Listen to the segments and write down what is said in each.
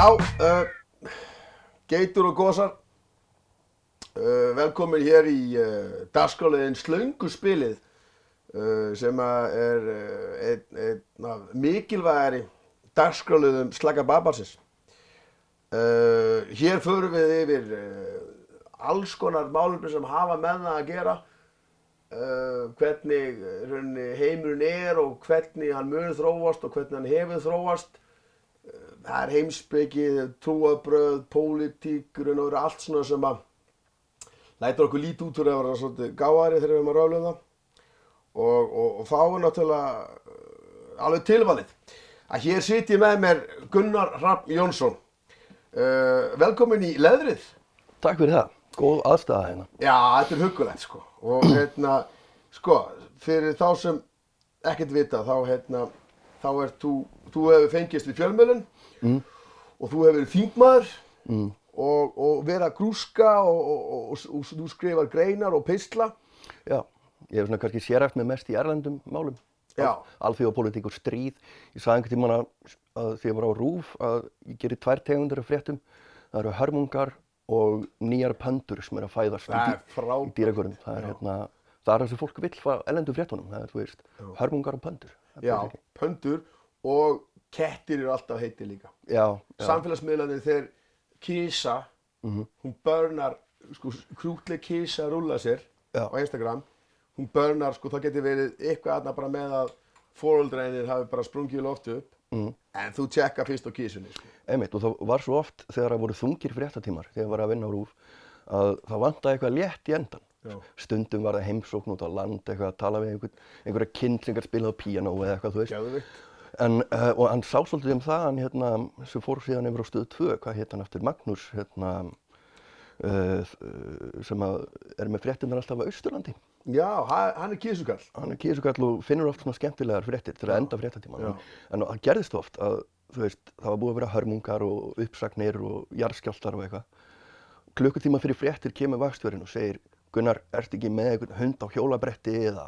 Já, uh, geitur og gósar, uh, velkomin hér í uh, dagskráliðin Slönguspilið uh, sem er einn ein af mikilvægari dagskráliðum Slaka Babarsins. Hér förum við yfir alls konar málumni sem hafa með það að gera, uh, hvernig heimurinn er og hvernig hann mun þróast og hvernig hann hefur þróast það er heimsbyggi, trúabröð, pólitík, raun og veru allt svona sem að læta okkur lítið út fyrir að vera svolítið gáðari þegar við erum að ráðlega það. Og, og, og þá er náttúrulega uh, alveg tilvalið. Að hér ég með mér Gunnar Rapp Jónsson. Uh, velkomin í leðrið. Takk fyrir það, góð aðstæða hérna. Já, þetta er hugulegt sko. Og hérna, sko, fyrir þá sem ekkert vita þá hérna, þá ert þú, þú hefur fengist við fjölmjölun mm. og þú hefur verið þingmaður mm. og, og verið að grúska og, og, og þú skrifar greinar og peisla. Já, ég hef svona kannski séræft með mest í erlendum málum. Já. Alþjóðapolítík og stríð. Ég sagði einhvern tíman að, að því að ég var á rúf að ég gerir tvær tegundir af fréttum. Það eru hörmungar og nýjar pöndur sem er að fæðast Það í, dýragörðum. Það er hérna, það er það sem fólk vill fá erlendum fréttunum. Það er, þú veist, hörmungar og pöndur. Já, pöndur og kettir eru alltaf heiti líka. Já, já. Samfélagsmiðlarnir þeir kísa, Mhm. hún börnar, sko, krútleg kísa rúla sér Já. á Instagram, hún börnar, sko, það getur verið eitthvað aðna bara með að fóröldreinir hafi bara sprungið loftu upp, Mhm. en þú tjekka fyrst á kísunni, sko. Einmitt, og það var svo oft þegar það voru þungir fréttatímar, þegar ég var að vinna á rúf, að það vantaði eitthvað létt í endan. Já. Stundum var það heimsókn út á land, eitthvað að tala við einhver, einhverja kind sem gæti spilað á píanó eða eitthvað, þú veist. Gæðvikt. En, uh, og hann sá svolítið um það, hann hérna, sem fór síðan yfir á stöðu 2, hvað hétt hann eftir, Magnús, hérna, uh, sem að er með fréttunar alltaf á Austurlandi. Já, ha- hann er kísukall. Hann er kísukall og finnur oft svona skemmtilegar fréttir til að enda fréttatíman. En það gerðist oft að, þú veist, það var búið að vera hörmungar og uppsagnir og jarðskjálftar og eitthvað. Klukkutíma fyrir fréttir kemur vakstverðin og segir, Gunnar, ert ekki með einhvern hund á hjólabretti eða,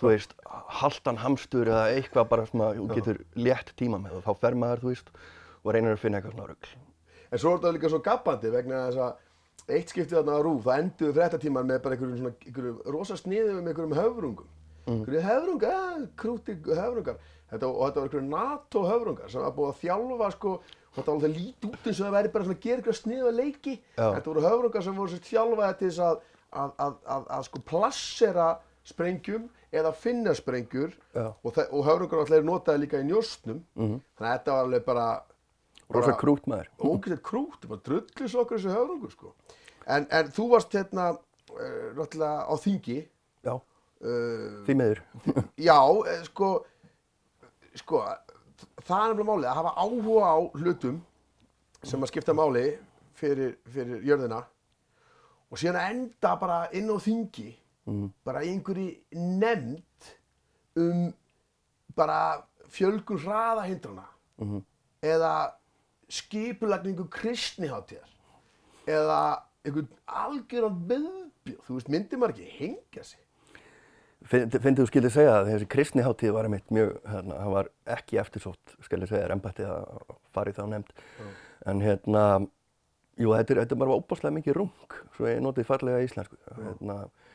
þú veist, haltan hamstur eða eitthvað bara sem að þú getur létt tíma með og þá fer maður, þú veist, og reynir að finna eitthvað svona rugl. En svo er þetta líka svo gabbandi vegna þess að eitt skiptið þarna á rúf, það enduðu fréttatímar með bara einhverjum svona, einhverjum rosa sniðum með einhverjum höfrungum. Mm. Einhverjum höfrungar, ja, krúti höfrungar. Þetta, og þetta var einhverjum NATO höfrungar sem var búið að þjálfa sko, og þetta var alveg lítið út eins og það væri bara svona að gera einhverja sniða leiki. Já. Þetta voru höfrungar sem voru þjálfaði til þess að, að, að, að, að sko plassera sprengjum eða finna sprengjur og, og er notaði líka í njóstnum. -hmm. Þannig að þetta var alveg bara bara- krút maður. ógætt krút, bara drullis okkur þessu höfrungur sko. En, en þú varst hérna uh, náttúrulega á þingi Já, uh, því miður. Já, eh, sko sko, það er nefnilega máli að hafa áhuga á hlutum sem að skipta máli fyrir, fyrir jörðina og síðan að enda bara inn á þingi bara í einhverju nefnd um bara fjölgun hraðahindrana eða skipulagningu kristniháttíðar eða einhvern algjöran viðbjóð, þú veist, myndi maður ekki hengja sig Fyndið þú skildið segja að þessi kristniháttíð var einmitt mjög, hérna, það var ekki eftirsótt, ég segja, er embættið að fara í þá nefnd. En hérna, jú, þetta er, þetta er bara óbáslega mikið rung, svo ég notið farlega í íslensku. Hérna, það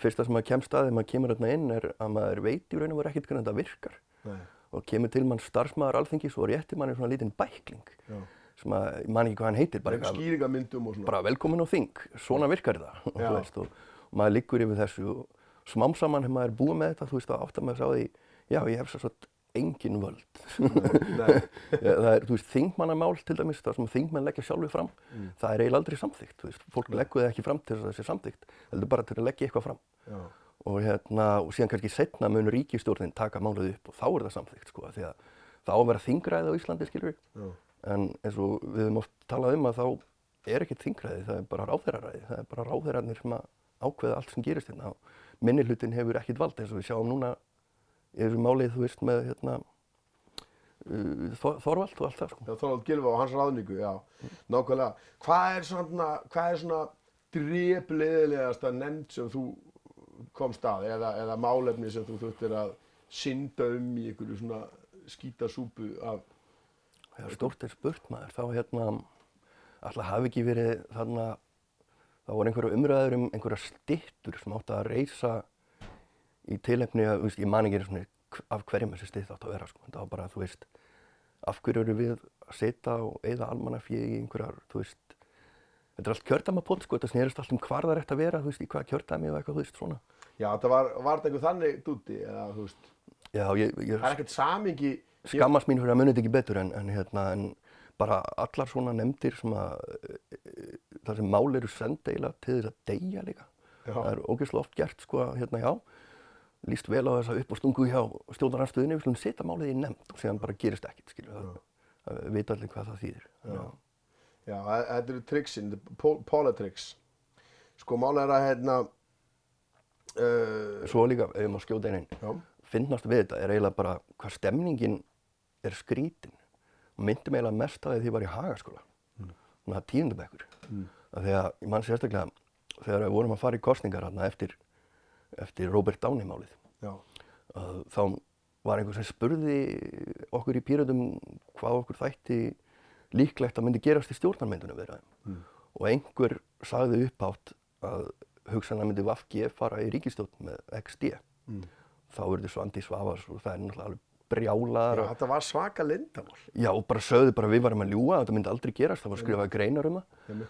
fyrsta sem maður kemst að þegar maður kemur hérna inn er að maður veit í raun og veru ekkert hvernig þetta virkar. Nei. Og kemur til mann starfsmaður alþingis og réttir manni svona lítinn bækling, Já. sem að, ég man ekki hvað hann heitir, bara og svona bara velkomin á þing, svona virkar það og, veist, og, og maður liggur yfir þessu og smám saman hefur maður búið með þetta þú veist að áttar maður sá því já ég hef svo svo engin völd. Það er þú veist þingmannamál til dæmis það sem þingmenn leggja sjálfur fram Mm. það er eiginlega aldrei samþygt þú veist. Fólk leggur það ekki fram til þess að það sé samþygt heldur bara til að leggja eitthvað fram. Já. og hérna og síðan kannski setna mun ríkistjórnin taka málið upp og þá er það samþygt sko því að það á að vera þingræði á Íslandi skilur við en eins og við höfum oft talað um að þá er ekkert þingræði, það er bara ráðherraræði, það er bara ráðherrarnir sem ákveða allt sem gerist hérna. Og minni hlutin hefur ekkert vald eins og við sjáum núna þessu málið, þú veist, með hérna uh, Þor- Þorvald og allt það sko. Já, Þorvald Gylfa og hans ráðningu, já, nákvæmlega. Hvað er svona, hvað er svona drepleðilegasta nefnd sem þú komst að eða, eða málefni sem þú þurftir að synda um í einhverju svona skítasúpu af þegar stórt er spurt maður, þá hérna, alltaf hafi ekki verið þarna, þá voru einhverja umræður um einhverja stittur sem átti að reysa í tilefni að, þú veist, ég man ekki svona af hverjum þessi stitt átti að vera, sko, þetta var bara, þú veist, af hverju eru við að setja og eigða almannafið í einhverjar, þú veist, þetta er allt kjördamapóll, sko, þetta snerist allt um hvar það er eftir að vera, þú veist, í hvaða kjördami eða eitthvað, þú veist, svona. Já, þetta var, var þetta einhver þannig dúti, eða, þú veist, Já, ég, ég það er ekkert samingi, skammast mín fyrir að muni þetta ekki betur en, en hérna, en bara allar svona nefndir sem að, e, það sem mál eru senda eiginlega til þess að deyja líka. Já. Það er ógeðslega oft gert, sko, að, hérna, já, líst vel á þessa upp og stungu hjá stjórnarnarstöðinni, við slumum setja málið í nefnd og síðan bara gerist ekkert, skilju, það, það veit allir hvað það þýðir. Já. já, þe- þetta eru triksin, po politics. Sko, málega er að, hérna, uh, Svo líka, ef má skjóta já, finnast við þetta er eiginlega bara hvað stemningin er skrítin mig eiginlega mest að því ég var í hagaskóla þannig að tíundabekkur mm. að ég mann sérstaklega þegar við vorum að fara í kostningar hérna eftir, eftir Robert Downey málið. Þá var einhver sem spurði okkur í pýröndum hvað okkur þætti líklegt að myndi gerast í stjórnarmyndunum við mm. og einhver sagði uppátt að hugsanlega myndi Vafgi fara í ríkistjórn með XD Mm. þá verður Svandi Svavars og það er náttúrulega alveg brjálaðar já, þetta var svaka lindamál. já, og bara sögðu bara við varum að ljúga þetta myndi aldrei gerast, það var skrifað greinar um það.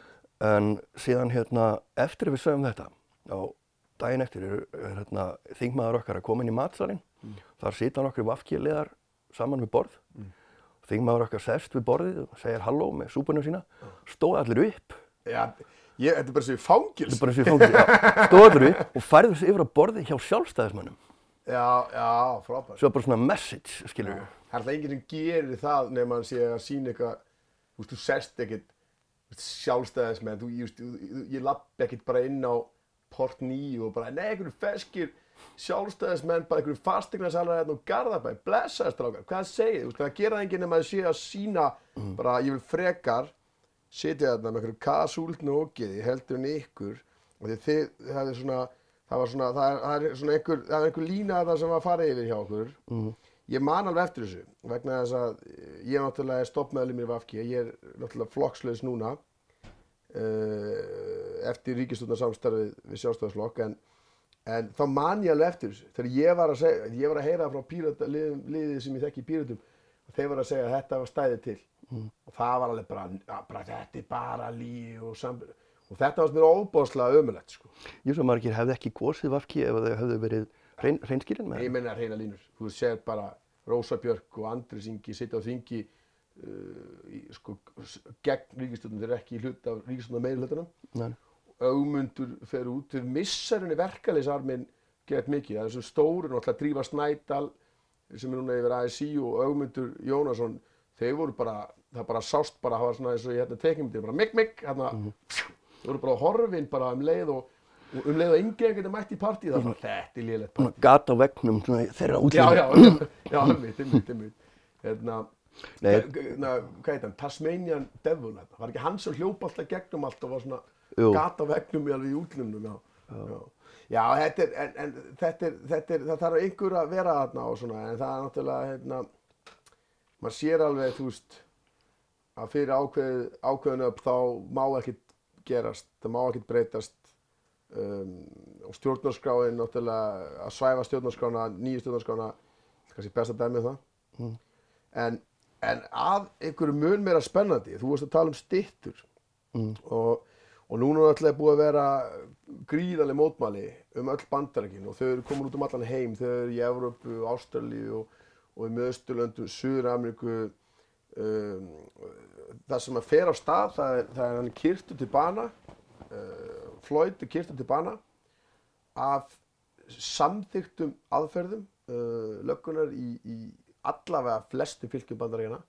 En síðan hérna eftir við sögum þetta á daginn eftir er, er hérna, þingmaður okkar að koma inn í matsalinn. Þar sita nokkri vafkjaliðar saman við borð. Mm. þingmaður okkar sest við borðið og segir halló með súpunum sína. Stóð allir upp. Já, ég, þetta er bara sem fangils. þetta er bara eins og ég fangir, já, stóð allir upp og færðu sig yfir á borðið hjá sjálfstæðismönnum. Já, já, frábært. svo bara svona message, skilur við. Það er alltaf enginn sem gerir það nema hann sé að sína eitthvað, þú veist, þú sest ekkert sjálfstæðismenn, ég, ég lapp ekkert bara inn á port 9 og bara, nei, einhverju feskir sjálfstæðismenn, bara einhverju fastegnasalar hérna og garðabæ, blessaðist strákar, hvað segið, það gera það enginn nema að sé að sína, bara, ég vil frekar sitja þarna með einhverju kasúltnu ógiði, heldur en ykkur, og því þið, það er svona, það var svona, það er, það er svona einhver, það er einhver lína þarna sem var fara yfir hjá okkur, Ég man alveg eftir þessu vegna þess að ég er náttúrulega stoppmeðlum í Vafki, ég er náttúrulega flokkslaus núna. Uh, eftir ríkistjórnarsamstarfið við sjálfstæðarslokk en, en þá man ég alveg eftir þessu þegar ég var að, segja, ég var að heyra frá pírata, liðið, liðið sem ég þekki í píratum og þeir var að segja að þetta var stæðið til og það var alveg bara, bara þetta er bara lí og sambyrð og þetta var mér óbóðslega ömulegt sko. ég svo margir hefði ekki gósið vafki ef þau hefðu verið hrein, hreinskilin með Ég meina reyna línur. Þú sér bara Rósa Björk og Andris Ingi sitja á þingi uh, í, sko, gegn ríkistjórnum, þeir eru ekki í hlut af ríkistjórnum meiri hlutunum. Augmundur fer út, þeir missar henni verkaleysarminn gett mikið. Það er svo stóru, náttúrulega Drífa Snædal sem er núna yfir ASI og Augmundur Jónasson, þeir voru bara, það bara sást bara, það var svona eins og ég hérna teknumdir, bara mikk mikk, hérna, þeir voru bara horfin bara um leið og, um leið og yngi ekkert mætt í partíð, það var svona, þetta er lélegt partí. gat á vegnum svona, þeirra Já, útlýðum já, já, já, einmitt, einmitt, einmitt. Hérna, Nei. hvað heit hann, Tasmanian Devil, hérna. var ekki hann sem hljópa alltaf gegnum allt og var svona. Gata vegnum í alveg í útlumnum, já. Já, já. Þetta, er, en, en, þetta, er, þetta er, það þarf einhver að vera þarna og svona, en það er náttúrulega, hérna, maður sér alveg, þú veist, að fyrir ákveð, ákveðinu upp þá má ekkert gerast, það má ekkert breytast um, og stjórnarskráin náttúrulega að svæfa stjórnarskrána, nýju stjórnarskrána kannski besta dæmið það. En, en að einhverju mun meira spennandi, þú varst að tala um styttur. Og, og núna er alltaf búið að vera gríðarlega mótmæli um öll bandarækin og þau eru komin út um allan heim, þau eru í Evrópu, Ástralíu og, og í Möðsturlöndu, Suður-Ameríku um, það sem að fer á stað það er, það er hann kyrtu til bana uh, Floyd er kyrtu til bana af samþyktum aðferðum uh, löggunar í, í allavega flestu fylgjum bandaríkjana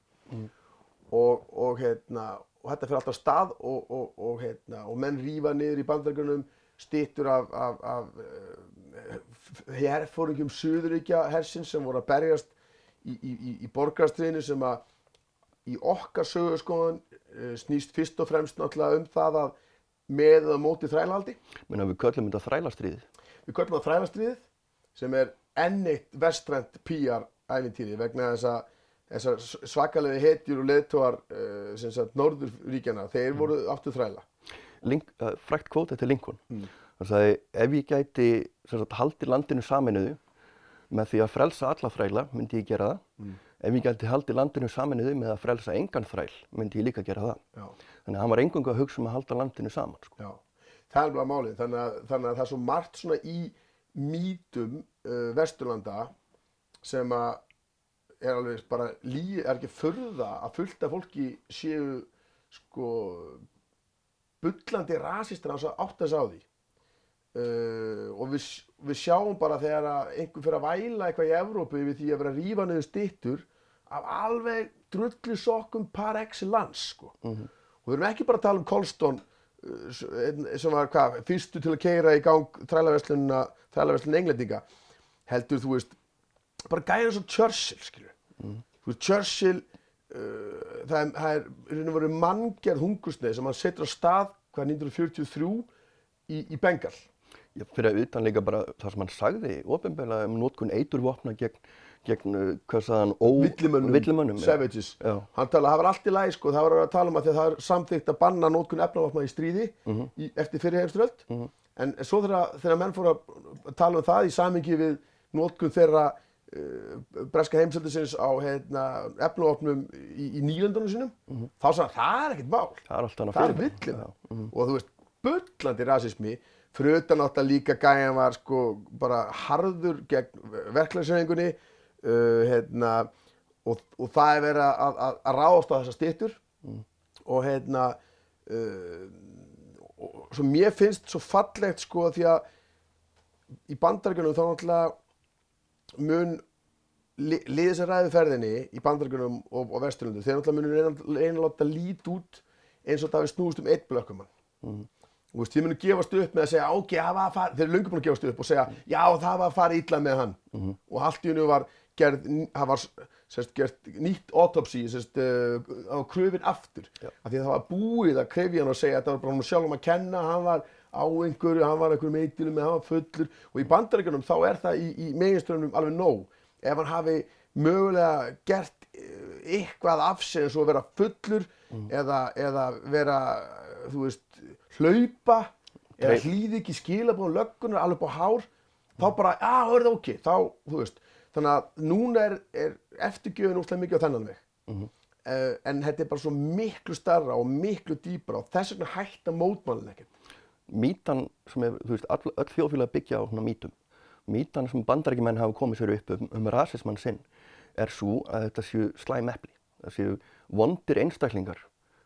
og, og, hérna, og þetta fyrir alltaf stað og, og, og, hérna, og menn rífa niður í bandaríkjunum stýttur af, af, af uh, herfóringjum Suðuríkja hersins sem voru að berjast í, í, í, í borgarstriðinu sem að í okkar sögurskoðun uh, snýst fyrst og fremst náttúrulega um það að með eða móti þrælahaldi. Menna, við köllum þetta þrælastríðið Við köllum það þrælastriðið sem er enn eitt vestrænt PR ævintýri vegna þess að þessar svakalegi hetjur og leðtóar uh, sagt norðurríkjana, þeir voru aftur þræla. Link, uh, frækt kvót eftir Lincoln. Mm. Það sagði ef ég gæti sagt, haldi landinu saminuðu með því að frelsa alla þræla myndi ég gera það. Mm. Ef ég gæti haldi landinu saminuðu með að frelsa engan þræl myndi ég líka gera það. Já. Þannig að hann var engungu að hugsa um að halda landinu saman. Sko. Það er bara málið. Þannig að, þannig að það er svo margt í mítum uh, Vesturlanda sem að er alveg bara lí, er ekki förða að fullta fólki séu sko bullandi rasistir á átt að sá því. Uh, og við, við sjáum bara þegar einhver fyrir að væla eitthvað í Evrópu við því að vera að rífa niður stittur af alveg drullu sokkum par excellence sko. Mm -hmm. og við erum ekki bara að tala um Colston uh, sem var hvað, fyrstu til að keira í gang þrælaverslunna þrælaverslunna englendinga. Heldur þú veist bara gæðið svo Churchill skilju mm. Churchill uh, það er, það er manngjörð hungursneið sem hann setur á stað hvað 1943 í, í Bengal Já, fyrir að utan líka bara það sem hann sagði ofinbeglega um nótkunn eiturvopna gegn, gegn uh, hvað sagðan. Villimönnum, savages. Já. Hann talaði, það var allt í læg sko, það var að tala um að það er samþygt að banna nótkunn efnavopna í stríði mm -hmm. í, eftir fyrirhefströld. Mm -hmm. En svo þegar, þegar menn fór að tala um það í samingi við nótkunn þeirra breska heimsældisins á hérna, efnavopnum í, í nýlendunum sínum, mm -hmm. þá sagði hann, það er ekkert mál. Það er allt annað fyrir. Það er villimönnum. Og þú veist, bullandi rasismi fyrir utan átt að líka gæjan var sko bara harður gegn verklagsræðingunni uh, hérna, og, og það er verið að, að, að ráðast á þessa stittur mm. og hérna uh, og svo mér finnst svo fallegt sko því að í bandarækjunum þá náttúrulega mun li, liðið sem ræði ferðinni í bandarækjunum og, og vesturlundu þeir náttúrulega munum reyna að láta lít út eins og það við snúist um eitt blökkumann mm. Þú veist, þið munum gefast upp með að segja, ok, það var að fara, þeir eru lungi búin að gefast upp og segja, já, það var að fara illa með hann. Mm -hmm. Og allt í hennu var gerð, það var, sérst, gert nýtt autopsí, sérst, uh, á kröfin aftur. Af því að það var búið að krefja hann og segja það var bara hann sjálf um að kenna, hann var á einhverju, hann var einhverju meitilum, hann var fullur. Og í bandaríkjunum þá er það í, í meginströfnum alveg nóg. Ef hann hafi mögulega gert uh, eitthvað af sig eins og að vera fullur mm. eða, eða vera, þú veist, hlaupa eða hlýði ekki skilabóðum löggunar alveg á hár þá bara, já, það verður ok, þá, þú veist þannig að núna er, er eftirgjöðin úrslega mikið á þennan veg mm -hmm. uh, en þetta er bara svo miklu starra og miklu dýbra og þess vegna hætta mótmálinn ekkert Mítan sem er, þú veist, all, öll þjóðfélag byggja á svona mítum mítan sem bandarækjumenn hafa komið sér upp um, um rasismann sinn er svo að þetta séu slæm eppli það séu vondir einstaklingar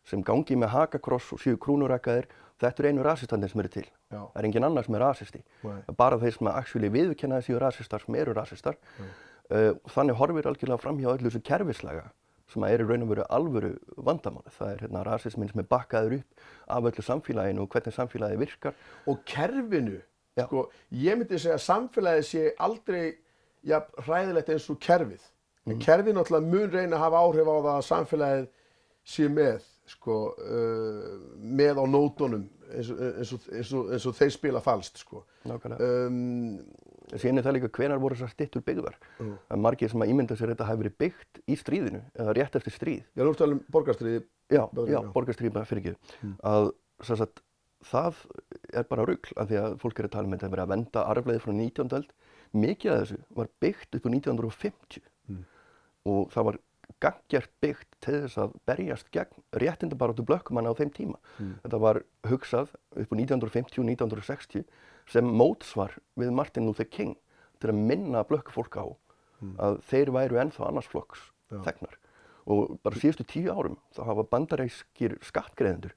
sem gangi með hakakross og séu krúnurækkaðir þetta eru einu rasistandinn sem eru til. Já. Það er engin annar sem er rasisti. Nei. Bara þeir sem að viðkenna þessi rasistar sem eru rasistar. Uh, þannig horfir algjörlega fram hjá öllu þessu kerfislega sem er í raun og veru alvöru vandamáli. Það er hérna rasismin sem er bakkaður upp af öllu samfélaginu og hvernig samfélagi virkar. Og kerfinu, Já. sko, ég myndi segja að samfélagi sé aldrei ja, hræðilegt eins og kerfið. Mm. En kerfið náttúrulega mun reyna að hafa áhrif á það að samfélagið sé með sko, uh, með á nótunum eins og, eins, og, eins, og, eins og þeir spila falskt sko. um, Sérni það líka hvenar voru þessar stittur byggðar uh. að margir sem að ímynda sér þetta hafi verið byggt í stríðinu eða rétt eftir stríð Já, nú ertu alveg um borgarstríði Já, já borgarstríði fyrir ekki mm. að sagt, það er bara rugg af því að fólk er að tala um þetta að vera að venda arfleði frá 19. öld mikið af þessu var byggt upp á 1950 mm. og það var gaggjart byggt til þess að berjast gegn réttindabaróttu blökkumanna á þeim tíma. Mm. Þetta var hugsað upp á 1950-1960 sem mótsvar við Martin Luther King til að minna blökkufólk á mm. að þeir væru ennþá annarsflokks ja. þegnar. Og bara síðustu tíu árum þá hafa bandaræskir skattgreðendur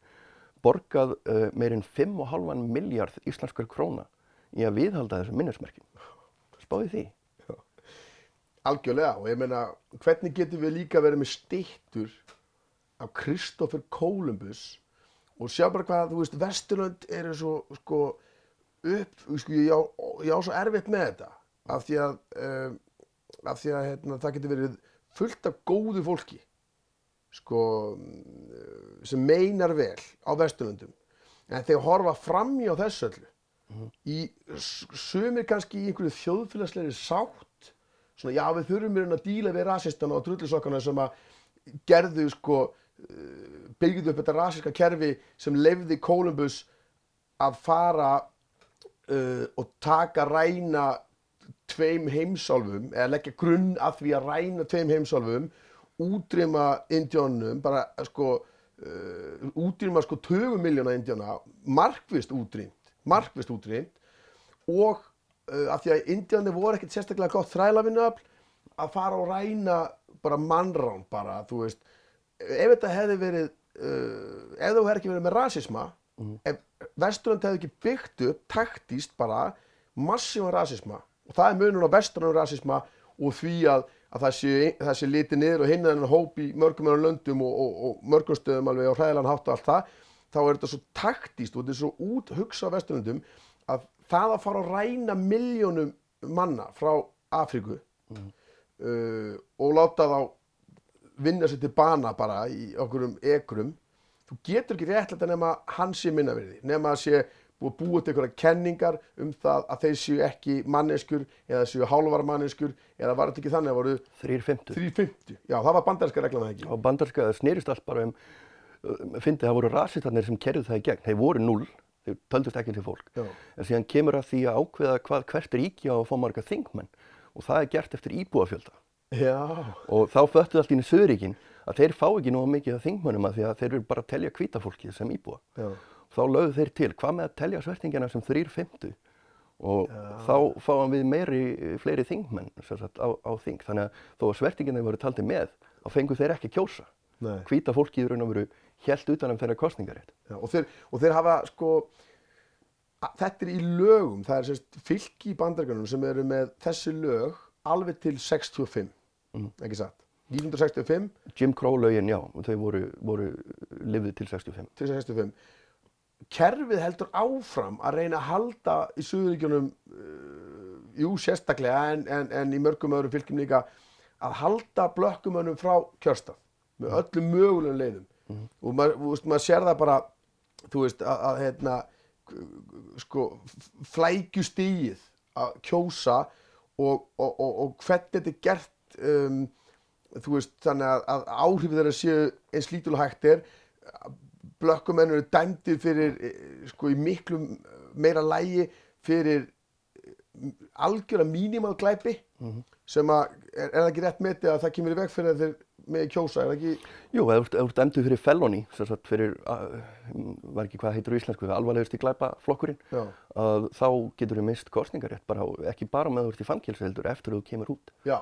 borgað uh, meirinn 5,5 miljard íslenskar króna í að viðhalda þessu minnesmerkjum. Spáði því? Algjörlega og ég meina hvernig getum við líka verið með stittur af Kristófer Kolumbus og sjá bara hvað, þú veist, Vesturlund eru svo sko upp, sko, ég á, ég á svo erfitt með þetta af því að, um, af því að hérna, það getur verið fullt af góðu fólki sko sem meinar vel á Vesturlundum en þegar horfa fram í á þessu öllu mm -hmm. í sumir kannski í einhverju þjóðfélagsleiri sátt svona já við þurfum raun að díla við rasistana og drullisokkana sem að gerðu sko uh, byggðu upp þetta rasiska kerfi sem lefði Columbus að fara uh, og taka ræna tveim heimsálfum eða leggja grunn að því að ræna tveim heimsálfum útrýma indjónum bara sko uh, útrýma sko 20 miljóna indjóna markvist útrýmt markvist útrýmt og uh, að því að indjónir voru ekkert sérstaklega gott þrælavinnuafl að fara og ræna bara mannrán bara þú veist. Ef þetta hefði verið uh, ef þú hefði ekki verið með rasisma ef Vesturland hefði ekki byggt upp taktíst bara massívan rasisma. Og það er munun á Vesturland rasisma og því að, að það, sé, það sé litið niður og hinn en hóp í mörgum öðrum löndum og, og, og mörgum stöðum alveg á hræðilegan hátt og allt það þá er þetta svo taktíst og þetta er svo út hugsa á Vesturlandum að það að fara að ræna miljónum manna frá Afríku uh, og láta þá vinna sér til bana bara í okkurum ekrum þú getur ekki réttlega nema hann sé minnaverði nema að sé búið að búið til einhverja kenningar um það að þeir séu ekki manneskur eða séu hálfar manneskur eða var þetta ekki þannig að voru 350. 350 já það var bandarinska reglan það ekki Og bandarska það snerist allt bara um, um fyndið það voru rasistarnir sem kerðu það í gegn. Þeir voru null, þeir töldust ekki til fólk. Já. En síðan kemur að því að ákveða hvað hvert ríki á að fá marga þingmenn og það er gert eftir íbúafjölda. já, Og þá föttuð allt í einu söðuríkin að þeir fá ekki nógu mikið af þingmönnum að því að þeir eru bara að telja hvítafólkið sem íbúa. já, Þá lögðu þeir til, hvað með að telja svertingina sem 350 og þá fáum við meiri, fleiri þingmenn sagt, á, á þing. Þannig að þó að svertingina voru taldið með, þá fengu þeir ekki kjósa. Nei. Hvíta fólkið í raun og veru helt utan um þeirra kostningarétt. já og, þeir, og þeir hafa sko að, þetta er í lögum það er sérst fylki í bandaringunum sem eru með þessi lög alveg til 65 ekki satt 1965 Jim Crow lögin, já, þau voru, voru lifið til 65. til 65 kerfið heldur áfram að reyna að halda í Suðuríkjunum uh, jú sérstaklega en, en, en í mörgum öðrum fylgjum líka að halda blökkumönnum frá kjörstað með öllum mögulegum leiðum. Og maður, veist, maður sér það bara þú veist að, að hérna sko flækjustíið að kjósa og, og, og, og hvernig þetta er gert um, þú veist þannig að, að áhrifið þeirra séu eins lítul og hægt er. Blökkumenn eru dæmdir fyrir eh, sko í miklu meira lægi fyrir eh, algjöra mínimal glæpi sem að er, er það ekki rétt metið að það kemur í veg fyrir að þeir með kjósa, er það ekki? Jú, ef þú ert dæmdu fyrir felony, sem sagt fyrir, uh, var ekki hvað alvarlegust í glæpa flokkurinn, Já. að þá getur þú mist kostningarétt, bara, ekki bara með þú ert í fangilsi heldur, eftir að þú kemur út. Já,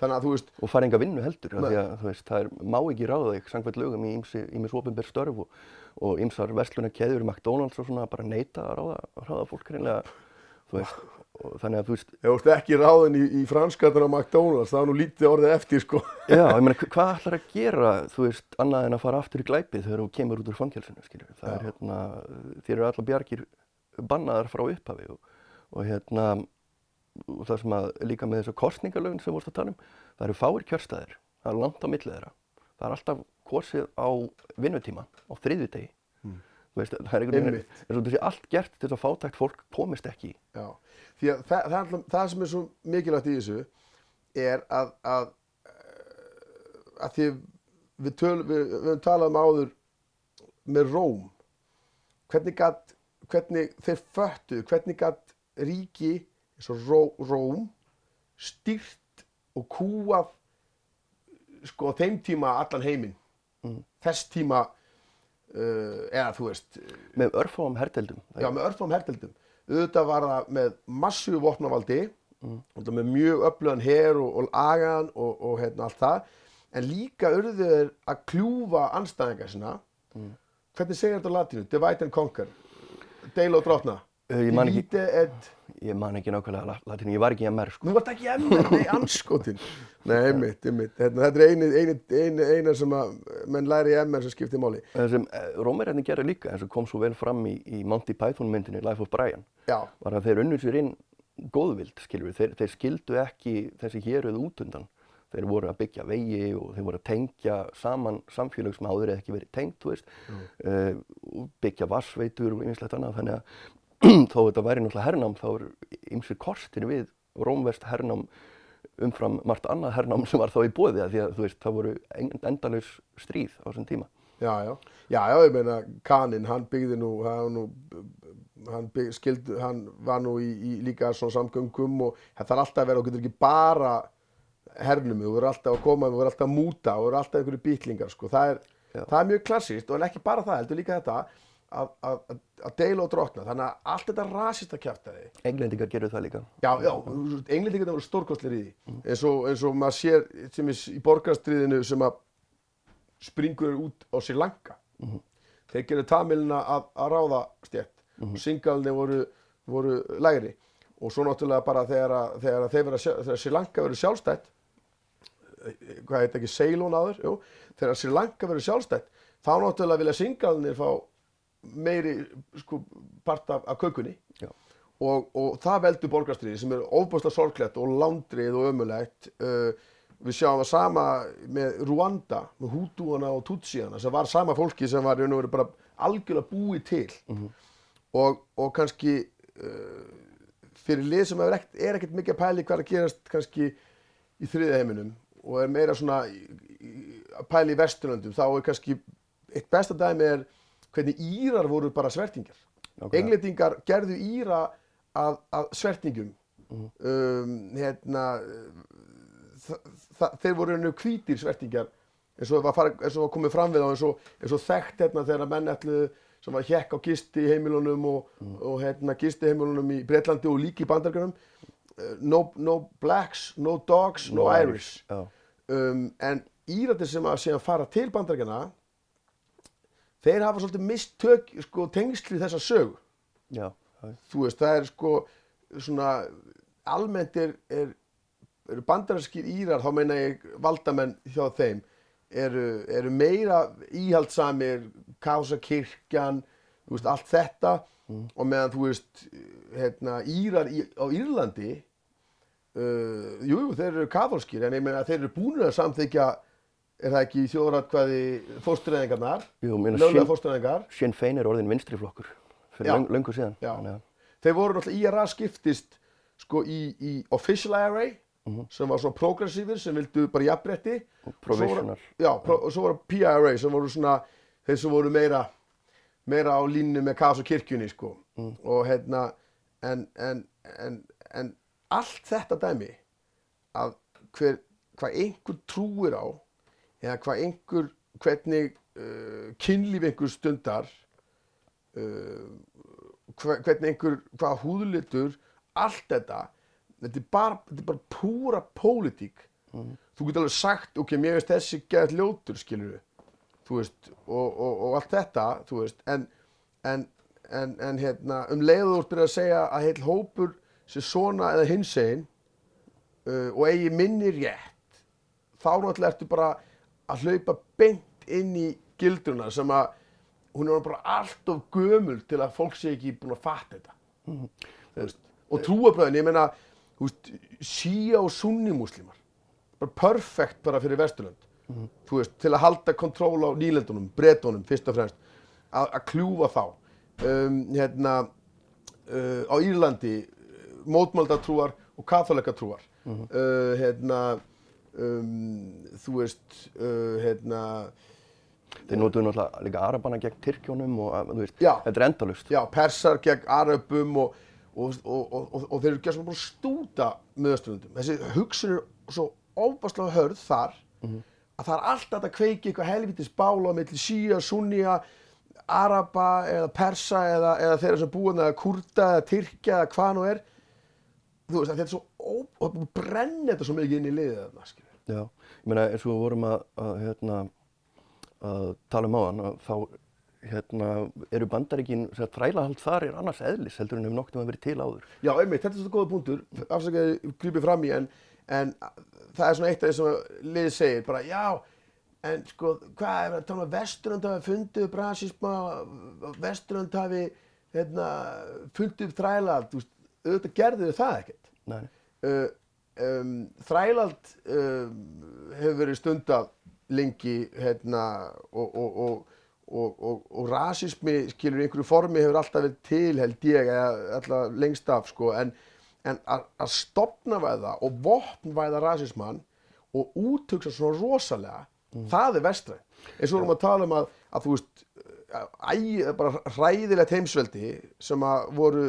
þannig að þú veist og fara enga vinnu heldur, því að þú veist, það er, má ekki ráða þig, samkvæmt lögum í ímis opinber störf og, og ýmsar versluna keður, McDonalds og svona, bara neita að ráða, ráða fólk reynilega, þú veist, og þannig að þú veist, ef þú ert ekki ráðin í, í franskatur á McDonalds það er nú lítið orðið eftir sko. Já, ég meina, hva- hvað ætlar að gera, þú veist, annað en að fara aftur í glæpið þegar þú kemur út úr fangelsinu, skiljum. Það er hérna, þér eru það sem að líka með þessu kostningalögn sem við vorst að tala um, það eru fáir kjörstæðir, það er langt á milli þeirra. Það er alltaf kosið á vinnutíma, á þriðjudegi. Þú veist, það er einhvern veginn, Einmitt. eins og þessi allt gert til þess að fátækt fólk komist ekki. Já, því að það, það, það, það sem er svo mikilvægt í þessu er að, að, eh, að því við, töl, við, við höfum talað um áður með Róm hvernig gatt, hvernig þeir föttu, hvernig ríki eins og Ró, Róm stýrt og kúað sko þeim tíma allan heiminn þess tíma uh, eða þú veist Með örfáum herdeldum. Já, með örfum herdeldum. Auðvitað var það með massíu vopnavaldi, mm. með mjög öflugan her og, og agaðan og, og hérna allt það, en líka urðu þeir að kljúfa anstæðingar sinna. Hvernig segir þetta á latínu? Divide and conquer. Deila og drotna. Divide et... Ég man ekki nákvæmlega latínu, ég var ekki að mer, sko. Nú varst ekki emmer, nei, anskotin. Nei, einmitt, einmitt. Hérna, þetta er eini, eini, eini, eina sem að menn læri í emmer sem skiptir máli. Það sem Rómerarnir gerðu líka, eins og kom svo vel fram í, í Monty Python myndinni Life of Brian, Já, var að þeir unnur sér inn góðvild, skilur við. Þeir, þeir skildu ekki þessi héruð út undan. Þeir voru að byggja vegi og þeir voru að tengja saman samfélag sem áður eða ekki verið tengt, þú veist, uh, og byggja vassveitur og einmislegt annað. Þannig að þó þetta væri náttúrulega hernám, þá eru ymsir kostir við rómverst hernám umfram margt annað hernám sem var þá í bóði því að þú veist, það voru endalus stríð á þessum tíma. Já, já, já, já, ég meina Kanin, hann byggði nú, hann, hann, bygg, skildi, hann var nú í, í líka svona samgöngum og það þarf alltaf að vera, þú getur ekki bara hernum, þú verður alltaf að koma, þú verður alltaf að múta, þú verður alltaf einhverju býtlingar, sko, það er, það er mjög klassíst og ekki bara það, heldur líka þetta að, að, að deila og drotna, þannig að allt þetta rasista kjæftæði. Englendingar gerur það líka. Já, já, englendingar voru stórkostlir í því, mm. eins, og, eins og maður sér sem í borgarstriðinu sem að springur út á Sri Lanka. Mm. Þeir gerur tamilina að, að ráða stjætt mm og singalni voru, voru lægri og svo náttúrulega bara þegar, þegar, þegar, þegar Sri Lanka verður sjálfstætt, hvað heit ekki, Ceylon aður, þegar Sri Lanka verður sjálfstætt, þá náttúrulega vilja singalnir fá meiri sko, part af, af kökunni. Og, og það veldur borgarstríði sem er ofbúrslega sorglegt og landrið og ömulegt uh, við sjáum það sama með Rwanda með Hutuana og Tutsiana sem var sama fólki sem var bara algjörlega búið til. Mm -hmm. og, og kannski uh, fyrir lið sem er ekkert mikið að pæli hvað að gerast kannski í þriða heiminum og er meira svona að pæli í vesturlöndum þá er kannski eitt besta dæmi er hvernig Írar voru bara svertingar. Englendingar gerðu Íra að, að svertingum. Mm. Um, hérna, þeir voru hennu hvítir svertingar eins og það var komið fram við á eins og, eins og þekkt hérna þegar menn ætluðu sem var hjekk á gisti heimilunum og, mm. og hérna gisti heimilunum í Breitlandi og líki í bandargrunum. Uh, no, no blacks, no dogs, no, no Irish. Irish. Oh. Um, en Íratir sem að fara til bandargruna þeir hafa svolítið mistök sko, tengsli þessa sög Já, þú veist, það er sko svona almennt er, er, eru bandarinskir írar þá meina ég valdamenn hjá þeim eru, eru meira íhaldsamir kásakirkjan veist, allt þetta. Mm. og meðan þú veist hérna, írar í, á Írlandi uh, jú, þeir eru katholskir en ég meina þeir eru búin að samþykja er það ekki í þjóðratkvæði fórstureyðingarnar, löglega fórstureyðingar? Sinn Fein er orðin vinstriflokkur fyrir löng, löngu síðan. Já, þeir voru náttúrulega IRA skiptist sko í, í Official IRA mm -hmm. sem var svona progressífur sem vildu bara jafnbretti. Provisional. Já, pro, og svo voru PIRA sem voru svona þeir sem voru meira, meira á línu með Kás og kirkjunni sko mm. og hérna en, en, en, en allt þetta dæmi að hver, hvað einhver trúir á eða hvað einhver, hvernig uh, kynlíf einhver stundar, uh, hvernig einhver, hvað húðlitur, allt þetta, þetta er bara, þetta er bara púra pólitík. Mm. Þú getur alveg sagt, ok, mér veist þessi gæðt ljótur, skilur við, þú veist, og, og, og allt þetta, þú veist, en, en, en, en hérna, um leiðu þú ert byrjað að segja að heil hópur sé svona eða hins einn uh, og eigi minni rétt, þá náttúrulega ertu bara að hlaupa beint inn í gildruna sem að hún er bara allt of gömul til að fólk sé ekki búin að fatta þetta. Mm -hmm. og trúabröðin, ég meina síja og sunni múslimar bara perfekt bara fyrir Vesturlund mm veist, til að halda kontról á nýlendunum, bretónum fyrst og fremst að kljúfa þá. Um, hérna uh, á Írlandi mótmáldatrúar og katholikkatrúar mm uh, hérna um, þú veist, uh, hérna Þeir notuðu náttúrulega líka arabana gegn Tyrkjónum og þú veist, já, þetta er endalust. Já, persar gegn arabum og, og, og, og þeir eru ekki svona bara stúta miðasturlundum. Þessi hugsun er svo óbærslega hörð þar mm -hmm. að það er alltaf að kveiki eitthvað helvitis bála millir síja, sunniya, araba eða persa eða, eða þeirra sem búin eða kurda eða tyrkja eða hvað nú er. Þú veist, þetta er svo ó, brenn þetta svo mikið inn í liðið þarna, skilja. Já, ég meina eins og við vorum að, að, hérna, að tala um á hann þá hérna, eru bandaríkin, þrælahald þar er annars eðlis heldur en hefur noktið að verið til áður. Já, einmitt, þetta er svona góða punktur, afsakaði grýpið fram í en, en það er svona eitt af því sem liðið segir, bara já, en sko, hvað er það að tala um hafi fundið upp rasisma, Vesturland hafi hérna, fundið upp þrælahald, þú veist, auðvitað gerðu þau það ekkert. Nei. Uh, um, þrælald um, hefur verið stundað lengi hérna, og, og, og, og rasismi skilur einhverju formi hefur alltaf verið til held ég alltaf lengst af sko en, en að, að stopnavæða og vopnvæða rasismann og úthugsa svona rosalega það er vestræn eins og við erum að tala um að, að þú veist æ, bara hræðilegt heimsveldi sem að voru,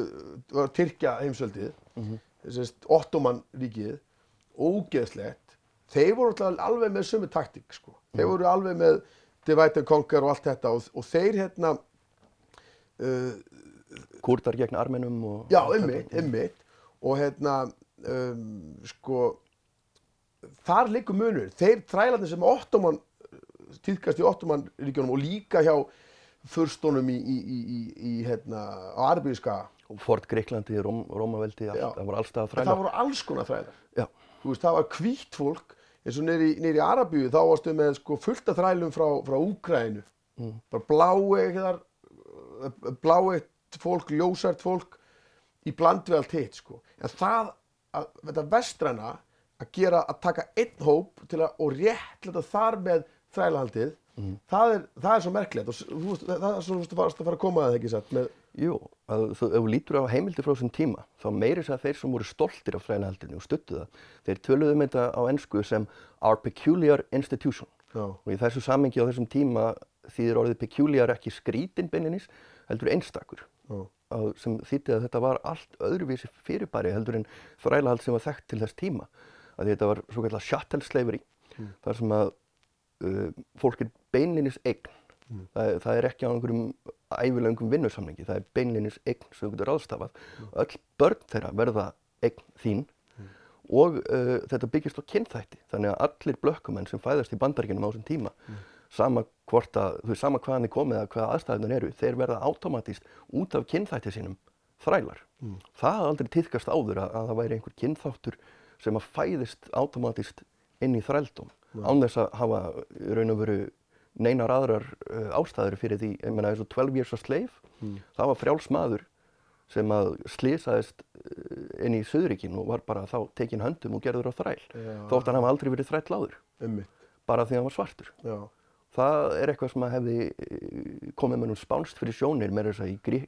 voru Tyrkja heimsveldið mm -hmm. Ottoman ríkið ógeðslegt. Þeir voru alveg með sömu taktík sko. þeir voru alveg með divide and conquer og allt þetta og, og þeir hérna uh, Kurdar gegn armenum og... Já, ymmit, ymmit og hérna um, sko þar likur munur þeir þrælarnir sem Ottoman týðkast í Ottoman ríkjónum og líka hjá fyrstónum í, í, í, í hérna, á Arbíska og Fort Greiklandi, Róm, Rómaveldi allt, það voru allstað þrælar það voru alls konar þrælar Já. veist, það var hvítt fólk eins og neyri Arabíu þá varstu með sko, fullt af þrælum frá, frá Úkrænu mm. bara bláeitt bláeitt fólk, ljósært fólk í bland við allt hitt sko. en það, að, þetta vestræna að gera, að taka einn hóp til að, og réttlega þar með þrælahaldið mm. það, er, það er svo merkilegt og þú, það er svo að fara að koma að það ekki satt með Jú, ef þú lítur á heimildi frá þessum tíma þá meiris að þeir sem voru stoltir af þrælahaldinu og stuttu það, þeir töluðu um þetta á ennsku sem our peculiar institution. Já. og í þessu samengi á þessum tíma þýðir orðið peculiar ekki skrítin beinlinis heldur einstakur. Að, sem þýtti að þetta var allt öðruvísi fyrirbæri heldur en þrælahald sem var þekkt til þess tíma. Að þetta var svo kallar chattel slavery mm. þar sem að uh, fólk er beinlinis eign mm. það, það er ekki á einhverjum ævilöngum vinnusamlingi, það er beinlinis eign sem þú getur ráðstafað mm. öll börn þeirra verða eign þín mm. og uh, þetta byggist á kynþætti þannig að allir blökkumenn sem fæðast í bandaríkinum á þessum tíma mm. sama hvort að, þú sama hvaðan þið komið eða hvaða aðstæðunar eru, þeir verða automatíst út af kynþætti sínum þrælar. Mm. Það er aldrei týðkast áður að, að það væri einhver kynþáttur sem að fæðist automatíst inn í þrældum án þess að hafa raun og veru neinar aðrar uh, ástæður fyrir því, ég menna eins og 12 years a slave, mm. það var frjáls maður sem að slísaðist inn í Suðuríkin og var bara þá tekinn höndum og gerður á þræl Já. þótt hann hafa aldrei verið þræll áður Einmitt. bara því hann var svartur Já. það er eitthvað sem að hefði komið með nú spánst fyrir sjónir með þess að í Grí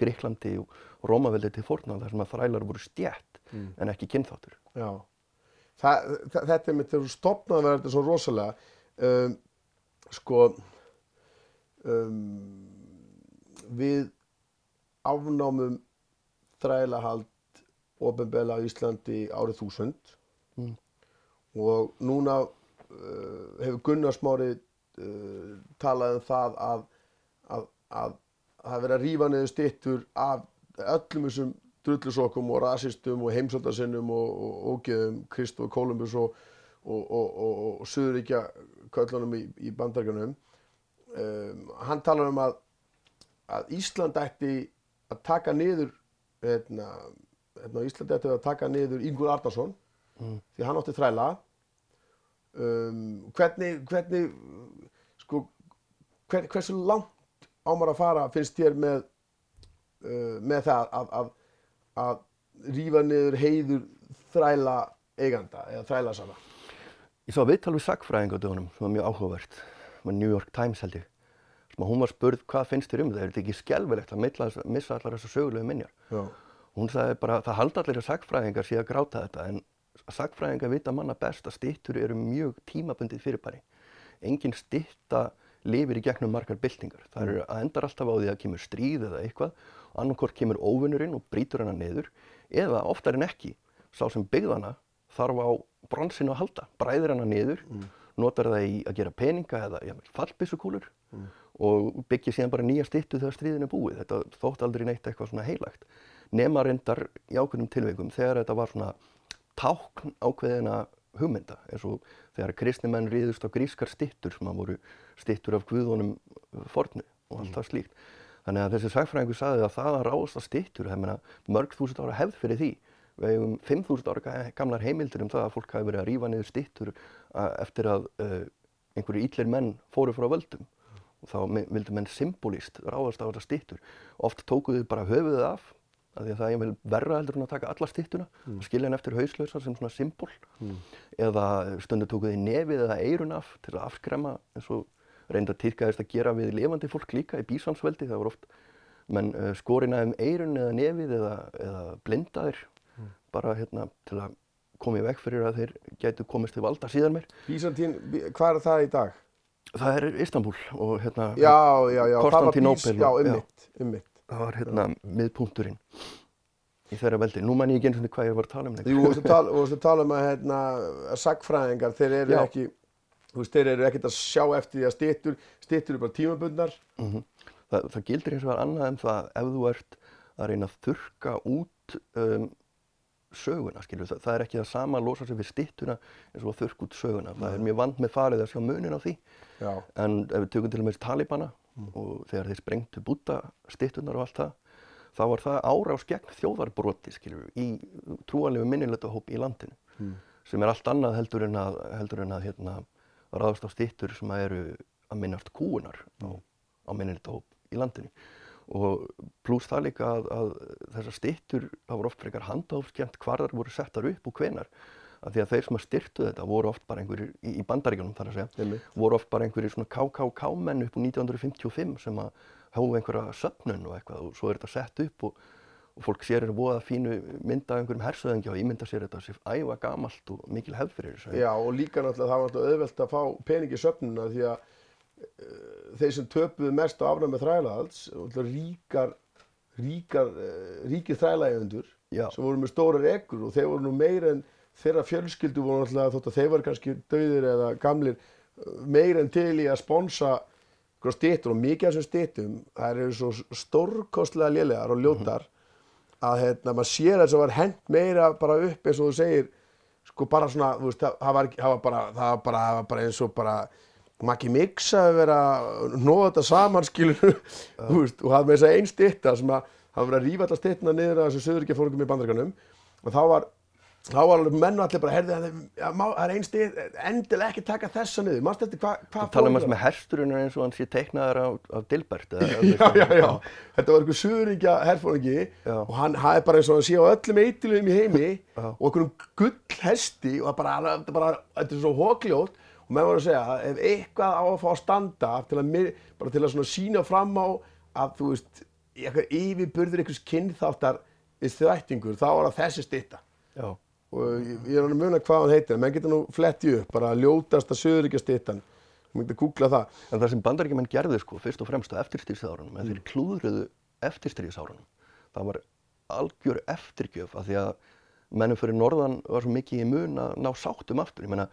Gríklandi og Rómaveldi til fórna þar sem að þrælar voru stjætt mm. en ekki kynþáttur Já, það, þetta er mitt þegar þú stopnaði að vera þetta svo rosalega um, sko um, við afnámum þrælahald ofinbela á Íslandi árið þúsund mm. og núna uh, hefur Gunnar Smári uh, talað um það að að, að það verið að rífa niður stittur af öllum þessum drullusokkum og rasistum og heimsöldarsinnum og ógeðum Kristóf Kolumbus og, og, og, og Suðuríkja köllunum í, í bandarganum um, hann talar um að að Ísland ætti að taka niður hérna, hérna Íslandi ætti að taka niður Yngur Arnarsson mm. því hann átti þræla. Um, hvernig hvernig sko hver, hversu langt ámar að fara finnst þér með uh, með það að, að, að rífa niður heiður þræla eiganda eða þræla sama Ég sá viðtal við sagfræðing á dögunum sem var mjög áhugavert með New York Times held ég að hún var spurð hvað finnst þér um það er þetta ekki skjálfilegt að milla, missa allar þessar sögulegu minjar? Já. hún sagði bara það halda allir að sagfræðingar sé að gráta þetta en sagfræðingar vita manna best að stittur eru mjög tímabundið fyrirbæri. Engin stitta lifir í gegnum margar byltingar. Það eru að endar alltaf á því að kemur stríð eða eitthvað annarkort kemur óvinnurinn og brýtur hana niður eða oftar en ekki sá sem byggðana þarf á bronsinu að halda. Bræðir hana niður mm. notar það í að gera peninga eða ja, fallbissukúlur mm. og byggja síðan bara nýja stittu þegar stríðin er búið. Þetta þótt aldrei neitt eitthvað svona heilagt. Nema reyndar í ákveðnum tilveikum þegar þetta var svona tákn ákveðina hugmynda eins og þegar kristnimenn riðust á grískar stittur sem að voru stittur af guðunum fornu og allt það slíkt. Þannig að þessi sagfræðingur saði að það að ráðast að stittur mörg þúsund ára hefð fyrir því við hefum 5.000 ára gamlar heimildir um það að fólk hafi verið að rýfa niður stittur eftir að einhverju íllir menn fóru frá völdum. Og þá vildu menn symbolíst ráðast á þetta stittur oft tókuðu bara höfuðið af að því að það er verra heldur en að taka alla stittuna mm. og skilja henn eftir hauslausar sem svona symbol. Mm. eða stundu tókuðu nefið eða eirun af til að afskrema eins og reynda týrkaðist að gera við levandi fólk líka í bísansveldi það voru oft menn uh, skorina um eirun eða nefið eða, eða blindaðir bara hérna til að koma í veg fyrir að þeir gætu komist til valda síðan mér. Bísantín, bí- hvað er það í dag? Það er Istanbul og hérna Já, já, það ummitt, ummitt. það var hérna miðpunkturinn í þeirra veldi. Nú man ég ekki eins og hvað ég var að tala um Þú vorst að að tala um að, hérna, að sagfræðingar, þeir eru Já. ekki, þú veist, þeir eru ekkert að sjá eftir því að styttur, styttur eru bara tímabundnar. Mhm. það, það gildir eins og annað en það ef þú ert að reyna að þurka út um, söguna, skilur það, það er ekki það sama að losa sig við styttuna eins og að þurka út söguna. Það er mjög vand með farið að sjá munin á því. Já, En ef við tökum til og með Talibana og þegar þeir sprengtu búta stittunar og allt það, þá var það árás gegn þjóðarbroti, skilur í trúanlegu minnilegt hóp í landinu, sem er allt annað heldur en að, heldur en að hérna, ráðast á stittur sem að eru að minnast kúunar á, á minnilegt hóp í landinu. Og pluss það líka að, að þessar stittur, það voru oft frekar handahófskjönt hvar þar voru settar upp og hvenar. Af því að þeir sem að styrtu þetta voru oft bara einhverjir, í, í bandaríkjunum þar að segja, Einmitt. voru oft bara einhverjir svona KKK-menn upp úr 1955 sem að hófu einhverja söfnun og eitthvað og svo er þetta sett upp og, og fólk sér þetta voða fínu mynd af einhverjum hersöðingja og ímynda sér þetta sér æfa gamalt og mikil hefð fyrir þessu. já, og líka náttúrulega það var náttúrulega auðvelt að fá pening í söfnuna því að þeir sem töpuðu mest á afnæmi þrælahalds, ríkar, ríkar, uh, ríkir þrælaegundur sem voru með stórar ekkur og þeir voru nú meira en þeirra fjölskyldu voru náttúrulega þótt að þeir var kannski döðir eða gamlir uh, meira en til í að sponsa styttur og mikið af þessum styttum það eru svo stórkostlega lélegar og ljótar að hérna, maður sér að þess að var hent meira bara upp eins og þú segir sko bara svona, veist, það, það, var, það, það, var, bara, það var bara eins og bara Maggi Mix að vera að nóða þetta saman skilur þú veist, og það með þess að einn stytta sem að það var að rífa alltaf styttuna niður að þessu söður ekki fórungum í bandaríkanum og þá var þá var alveg menn allir bara, heyrði, það er- er einn stytt, endilega ekki taka þessa niður, mannstu eftir hvað hva Þú tala um þess með hersturinn eins og hann sé teiknaður af, af Dilbert. eða- já, já, já, þetta var einhver suðuríkja herfóringi og hann hafði bara eins og hann sé á öllum eitilum í heimi og einhverjum gull hesti og það bara, þetta er svo hókljótt og menn var að segja að ef eitthvað á að fá að standa til að, bara til að sína fram á að þú veist, eitthvað yfirburður einhvers kynþáttar í þvættingur, þá var það þessi stytta Já. og ég, ég er hann að muna hvað hann heitir en menn geta nú fletti upp, bara ljótasta suðuríkja styttan, þú myndi að googla það En það sem bandaríkjumenn gerðu sko, fyrst og fremst á eftirstríðsárunum, en þeir klúðruðu eftirstríðsárunum. Það var algjör eftirgjöf af því að mennum fyrir norðan var svo mikið í mun að ná sáttum aftur. Ég meina,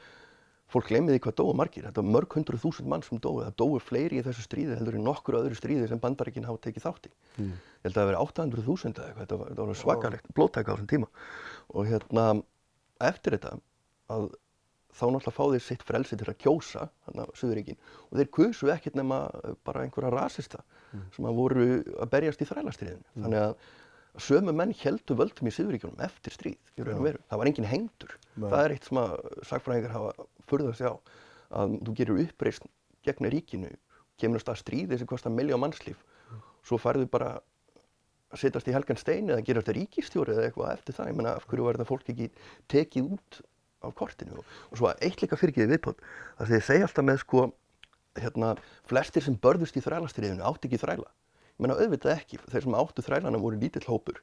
fólk glemir því hvað dóu margir. Þetta var mörg hundruð þúsund mann sem dóu. Það dóu fleiri í þessu stríði heldur en nokkur öðru stríði sem bandaríkinn hafa tekið þátt í. Ég held að það hafi verið 800 þúsund eða eitthvað. Þetta var, þetta var svakalegt blóttæka á þessum tíma. Og hérna, eftir þetta, að þá náttúrulega fá þeir sitt frelsi til að kjósa þarna á Suðuríkin og þeir kusu ekkert nema bara einhverja rasista sem að voru að berjast í þrælastriðinu. Þannig að sömu menn heldu völdum í Suðuríkjunum eftir stríð í raun og veru. Það var engin hengdur. Það er eitt sem að sagfræðingar hafa furðað sig á að þú gerir uppreist gegn ríkinu, kemur á stað stríði sem kostar miljón mannslíf, svo færðu bara að setjast í helgan stein eða gerast ríkistjóri eða eitthvað eftir það. Ég meina, af hverju var þetta fólk ekki tekið út af kortinu? Og, svo eitt líka fyrirgeði viðpót það sem ég segja alltaf með sko hérna, flestir sem börðust í þrælastriðinu átti ekki þræla. Ég meina auðvitað ekki, þeir sem áttu þrælana voru lítill hópur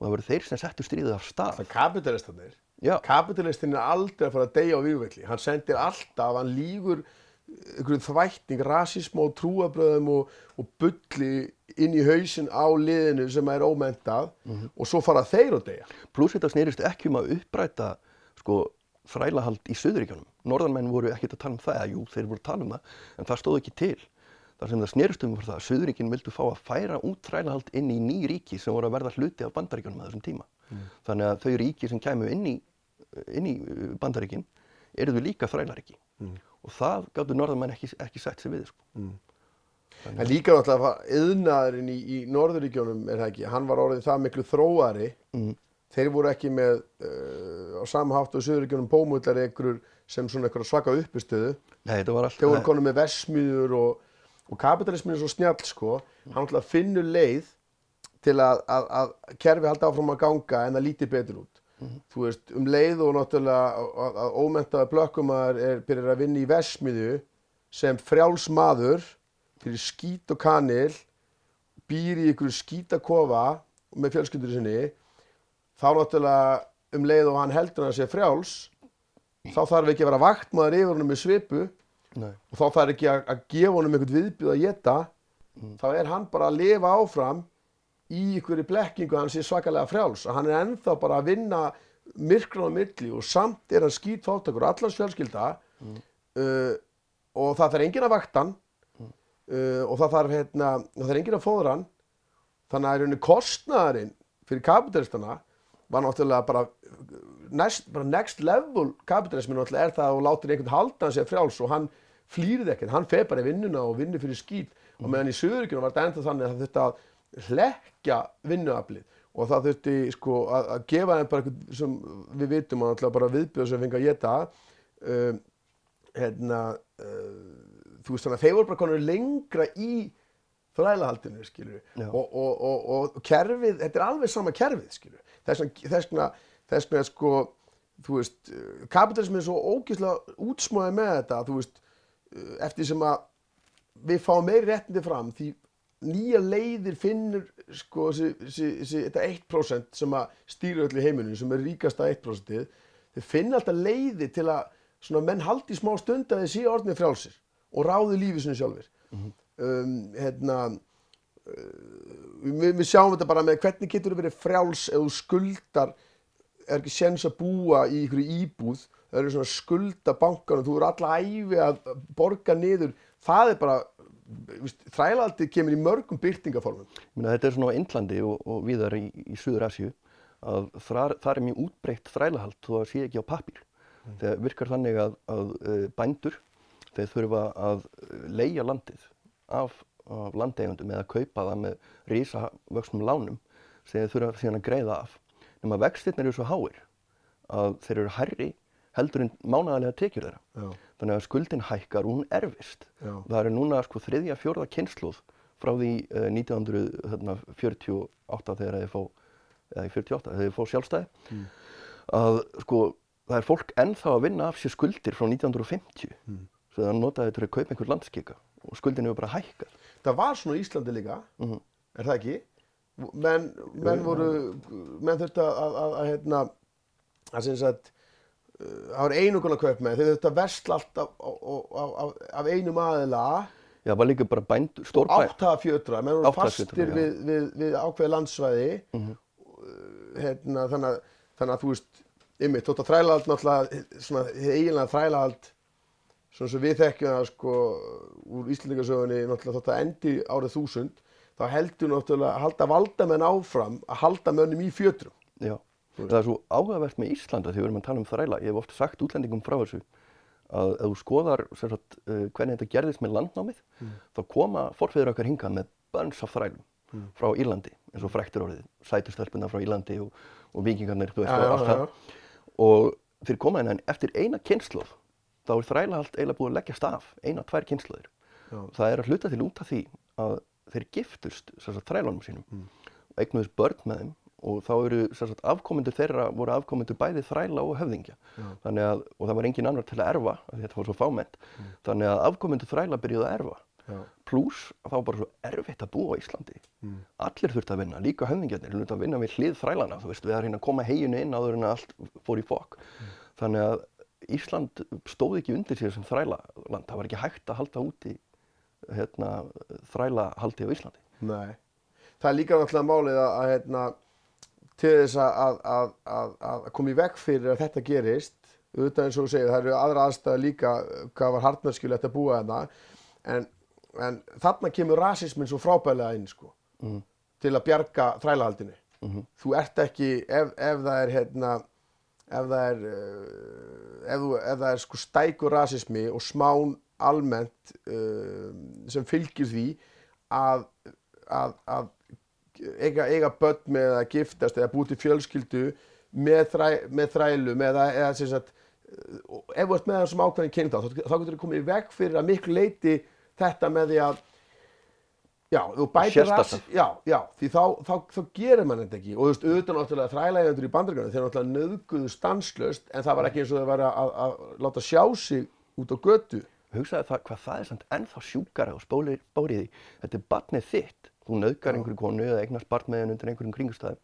og það voru þeir sem settu stríðið af stað. Það er kapitalistanir Já. kapitalistin er aldrei að fara að deyja á výrvelli hann sendir alltaf, hann lígur einhverju þvætting, rasism og trúabröðum og, og bulli inn í hausin á liðinu sem er ómentað og svo fara þeir að deyja. Pluss þetta snerist ekki um að uppræta sko þrælahald í Suðuríkjunum norðanmenn voru ekkert að tala um það, jú þeir voru að tala um það en það stóð ekki til. Þar sem það snerist um var það að Suðuríkin vildu fá að færa út þrælahald inn í ný ríki sem voru að verða hluti af bandaríkjunum að þessum tíma. Þannig að þau ríki sem kæmu inn í, inn í uh, bandaríkin eru þau líka þrælaríki. Og það gáttu norðanmenn ekki, ekki sett sig við sko. en líka náttúrulega yðnaðurinn í, í norðuríkjónum er það ekki, hann var orðið það miklu þróari. Mm. þeir voru ekki með uh, á samhátt og söðuríkjónum bómullari einhverjur sem svona einhverja svaka uppistöðu. Nei, þetta var allt þeir voru konum með versmiður og, og kapitalismin er svo snjall sko. Hann ætla að finna leið til að, að, að kerfi halda áfram að ganga en það líti betur út þú veist, um leið og náttúrulega að, að ómentaða blökkumar er byrjar að vinna í versmiðu sem frjáls maður fyrir skít og kanil býr í ykkur skítakofa með fjölskyldur sinni þá náttúrulega um leið og hann heldur hann sé frjáls þá þarf ekki að vera vaktmaður yfir honum með svipu Nei. og þá þarf ekki að, að gefa honum einhvern viðbjöð að geta þá er hann bara að lifa áfram í ykkur blekkingu að hann sé svakalega frjáls að hann er ennþá bara að vinna myrkran á milli og samt er hann skýt fátakur allans fjölskylda uh, og það þarf enginn að vakta hann uh, og það þarf, hérna, það þarf enginn að fóðra hann. Þannig að í rauninni kostnaðarinn fyrir kapitalistana var náttúrulega bara next, bara next level kapitalismin er það að þú látir einhvern halda hann sér frjáls og hann flýrið ekkert, hann feir bara í vinnuna og vinnur fyrir skýt. Og meðan í Suðuríkjunum var þetta enda þannig að að hlekja vinnuaflið. Og það þurfti sko að, að gefa þeim bara eitthvað sem við vitum að náttúrulega bara viðbjöð sem fengi að geta um, hérna uh, þú veist þannig að þeir voru bara konur lengra í þrælahaldinu skilur og, og, og, og kerfið, þetta er alveg sama kerfið skilur þess vegna- þess vegna þess vegna sko þú veist, uh, kapitalismin er svo ógeðslega útsmáði með þetta þú veist, uh, eftir sem að við fáum meiri réttindi fram því nýja leiðir finnur sko þetta 1% sem að stýra öllu í heiminum sem er ríkasta 1% þeir finna alltaf leiði til að svona menn haldi í smá stund að þeir séu orðnir frjálsir og ráði lífið sinni sjálfur um, hérna uh, við, við sjáum þetta bara með hvernig getur þú verið frjáls ef þú skuldar er ekki séns að búa í ykkur íbúð það eru svona skulda bankanum þú eru alla æfi að borga niður það er bara þrælaldi kemur í mörgum byrtingaformum þetta er svona á Indlandi og, og viðar í, í Suður Asíu að þar, þar er mjög útbreytt þrælahald þó að sé ekki á pappír. Það virkar þannig að, að uh, bændur þeir þurfa að uh, leigja landið af, af landeigundum eða kaupa það með rísa vöxnum lánum sem þeir þurfa síðan að greiða af. Nefn að vextirnir eru svo háir að þeir eru hærri heldur en mánaðarlega tekjur þeirra. Já. Þannig að skuldin hækkar og hún erfist. Já. Það eru núna sko þriðja, fjórða kynnslóð frá því uh, 1948 þegar þeir fá, eða í 48 þegar þeir fá sjálfstæði, að sko það er fólk ennþá að vinna af sér skuldir frá 1950 mm. svo það notaði til að kaupa einhver landskika og skuldin hefur bara hækkað. það var svona í Íslandi líka Mhm. er það ekki menn, menn voru menn þurftu að, að, að, að hérna að sem sagt uh, það var einu konar kaup með þeir að versla allt af, af, af, af einum aðila. Já, það var líka bara bændur, stórbæ, áttaða fjötra, menn voru fastir við, við, við ákveði landsvæði. Mhm. hérna, þannig, að, þannig að þú veist ymmið, þótt að þrælahald náttúrulega svona eiginlega þrælahald svona sem við þekkjum það sko úr Íslandingasögunni náttúrulega þótt að endi árið þúsund þá heldur náttúrulega að halda valdamenn áfram að halda mönnum í fjötrum. Já, það er svo áhugavert með Íslanda þegar við erum að tala um þræla. Ég hef oft sagt útlendingum frá þessu að ef þú skoðar sagt, uh, hvernig þetta gerðist með landnámið, þá koma forfeyður okkar hingað með bönns af þrælum frá Írlandi, eins og fræktur orðið, sætustelpuna frá Írlandi og, og vikingarnir, þú veist, Já, og allt það. Og þeir koma inn en eftir eina kynnslóð, þá er þrælahald eiginlega búið að leggjast af, eina, tvær kynnslóðir. Það er að hluta til út af því að þeir giftust þrælunum sínum. Og eignuðust börn með þeim og þá eru sagt, afkomendur þeirra voru afkomendur bæði þræla og höfðingja. Að, og það var engin annar til að erfa því þetta var svo fámennt. Þannig að afkomendur þræla byrjuðu að erfa. Já. pluss að það var bara svo erfitt að búa á Íslandi. Allir þurfti að vinna, líka höfðingjarnir þurfti að vinna við hlið þrælana, þú veist, við að reyna að koma heginu inn áður en að allt fór í fokk. Þannig að Ísland stóð ekki undir sér sem þrælaland það var ekki hægt að halda úti hérna, þræla haldi á Íslandi. Nei. Það er líka náttúrulega málið að, að hérna, til þess að, að, að, að koma í veg fyrir að þetta gerist. Auðvitað eins og þú segir, það eru aðra aðstæða líka hvað var hartmennskilegt að búa þarna. En, en þarna kemur rasismin svo frábælega inn sko, Mhm. til að bjarga þrælahaldinu. Þú ert ekki, ef, ef það er hérna, ef það er uh, ef, ef það er sko stækur rasismi og smán almennt uh, sem fylgir því að, að, að eiga, eiga börn með að giftast eða búið til fjölskyldu með, þræ, með þrælum eða, eða sem sagt, ef þú ert með þessum ákveðin kynnt þá, þá getur þú komið í veg fyrir að miklu leiti þetta með því að Já, þú bætir ras, já, já, því þá, þá, þá gerir mann þetta ekki. Og þú veist, auðvitað náttúrulega þrælægjandur í bandaríkjunum þeir náttúrulega nöðguðu stanslöst en það var ekki eins og þeir væri að, að, að láta sjá sig út á götu. Hugsaði það hvað það er samt ennþá sjúkara og spórið því. Þetta er barnið þitt þú nauðgar einhverju konu eða með henn undir einhverjum kringustæðum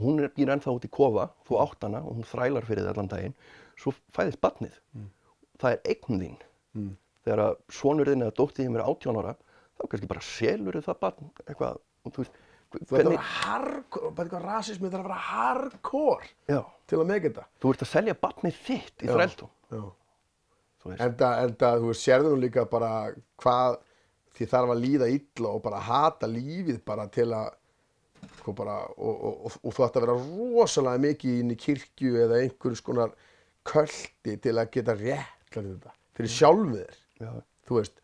hún er býr ennþá út í kofa, þú átt hana og hún þrælar fyrir þið allan daginn, svo fæðist barnið. Það er eign þín. Mm. Þegar að sonurðin eða dóttið þeim er 18 ára, þá kannski bara selur það barn eitthvað, og þú veist, Þú ætti að vera hardcore, bara eitthvað rasismi, það er að vera hardcore já, til að mega þetta. þú ert að selja barnið þitt í Já. þrældum. Já. Þú veist, Enda, enda, þú veist, sérðu nú líka bara hvað því þarf að líða illa og bara hata lífið bara til að sko bara, og, og, og, og þú ætti að vera rosalega mikið inn í kirkju eða einhverjum skonar köldi til að geta þetta fyrir já, þú veist.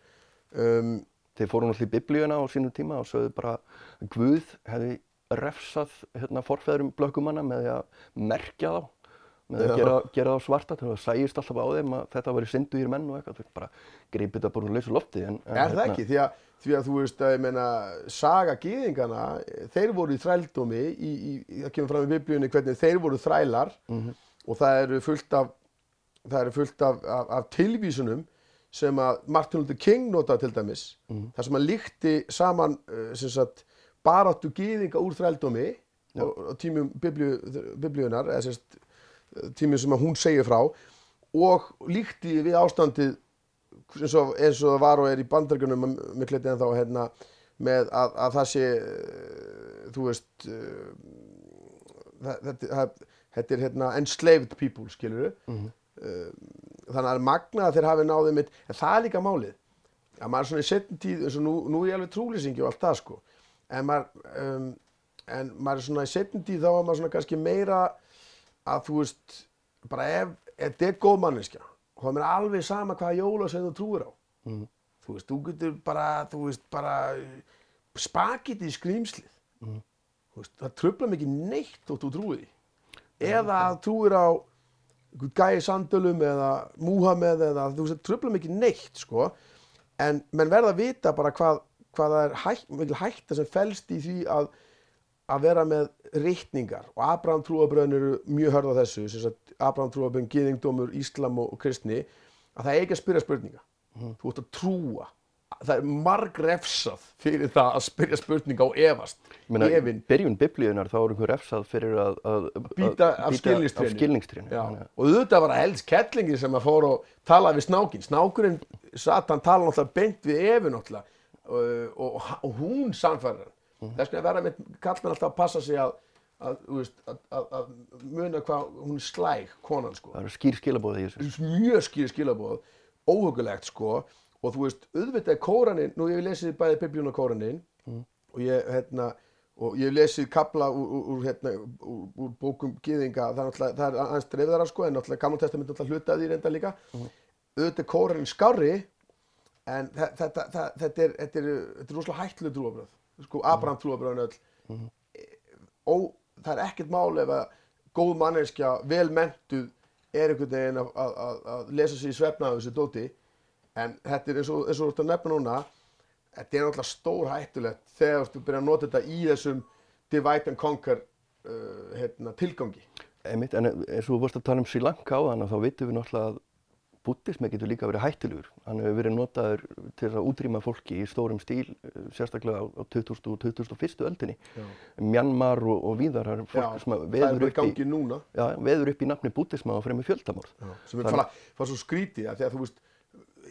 Um, þeir fóru náttúrulega í biblíuna á sínum tíma og sögðu bara Guð hefði refsað hérna, forfeðrum blökkumanna með að merkja þá gera, gera þá svarta til að það sæjist alltaf á þeim að þetta væri synduðir menn og eitthvað, þú bara greipið þetta bara úr lausu lofti en, en, er það ekki? Því að, því að þú veist að ég meina saga gýðingana, þeir voru í þrældómi í, í, í, það kemur fram í biblíunni hvernig þeir voru þrælar og það eru fullt af það eru fullt af, af, af tilvísunum sem að Martin Luther King nota til dæmis þar sem að líkti saman uh, sem sagt baráttu gýðinga úr þrældómi og tímum biblíu, biblíunar eða sem tímum sem hún segir frá og líkti við ástandið eins og, eins og það var og er í bandargunum miklu en þá hérna, með að, að það sé eh, þú veist eh, þetta, er hérna enslaved people skilur Mhm. þannig að magna að þeir hafi náðið mitt en það er líka málið að maður svona í setjum tíð eins og nú, nú er ég alveg trúlýsingi og allt það sko en maður um, en maður svona í setjum tíð þá er maður svona kannski meira að þú veist bara ef, ef þetta er góð manneskja þá er mér alveg sama hvaða jóla sem þú trúir á. Mhm. þú veist, þú getur bara þú veist, bara spagetti í skrýmslið Mhm. þú veist, það tröfla mikið neitt þótt þú trúir því. Eða að trúir á gæi sandölum eða Múhameð eða þú veist, það tröfla mikið neitt sko, en menn verða að vita bara hvað, hvað það er hætt, mikil hætta sem felst í því að að vera með reikningar og Abraham trúabröðin eru mjög hörð á þessu sem sagt Abraham trúabröðin, gyðingdómur, Íslam og, og kristni að það er ekki að spyrja spurninga. Þú ert að trúa. Það er marg refsað fyrir það að spyrja spurninga og efast. Ég meina, efinn. byrjun biblíunar þá er einhver refsað fyrir að, að Býta að- skilningstrénu. af að- og auðvitað var það helst kettlingi sem að fór og talaði við snákin. Snákurinn, Satan tala náttúrulega beint við Evu náttúrulega og, og, og hún sannfærir hann. Mhm. Þess vegna verða með kallmenn alltaf að passa sig að, að, veist, að, að, að muna hvað hún er slæg, konan sko. það eru skýr skilabóð í þessu Mjög skýri skilabóð, óhugulegt sko og þú veist, auðvitað er kóranin, nú ég hef lesið bæði biblíun og kóranin og ég, hérna, og ég hef lesið kapla úr, úr, hérna, úr, úr bókum gyðinga, það er náttúrulega, það er aðeins dreifðara sko, en gamla testament náttúrulega hlutað í reynda líka. Auðvitað er kóranin skárri, en þe- þetta, þetta, þetta er, þetta er, þetta er rosalega hættuleg trúabröð, sko, Abraham trúabröðin öll. Ó, það er ekkert mál ef að góð manneskja, vel mentuð, er einhvern veginn að, að, að, að lesa sig í svefna af þessu dóti en þetta er eins og, og þú ert að nefna núna þetta er náttúrulega stór hættulegt þegar þú byrjar að nota þetta í þessum divide and conquer uh, hérna, tilgangi Einmitt, en eins og þú vorst að tala um Sri Lanka á þannig þá vitum við náttúrulega að búttismi getur líka verið hættilegur. Hann hefur verið notaður til að útrýma fólki í stórum stíl, eh, sérstaklega á, á 20. og 21. öldinni. Mjanmar og, og víðar, það er fólk sem að það er veður upp, í, já, veður upp í nafni búttisma og fremur fjöldamorð. sem er fara, fara svo skrítið að þegar þú veist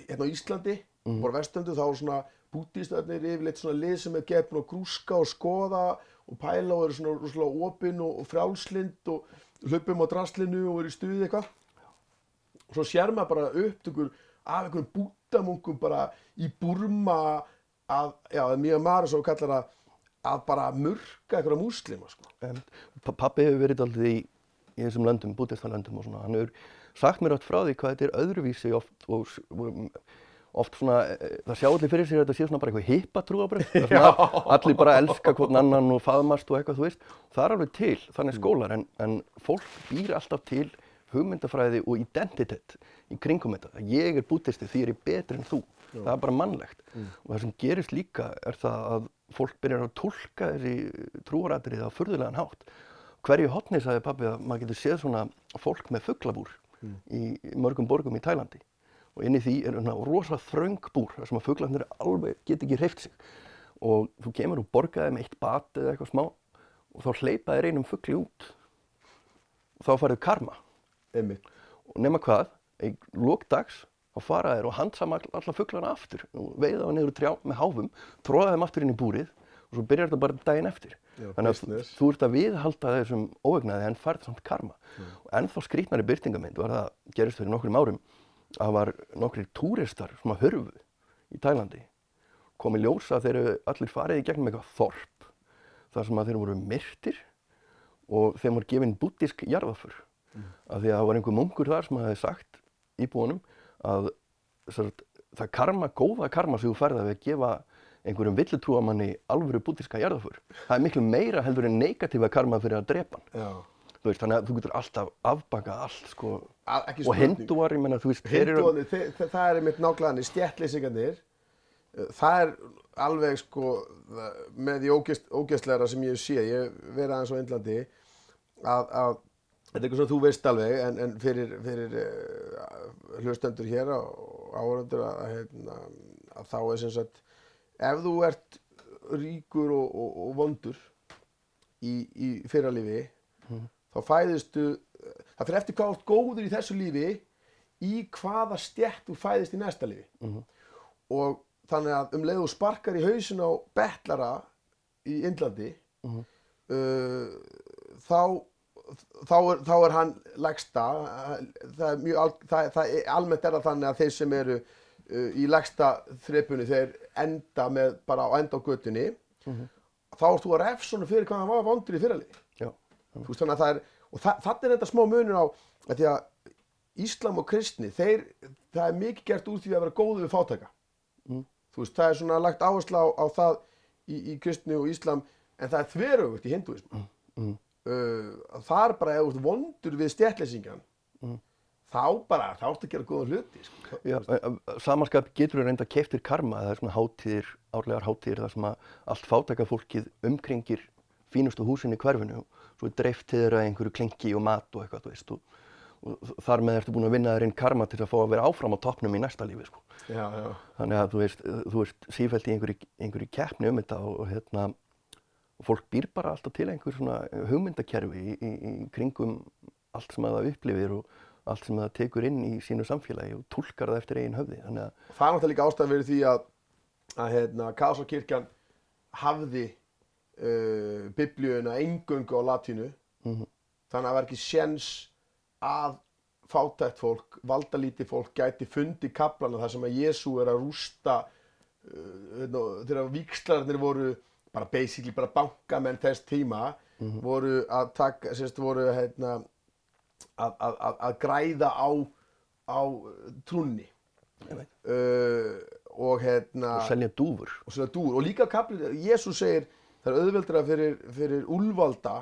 hérna á Íslandi, mm. bara vestöndu þá er svona búttistöðnir yfirleitt svona lið sem er búin að grúska og skoða og pæla og eru svona rosalega opinn og, og frjálslind og hlupum á draslinu og eru í stuði eitthvað og svo sér maður bara upptökur af einhverjum búttamungum bara í Burma að, já, að Mía Mara svo kallar það að bara murka einhverja múslima sko. Einmitt. Pa- Pabbi hefur verið aldrei í, í þessum löndum, búttistalöndum og svona. Hann hefur sagt mér átt frá því hvað þetta er öðruvísi oft og oft svona, eh, það sjá allir fyrir sér að þetta sé svona bara eitthvað hippa trúabröð. Allir bara elska hvern annan og faðmast og eitthvað, þú veist. Það er alveg til, þannig skólar, en, en fólk býr alltaf til hugmyndafræði og identitet í kringum þetta. Ég er búttisti því er ég betri en þú. Það er bara mannlegt. Og það sem gerist líka er það að fólk byrjar að tólka þessi trúaratrið á furðulegan hátt. Hverju hotni sagði pabbi að maður getur séð svona fólk með fugglabúr í mörgum borgum í Tælandi. Og inn í því er svona rosa þröng búr þar sem að fugglarnir alveg get ekki hreift sig. Og þú kemur og borgaði með eitt bat eða eitthvað smá og þá hleypa þeir einum fuggli út og þá farið karma einmitt. og nema hvað, í lókdags þá fara þeir og handsama all- alla fugglana aftur. Og veiða það niður úr trjá með háfum tróða þeim aftur inn í búrið og svo byrjar þetta bara daginn eftir. Já, þannig að business. þú ert að viðhalda þessum óvegnaði en færð samt karma. Og ennþá skrýtnari byrtingamind var það gerist fyrir nokkrum árum að var nokkrir túristar sem að hörfu í Tælandi. Komið ljósa að eru allir farið í gegnum eitthvað þorp þar sem að þeir voru myrtir og þeim var gefin búttísk jarðafur af því að það var einhver munkur þar sem hefði sagt íbúanum að sagt, það karma, góða karma sem þú færði að við að gefa einhverjum villutrúamanni alvöru búttíska jarðafur það er miklu meira heldur en negatífa karma fyrir að drepa hann. Veist, þannig að þú getur alltaf afbakað allt sko. A- ekki og hindúar, ég menna, þe- það er einmitt nákvæðanir, stjættleysingarnir, það er alveg sko með því ógæstlegra sem ég sé, ég verið aðeins á Indlandi, að, að þetta er eitthvað sem þú veist alveg, en, en fyrir, fyrir uh, hlustendur hér og áhörundur að, að, hérna, að þá er sem sagt, ef þú ert ríkur og, og, og vondur í, í fyrralífi, þá fæðistu, það fyrir eftir hvað góður í þessu lífi, í hvaða stjætt þú fæðist í næsta lífi. Og þannig að um leið og sparkar í hausin á betlara í Indlandi, uh, þá, þá, er, þá er hann legsta, það er mjög, al, það, það er, almennt er það þannig að þeir sem eru uh, í legsta þrepunni, þeir enda með bara á enda á götunni, þá ert þú að refsona fyrir hvað hann var vondur í fyrirlið. Já, Þú veist þannig að það er, og þa þetta er þetta smá munur á, því að Íslam og kristni, þeir, það er mikið gert úr því að vera góðu við fátæka. Þú veist, það er svona lagt áherslu á, á það í, í kristni og Íslam, en það er þveröfugt í hinduism. Mm. Uh, það er bara, ef þú ert vondur við stjættleysingan, þá bara, þá ertu að gera góða hluti. Sko. Já, samanskap getur við reynda keftir karma, það er svona hátíðir, árlegar hátíðir þar sem að allt fátæka fólkið umkringir fínustu húsin í hverfinu svo er dreift til þeirra einhverju klinki og mat og eitthvað, þú veist, og, og þar með ertu búin að vinna þér inn karma til að fá að vera áfram á toppnum í næsta lífi, sko. Já, já. Þannig að þú veist, þú veist sífælt í einhverju, einhverju keppni um þetta og hérna, og fólk býr bara alltaf til einhver svona hugmyndakerfi í, í, í kringum allt sem að það upplifir og allt sem það tekur inn í sínu samfélagi og tólkar það eftir eigin höfði. Það er náttúrulega líka ástæðan fyrir því að, að hérna, Kásakirkjan hafði uh, biblíuna eingöngu á latínu Mhm. þannig að það var ekki séns að fátækt fólk, valdalítið fólk gæti fundi kaplana þar sem að Jésu er að rústa uh, hérna, þegar víkslarnir voru bara basically bara bankamenn þess tíma voru að taka, sérst voru hérna að, að, að, að græða á, á trúnni. Uh, og hérna og selja dúfur. og svona dúr og líka kaplið, Jésús segir það er auðveldra fyrir, fyrir úlvalda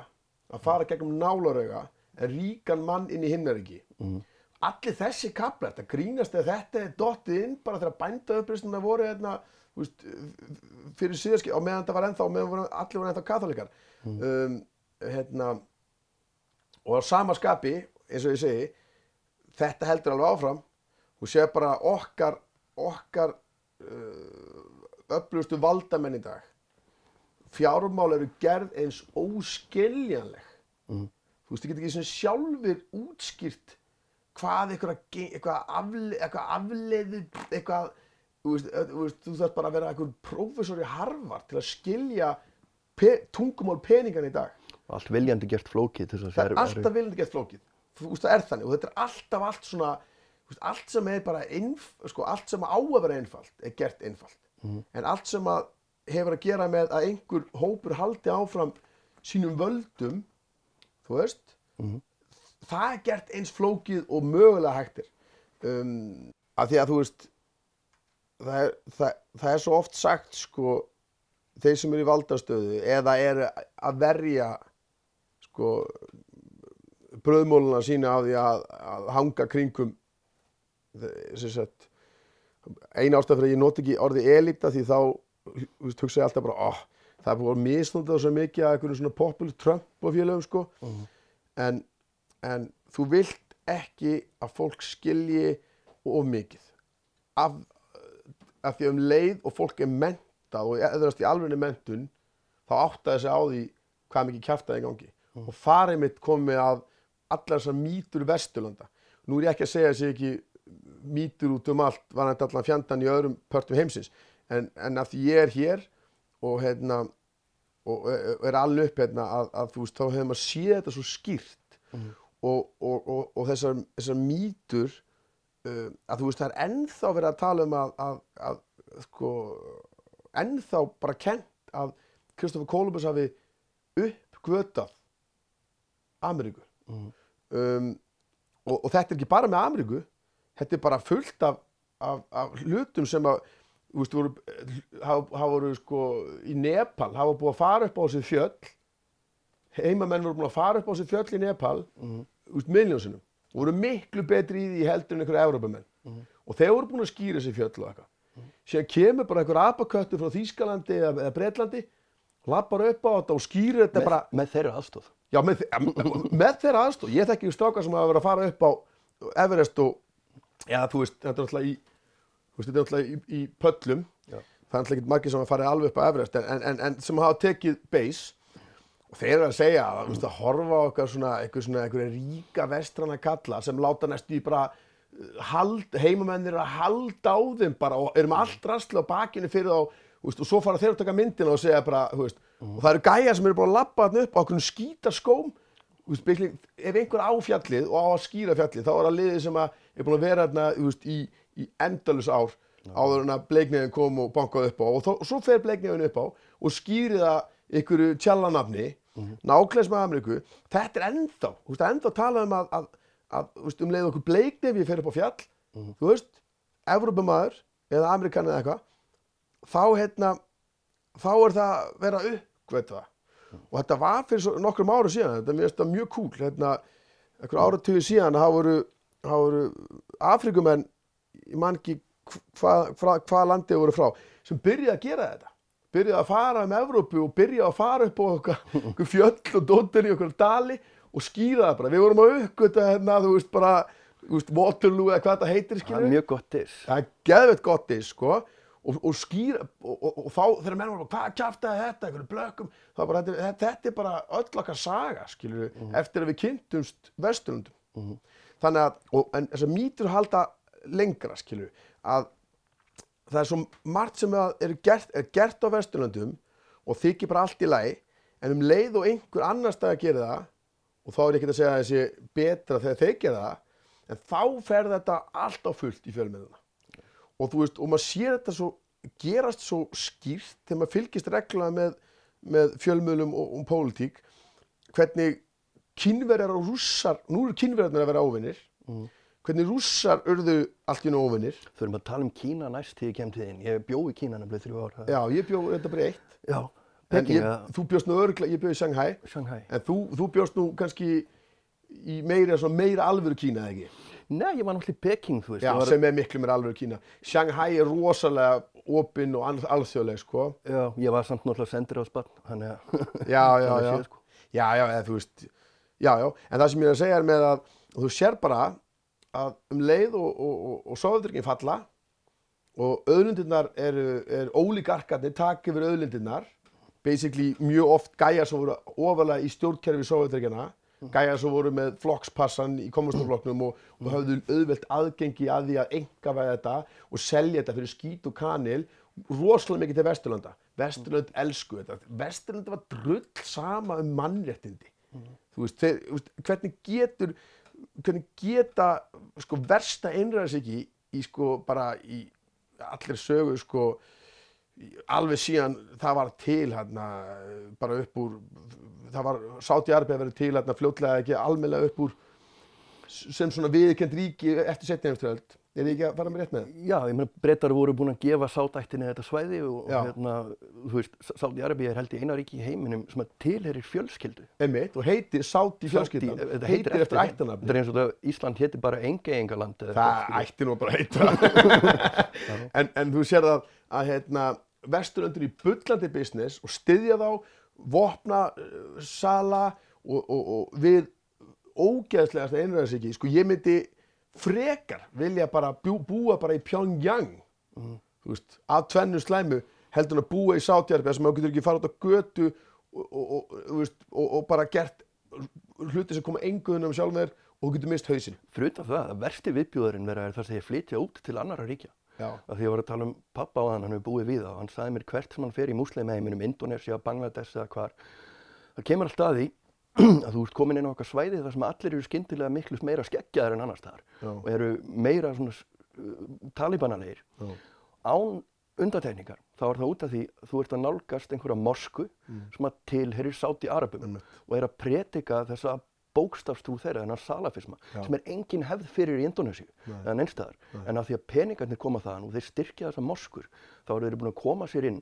að fara gegnum nálarauga en ríkan mann inn í himnaríki. Mm. allir þessi kaplar þetta grínast eða þetta er dottið inn bara þegar bænda upprýstina voru hérna, veist, fyrir síðaski og meðan það var ennþá, meðan voru, allir voru ennþá katholikar um, hérna og á sama skapi eins og ég segi þetta heldur alveg áfram. Þú sé bara okkar okkar uh, öflugustu valdamenn í dag. Fjármál eru gerð eins óskiljanleg. Mhm. þú veist, þú getur ekki sjálfur útskýrt hvað eitthvað, eitthvað, afle, eitthvað afleiðu eitthvað þú veist, þú þú þarf bara að vera eitthvað prófessor í Harvard til að skilja pe tungumál peningan í dag. Allt viljandi gert flókið það að er alltaf viljandi gett flókið. Þú veist það er þannig. Og þetta er alltaf allt svona þú veist, allt sem er bara einf, sko, allt sem á að vera einfalt er gert einfalt. En allt sem að hefur að gera með að einhver hópur haldi áfram sínum völdum þú veist það er gert eins flókið og mögulega hægtir um, að því að þú veist það það, það er svo oft sagt sko þeir sem eru í valdastöðu eða eru að verja sko bröðmóluna sína af því að, að hanga kringum eina ástæð fyrir að ég noti ekki orðið elita því þá hugsa ég alltaf bara oh, það er búin að misnóta svo mikið að einhverju svona popular Trump og félögum sko en, en þú vilt ekki að fólk skilji of mikið af, af því um leið og fólk er mentað og eðrast í alvegni mentun þá áttaði sig á því hvað mikið kjaftaði í gangi. Og farið mitt komið að allar þessar mýtur Vesturlanda. Nú er ég ekki að segja þessi ekki mýtur út um allt varandi allan fjandan í öðrum pörtum heimsins. En, en að því ég er hér og hérna og og er alveg upp hérna að, að þú veist þá hefur maður séð þetta svo skýrt. Og, og, og, og þessar, þessar mýtur að þú veist það er ennþá verið að tala um að, að, að sko, ennþá bara kent að Kristoffer Columbus hafi uppgötað Ameríku. Um, og, og þetta er ekki bara með Ameríku þetta er bara fullt af, af, af hlutum sem að þú veist, voru, hafa, hafa voru sko í Nepal, hafa búið að fara upp á þessi fjöll. Heimamenn voru búin að fara upp á þessi fjöll í Nepal mm. miljónsinnum og voru miklu betri í því heldur en einhverja Evrópumenn og þeir voru búin að skýra þessi fjöll og eitthvað síðan kemur bara einhver apaköttur frá Þýskalandi eða, eða Breitlandi lappar upp á þetta og skýrir þetta með, bara með þeirra aðstóð Já, með, með, þeirra aðstóð. Ég þekki strákar sem hafa verið að fara upp á Everest og, já, þú veist, þetta er alltaf í, þú veist, þetta er alltaf í, í pöllum. Já. Það er alltaf ekki margir sem hafa farið alveg upp á Everest, en, en, en sem hafa tekið base. Og þeir eru að segja, veist, að horfa á eitthvað svona, eitthvað svona, eitthvað ríka vestrana kalla sem láta næstu í bara uh, hald, heimamennir að halda á þeim bara og eru með allt rastli á bakinu fyrir þá, veist, og svo fara þeir að taka myndina og segja bara, veist, og það eru gæjar sem eru búin að lappa þarna upp á okkur skýta skóm þú veist, byggli, ef einhver á fjallið og á að skýra fjallið, þá er það liðið sem er búin að vera þarna, í, í endalus ár áður en að bleikniðin kom og bankaði upp á. Og, þó, og svo fer bleikniðin upp á og skýri það einhverju tjallanafni nákvæmst með Ameríku. Þetta er ennþá, þú veist, ennþá talað um að, að, að þú veist, um leið okkur bleikniði fer upp á fjall, þú veist Evrópumæður eða Amerikan eða eitthvað þá hérna þá er það að vera uppgötva og þetta var fyrir nokkrum ára síðan þetta mér finnst það mjög cool hérna, einhver áratöfi síðan þá voru, þá voru Afrikumenn ég man ekki hvað hva, hva landið voru frá sem byrjaði að gera þetta byrjaði að fara um Evrópu og byrjaði að fara upp á okkur fjöll og dóttir í okkur dali og skýra það bara. Við vorum að uppgöta hérna þú veist bara þú veist, Waterloo eða hvað þetta heitir það skilur er mjög gott dis það er geðveitt gott is sko. Og, og skýra og, og, og þá þegar menn voru bara hvað kjaftaði þetta, einhverju blökkum? Þá bara þetta, þetta, er bara öll okkar saga skilur eftir að við kynntumst vesturlundum þannig að, og, en þessar mýtur halda lengra skilur að það er svo margt sem er gert, er gert á vesturlundum og þykir bara allt í lagi en um leið og einhver annar stað að gera það og þá er ekki að segja að þessi betra þegar þeir gera það en þá fer þetta allt á fullt í fjölmiðuna og þú veist, og maður sér þetta svo gerast svo skýrt þegar maður fylgist reglulega með, með fjölmiðlum og, og pólitík hvernig kynverjar og rússar nú eru kynverjarnir að vera óvinnir hvernig rússar urðu allt í nú óvinnir þurfum að tala um Kína næst til ég kem til þín. Ég bjó í Kína nefnilega þrjú ár já, ég bjó þetta bara eitt. Já Peking eða? þú bjóst nú örgla, ég bjó í Shanghai. Shanghai. En þú, þú bjóst nú kannski í meira, meira alvöru Kína eða ekki? Nei ég var náttúrulega í Peking þú veist. Já, var, sem er miklu meira alvöru Kína. Shanghai er rosalega opinn og al- alþjóðleg sko. Já, ég var samt náttúrulega sendir á spann þannig að já, já, já. séð, sko. já, já, eða já, já, en það sem ég er að segja er með að þú sér bara að um leið og, og, og, og Sovjetryggjum falla og auðlindirnar eru, er ólíkarkarnir takk yfir auðlindirnar basically mjög oft gæjar sem voru ofalega í stjórnkerfi Sovjetryggjana gæjar sem voru með flokkspassan í kommunistaflokknum og, og höfðu auðvelt aðgengi að því að enga þetta og selja þetta fyrir skít og kanil rosalega mikið til Vesturlanda. Vesturlönd elsku þetta. Vesturlanda var drull sama um mannréttindi. Þú veist, þeir, veist, hvernig getur hvernig geta sko versta einræðisiki í sko bara í allir sögu sko í- alveg síðan það var til hérna bara upp úr það var Sáti Arabia verið til hérna fljótlega ekki almennilega upp úr sem svona viðkend ríki eftir setni heimstöld er þið ekki að fara með rétt með það? já, ég meina breytar voru búin að gefa sátættinni þetta svæði og Já. hérna, þú veist, Sáti Arabi er held í eina ríki í heiminum sem að tilherir fjölskyldu. Einmitt, og heitir Sáti fjölskyldan. þetta heitir eftir þeim. ættanafni þetta er eins og það Ísland héti bara engeingaland það ætti nú bara að heita en, en þú sér það að hérna, vesturöndur í bullandi business og styðja þá vopna uh, sala og, og, og við ógeðslegasta einræðisiki sko ég myndi frekar vilja bara bjú, búa bara í Pyongyang þú veist, af tvennu slæmu heldur en að búa í Sátiarabia sem maður getur ekki fara út á götu og, og, veist, og, og bara gert hluti sem koma enguðunum sjálf með þér og þú getur mist hausinn. Fyrir utan það, að versti viðbjóðurinn vera er það að ég flytja út til annara ríkja. Já. Af því ég var að tala um pappa á hann, hann hefur búið við það og hann sagði mér hvert sem hann fer í músleimheiminum, Indonesia, Bangladesh eða hvar. Það kemur alltaf að því að þú ert komin inn á okkar svæði þar sem allir eru skyndilega miklu meira skeggjaðar en annar staðar Já. og eru meira svona uh, talibananlegir. Já. Án undatekningar, þá er það út af því þú ert að nálgast einhverja morsku sem að tilherir Sáti Arabum Einmitt. og er að predika þessa bókstafstrú þeirra, þennan salafisma, Já. sem er engin hefð fyrir í Indonésiu Nei. eða neinstæðar. En af því að peningarnir koma þaðan og þeir styrkja þessa morskur, þá eru þeir búin að koma sér inn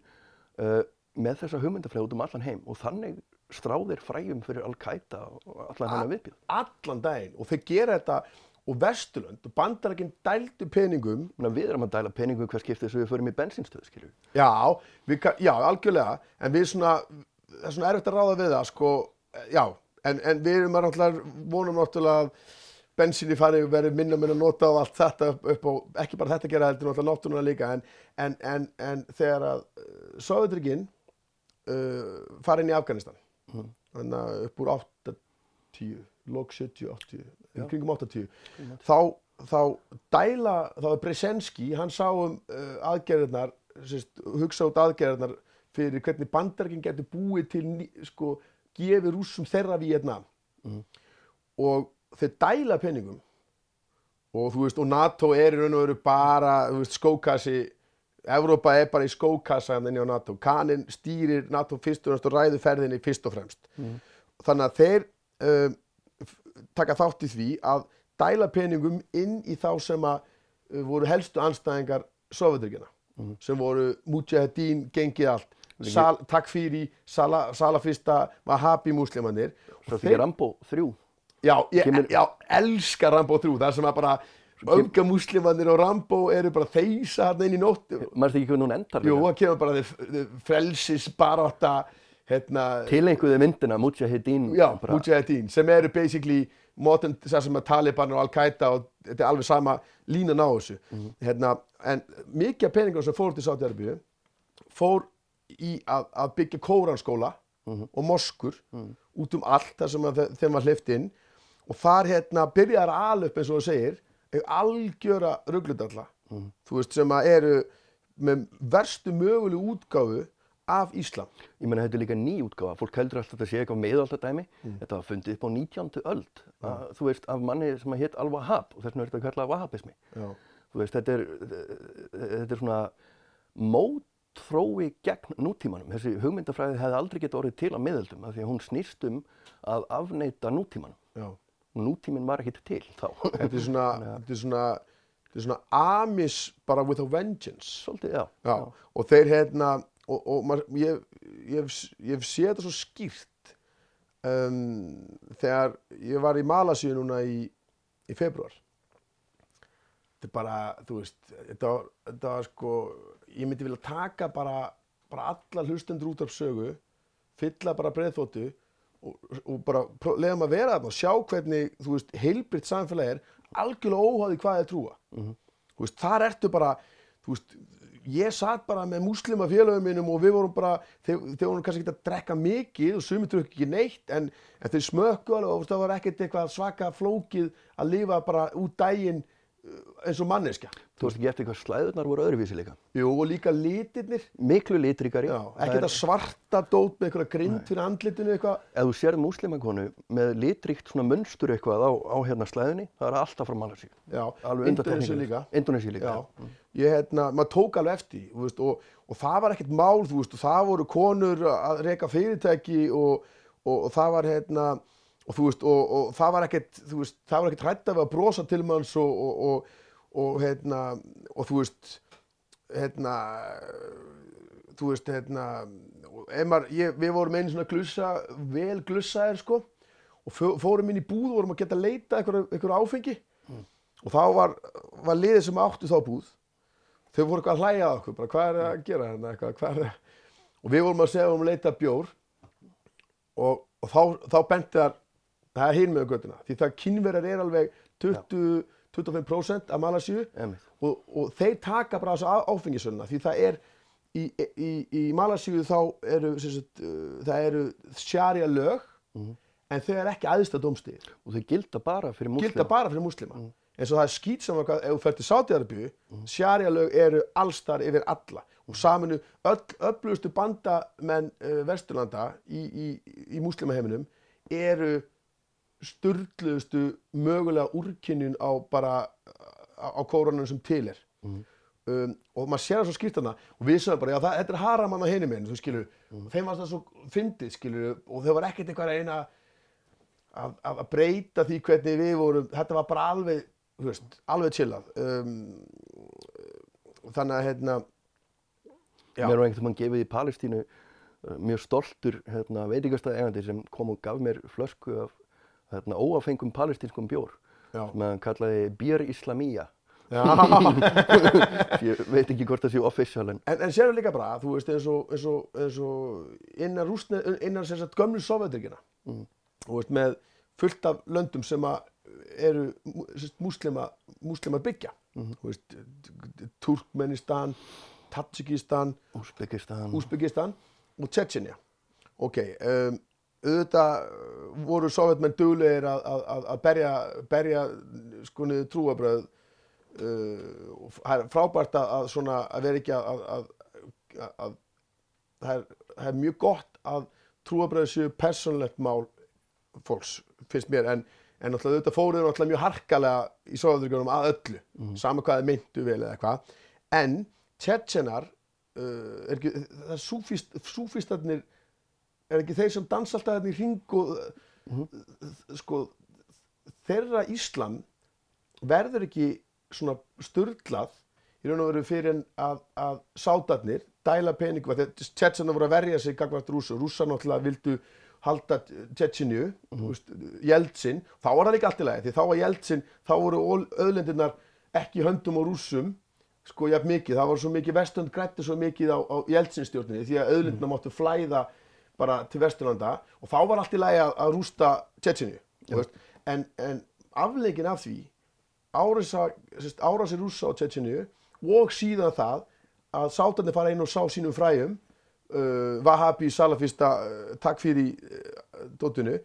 uh, með þessa hugmyndaflega út um allan heim og þannig stráðir fræjum fyrir Al-Qaida og allan hennar viðbjöð. Allan daginn. Og þeir gera þetta og Vesturlönd og bandarækinn dældu peningum. Við erum að dæla peningum hver skiptið sem við förum í bensinstöðu, skilju. Já, við, já, algjörlega, en við svona, það er svona erfitt að ráða við það, sko, já, en, en við erum að náttúrulega, vonum náttúrulega að bensinni fari verið minna minna nota og allt þetta upp, á, ekki bara þetta gera heldur náttúrulega náttúrulega líka, en, en, en, en þegar að uh, Sovjetrygin uh, fara inn í Afganistan, þannig að upp úr 80, lók 70, 80, Já. um kringum 80, þá, þá dæla, þá er Brzezinski, hann sá um uh, aðgerðirnar, sérst, hugsa út aðgerðirnar fyrir hvernig bandarkin getur búið til, sko, gefið rússum þeirra Vietnam. Og þeir dæla peningum og þú veist, og NATO er í raun og veru bara, þú veist, skókassi, Evrópa er bara í skókassa hann inn á NATO. Kanin stýrir NATO fyrst og fremst og ræður ferðinni fyrst og fremst. Þannig að þeir um, taka þátt í því að dæla peningum inn í þá sem að uh, voru helstu anstæðingar Sovjetryggjana sem voru Mujahedin, gengið allt, Sal, Takfiri, Sala, Salafista, Wahhabi muslimannir. Svo þetta ekki Rambo 3. Já, ég já, elska Rambo 3, það sem að bara öfga muslimannir og Rambo eru bara þeysa hann inn í nótt. Maður ekki hvernig hún endar Jú, það kemur bara þið- frelsis barátta, hérna, Tilenguði myndina Mujahedin. já, bara- Mujahedin, sem eru basically það sem að Taliban og Al-Qaida og þetta er alveg sama línan á þessu. Hérna, en mikið af peningum sem fór til Sáti-Arabíu fór í að, að byggja kóranskóla og moskur út um allt þar sem þeim var hleyft inn og þar hérna byrjar að ala upp eins og þú segir algjöra ruggludalla þú veist sem að eru með verstu mögulegu útgáfu af Íslam Ég meina þetta er líka ný útgáfa, fólk heldur alltaf að þetta sé eitthvað meðaldadæmi, þetta var fundið upp á 19. öld, að, þú veist, af manni sem að hétt Al-Wahhab og þess vegna er þetta kallað Wahhabismi. Já. Þú veist, þetta er, þetta er svona mótþrói gegn nútímanum. Þessi hugmyndafræði hefði aldrei getið orðið til á miðöldum af því að hún snýst um að afneita nútímanum. Já. Nútíminn var ekkert til þá. Þetta er svona, þetta er svona, þetta er svona amis bara with a vengeance. Svolítið, já. Já, og þeir hérna, og, og maður, ég, ég, ég hef séð þetta svo skýrt um, þegar ég var í Malasíu núna í, í februar. Þetta er bara, þú veist, þetta var, þetta var sko, ég myndi vilja taka bara, bara alla hlustendur út af sögu, fylla bara breiðþóttu og, og bara leyfa maður að vera þarna og sjá hvernig, þú veist, heilbritt samfélag er algjörlega óháði hvað þið trúa. Þú veist, þar ertu bara, þú veist, ég satt bara með múslima félögum mínum og við vorum bara, þeir, þeir vorum kannski ekki að drekka mikið og sumir drukku ekki neitt en, en þeir smökku alveg og það var ekkert eitthvað svaka flókið að lifa bara út daginn uh, eins og manneskja. Þú veist ekki eftir hvað slæðurnar voru öðruvísi líka. Jú, og líka litirnir, Miklu litrikari. ekki þetta svarta dót með einhverja grind fyrir andlitinu eitthvað. ef þú sérð múslimakonu með litríkt svona munstur eitthvað á, á hérna slæðinni, það er alltaf frá Malasíu. Já, Alveg Indonesia líka. Indonési líka. Já, ég hérna, maður tók alveg eftir veist, og, og það var ekkert mál, þú veist, og það voru konur að reka fyrirtæki og, og, og það var hérna, og þú veist, og, og það var ekkert, þú veist, það var ekkert hrætt af að brosa til manns og, og, og, og hérna, og þú veist, hérna, þú veist, hérna, maður, ég, við vorum einu svona glussa, vel glussaðir, sko, og fó- fórum inn í búð og vorum að geta leita einhverju, áfengi. Og þá var, var liðið sem áttu þá búð þau voru eitthvað að hlæja að okkur bara hvað er að gera hérna? Eitthvað, hvað er og við vorum að segja um að leita að bjór. Og, og þá, þá benti þar það er hinn með göttuna því það kynverjar er alveg 20, 25% af Malasíu og, og þeir taka bara þessu áfengisöluna því það er í, í, í Malasíu þá eru, sagt, uh, það eru sharia lög Mhm. en þau er ekki aðsta dómstíð. Og þau gilda bara fyrir múslima. Gilda bara fyrir múslima. Mm. En svo það er skýt sem að ef þú fer til Sátiðarbyggu, mm. sharia lög eru allstar yfir alla og saminu öll öflugustu bandamenn uh, Vesturlanda í, í, í múslimaheiminum eru sturgluðustu mögulega úrkynnin á bara á, kóranum sem til er. Mhm. Um, og maður sér það svo skýrt hana og við sögum bara, já það, þetta er haramann á henni minn, þú skilur, þeim var það svo fyndið, skilur, og þau var ekkert eitthvað að reyna að, að, breyta því hvernig við vorum, þetta var bara alveg, þú veist, alveg chillað. Um, þannig að, hérna, Já. Mér var einhvern veginn gefið í Palestínu uh, mjög stoltur hérna, veitingastæði eigandi sem kom og gaf mér flösku af hérna, óafengum palestínskum bjór já, sem hann kallaði Bier Islamía. já. Ég veit ekki hvort það sé official en En, en sérðu líka bara, þú veist, eins og, eins og, eins og innan rústne, innan sem sagt gömlu sovjetrykina, Mm. þú veist, með fullt af löndum sem eru múslima, múslima byggja, Mhm. þú veist, Turkmenistan, Tatsikistan, Úsbyggistan. Og Tjetjenja. Ok, um, auðvitað uh, voru sovjetmenn duglegir að, að, að, að berja, berja sko niður trúabröð uh, og það er frábært að, að, svona, að vera ekki að, að, að, að það, er, það er mjög gott að trúabröð séu persónlegt mál fólks, finnst mér, en, en náttúrulega auðvitað fóruður náttúrulega mjög harkalega í sovjetryggjunum að öllu, sama hvað þið myndu vel eða eitthvað, en Tjetjenar uh, er ekki, það er súfist, súfistarnir er ekki þeir sem dansa alltaf hérna í hring og uh, sko þeirra Íslam verður ekki svona sturglað í raun og veru fyrir en að, að sátarnir dæla peningum að Tjetjenar voru að verja sig gagvart rúsa, rúsa náttúrulega vildu halda Tjetjenju, mm -hmm. Jeltsin, þá var það líka allt í lagi því þá var Jeltsin, þá voru öðlendirnar ekki höndum á rússum sko jafn mikið, það var svo mikið vestönd grætti svo mikið á, á Jeltsin-stjórninni því að auðlindina máttu flæða bara til Vesturlanda og þá var allt í lagi að, að rústa Tjetjenju en, en afleikin af því árasa, sérst, árasi rússa á Tjetjenju og síðan það að sátarnir fara inn og sá sínum fræjum uh, Vahabi, Salafista uh, takk fyrir uh, dóttinu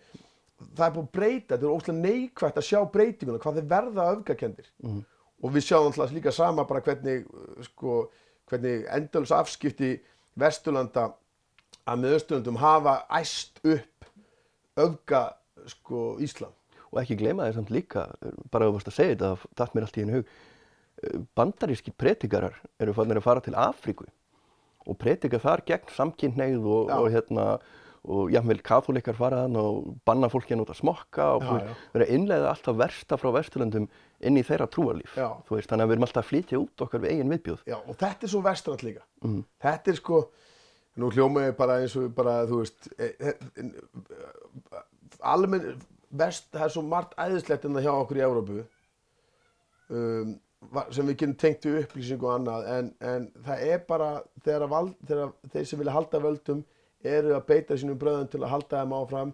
það er búin að breyta, þetta er óslega neikvægt að sjá breytinguna, hvað þeir verða öfgakendir Mhm. og við sjáum alltaf líka sama bara hvernig uh, sko, hvernig endalus afskipti Vesturlanda að með Östurlandum hafa æst upp öfga sko Íslam Og ekki gleyma þér samt líka, bara þú varst að segja þetta, það datt mér allt í einu hug. eh, Bandaríski pretikarar eru fannir að fara til Afríku og pretika þar gegn samkynneið og, og hérna og jáfnveil katholikar fara þann og banna fólki að nota smokka og vera að innleiða alltaf versta frá Vesturlöndum inn í þeirra trúarlíf. Já. Þú veist, þannig að við erum alltaf að flytja út okkar við eigin viðbjóð. Já, og þetta er svo vestrand líka. Mhm. Þetta er sko, nú hljóma ég bara eins og bara, þú veist, e, e, almenn vest, það er svo margt æðislegt en það hjá okkur í Európu um, sem við getum tengt við upplýsingu og annað, en, en það er bara þegar, vald, þegar þeir sem vilja halda völdum eru að beita sínum bröðum til að halda þeim áfram,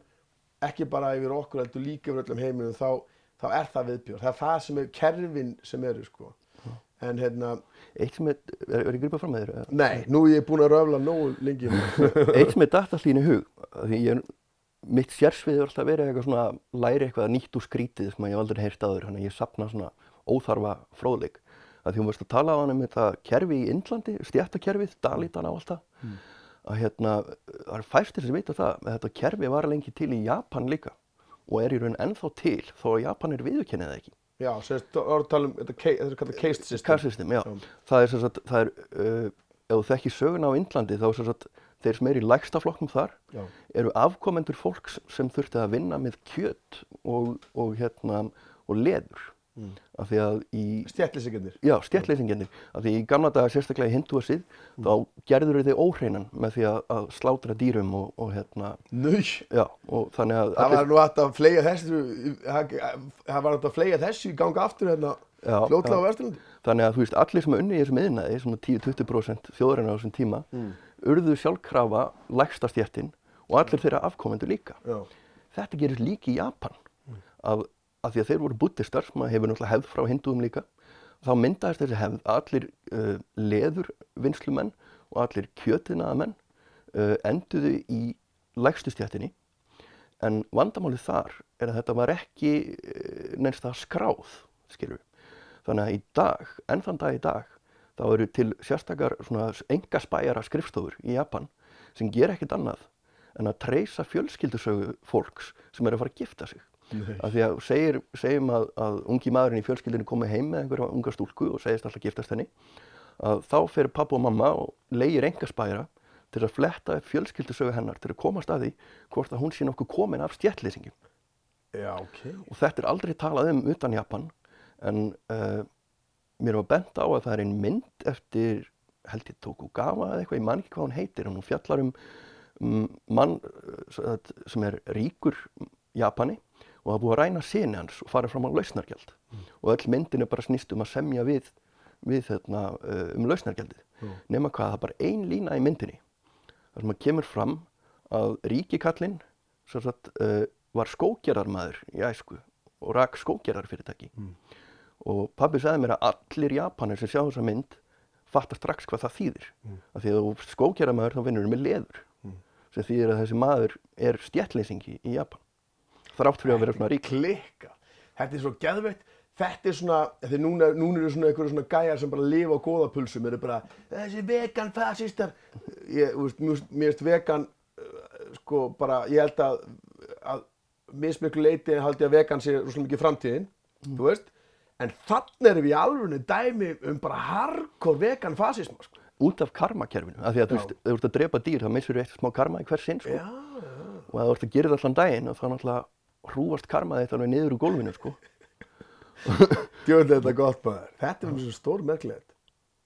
ekki bara yfir okkur, heldur líka yfir öllum heiminum, þá, þá er það viðbjörn. Það er það sem er kerfin sem eru, sko. En hérna, Eitt sem er, er, er ég gripað fram með þér? Nei, nú er ég búinn að röfla nógu lengi. Eitt sem er í hug, af því ég er, mitt sérsvið er alltaf verið eitthvað svona, læri eitthvað nýtt úr skrítið sem ég hef aldrei heyrt aður, þannig að ég sapna svona óþarfa fróðleik. Að því hún veist að tala á hann um þetta kerfi í Indlandi, stjættakerfið, Dalitan á alltaf, að hérna, það er fæstir sem vita það, að þetta kerfi var lengi til í Japan líka og er í raun ennþá til, þó að Japan er viðurkennið það ekki. Já, sérst, þú voru að tala um, þetta er kallað caste system. Car system, já. Það er sagt, það er, uh, ef þú þekkir söguna á Indlandi, þá sagt, þeir sem er í lægsta flokknum þar, Já. eru afkomendur fólks sem þurfti að vinna með kjöt og, og, hérna, og leður. Mm. Af því að í, Stjættlýsingarnir. já, stjættleysingarnir, af því í gamla daga sérstaklega í hindúasið, þá gerður þau óhreinan með því að, að slátra dýrum og, og hérna, Nau, já, og þannig að það var nú hægt að flega þessu, það var hægt að flega þessu í ganga aftur hérna Já, fljótlega á. Vesturlandi. Þannig að þú veist, allir sem unni í þessum miðnaði, svona 10-20% þjóðarinnar á þessum tíma, urðu sjálfkrafa lægsta stjættin og allir þeirra afkomendur líka. Já. Þetta gerist líka í Japan, af, af því að þeir voru buddhistar, maður hefur náttúrulega hefð frá hindúum líka, þá myndaðist þessi hefð allir uh, leður vinslumenn og allir kjötinaða menn uh, enduðu í lægstu stjættinni en vandamálið þar er að þetta var ekki uh, neinst það skráð, við. Þannig að í dag, enn þann dag í dag, þá eru til sérstakar svona enga spæjara skrifstofur í Japan sem ger ekkert annað en að treysa fjölskyldusögu fólks sem eru að fara að gifta sig. Af því að segir, segjum að, að ungi maðurinn í fjölskyldinu komi heim með einhverja unga stúlku og segist alltaf giftast henni að þá fer pappa og mamma og leigir enga spæra til að fletta upp fjölskyldusögu hennar til að komast að því hvort að hún sé nokkuð komin af stjættlýsingum Já, ok. og þetta er aldrei talað um utan Japan en uh, mér var bent á að það er ein mynd eftir held ég Tokugawa eða eitthvað, ég man ekki hvað hún heitir en hún fjallar um, um mann uh, sem er ríkur Japani og það búið að ræna sinni hans og fara fram á lausnargjald og öll myndin er bara snýst um að semja við, við þarna, uh, um lausnargjaldið Mm. nema hvað, það er bara ein lína í myndinni þar sem að kemur fram að ríkikallinn sagt, uh, var skógerarmaður í æsku og rak skógerarfyrirtæki Mm. og pabbi sagði mér að allir Japanir sem sjá þessa mynd fattar strax hvað það þýðir Mm. af því að þú skógerarmaður þá vinnur með leður Mm. sem þýðir að þessi maður er stjættleysingi í Japan þrátt fyrir að vera svona rík Klikka. Þetta er svo geðveitt. Þetta er svona, því núna, núna eru svona einhverju svona gæjar sem bara lifa á góðapulsum, eru bara, þessi vegan fasistar. Ég, þú veist, mér finnst vegan, uh, sko, bara, ég held að, að mismiklu leiti haldi að vegan sé rosalega mikið framtíðin, þú veist. En þannig erum við alveg dæmi um bara hardcore vegan fasisma, sko. út af karmakerfinu af því að þú veist, þú ert að drepa dýr þá missur þú eitt smá karma í hver sinn sko. Já, já. og ef þú ert að gera það allan daginn og þá náttúrulega hrúast karmaði þetta alveg niður úr gólfinu sko. Djóðlega þetta gott maður. Þetta er mjög svo stór merkilegt.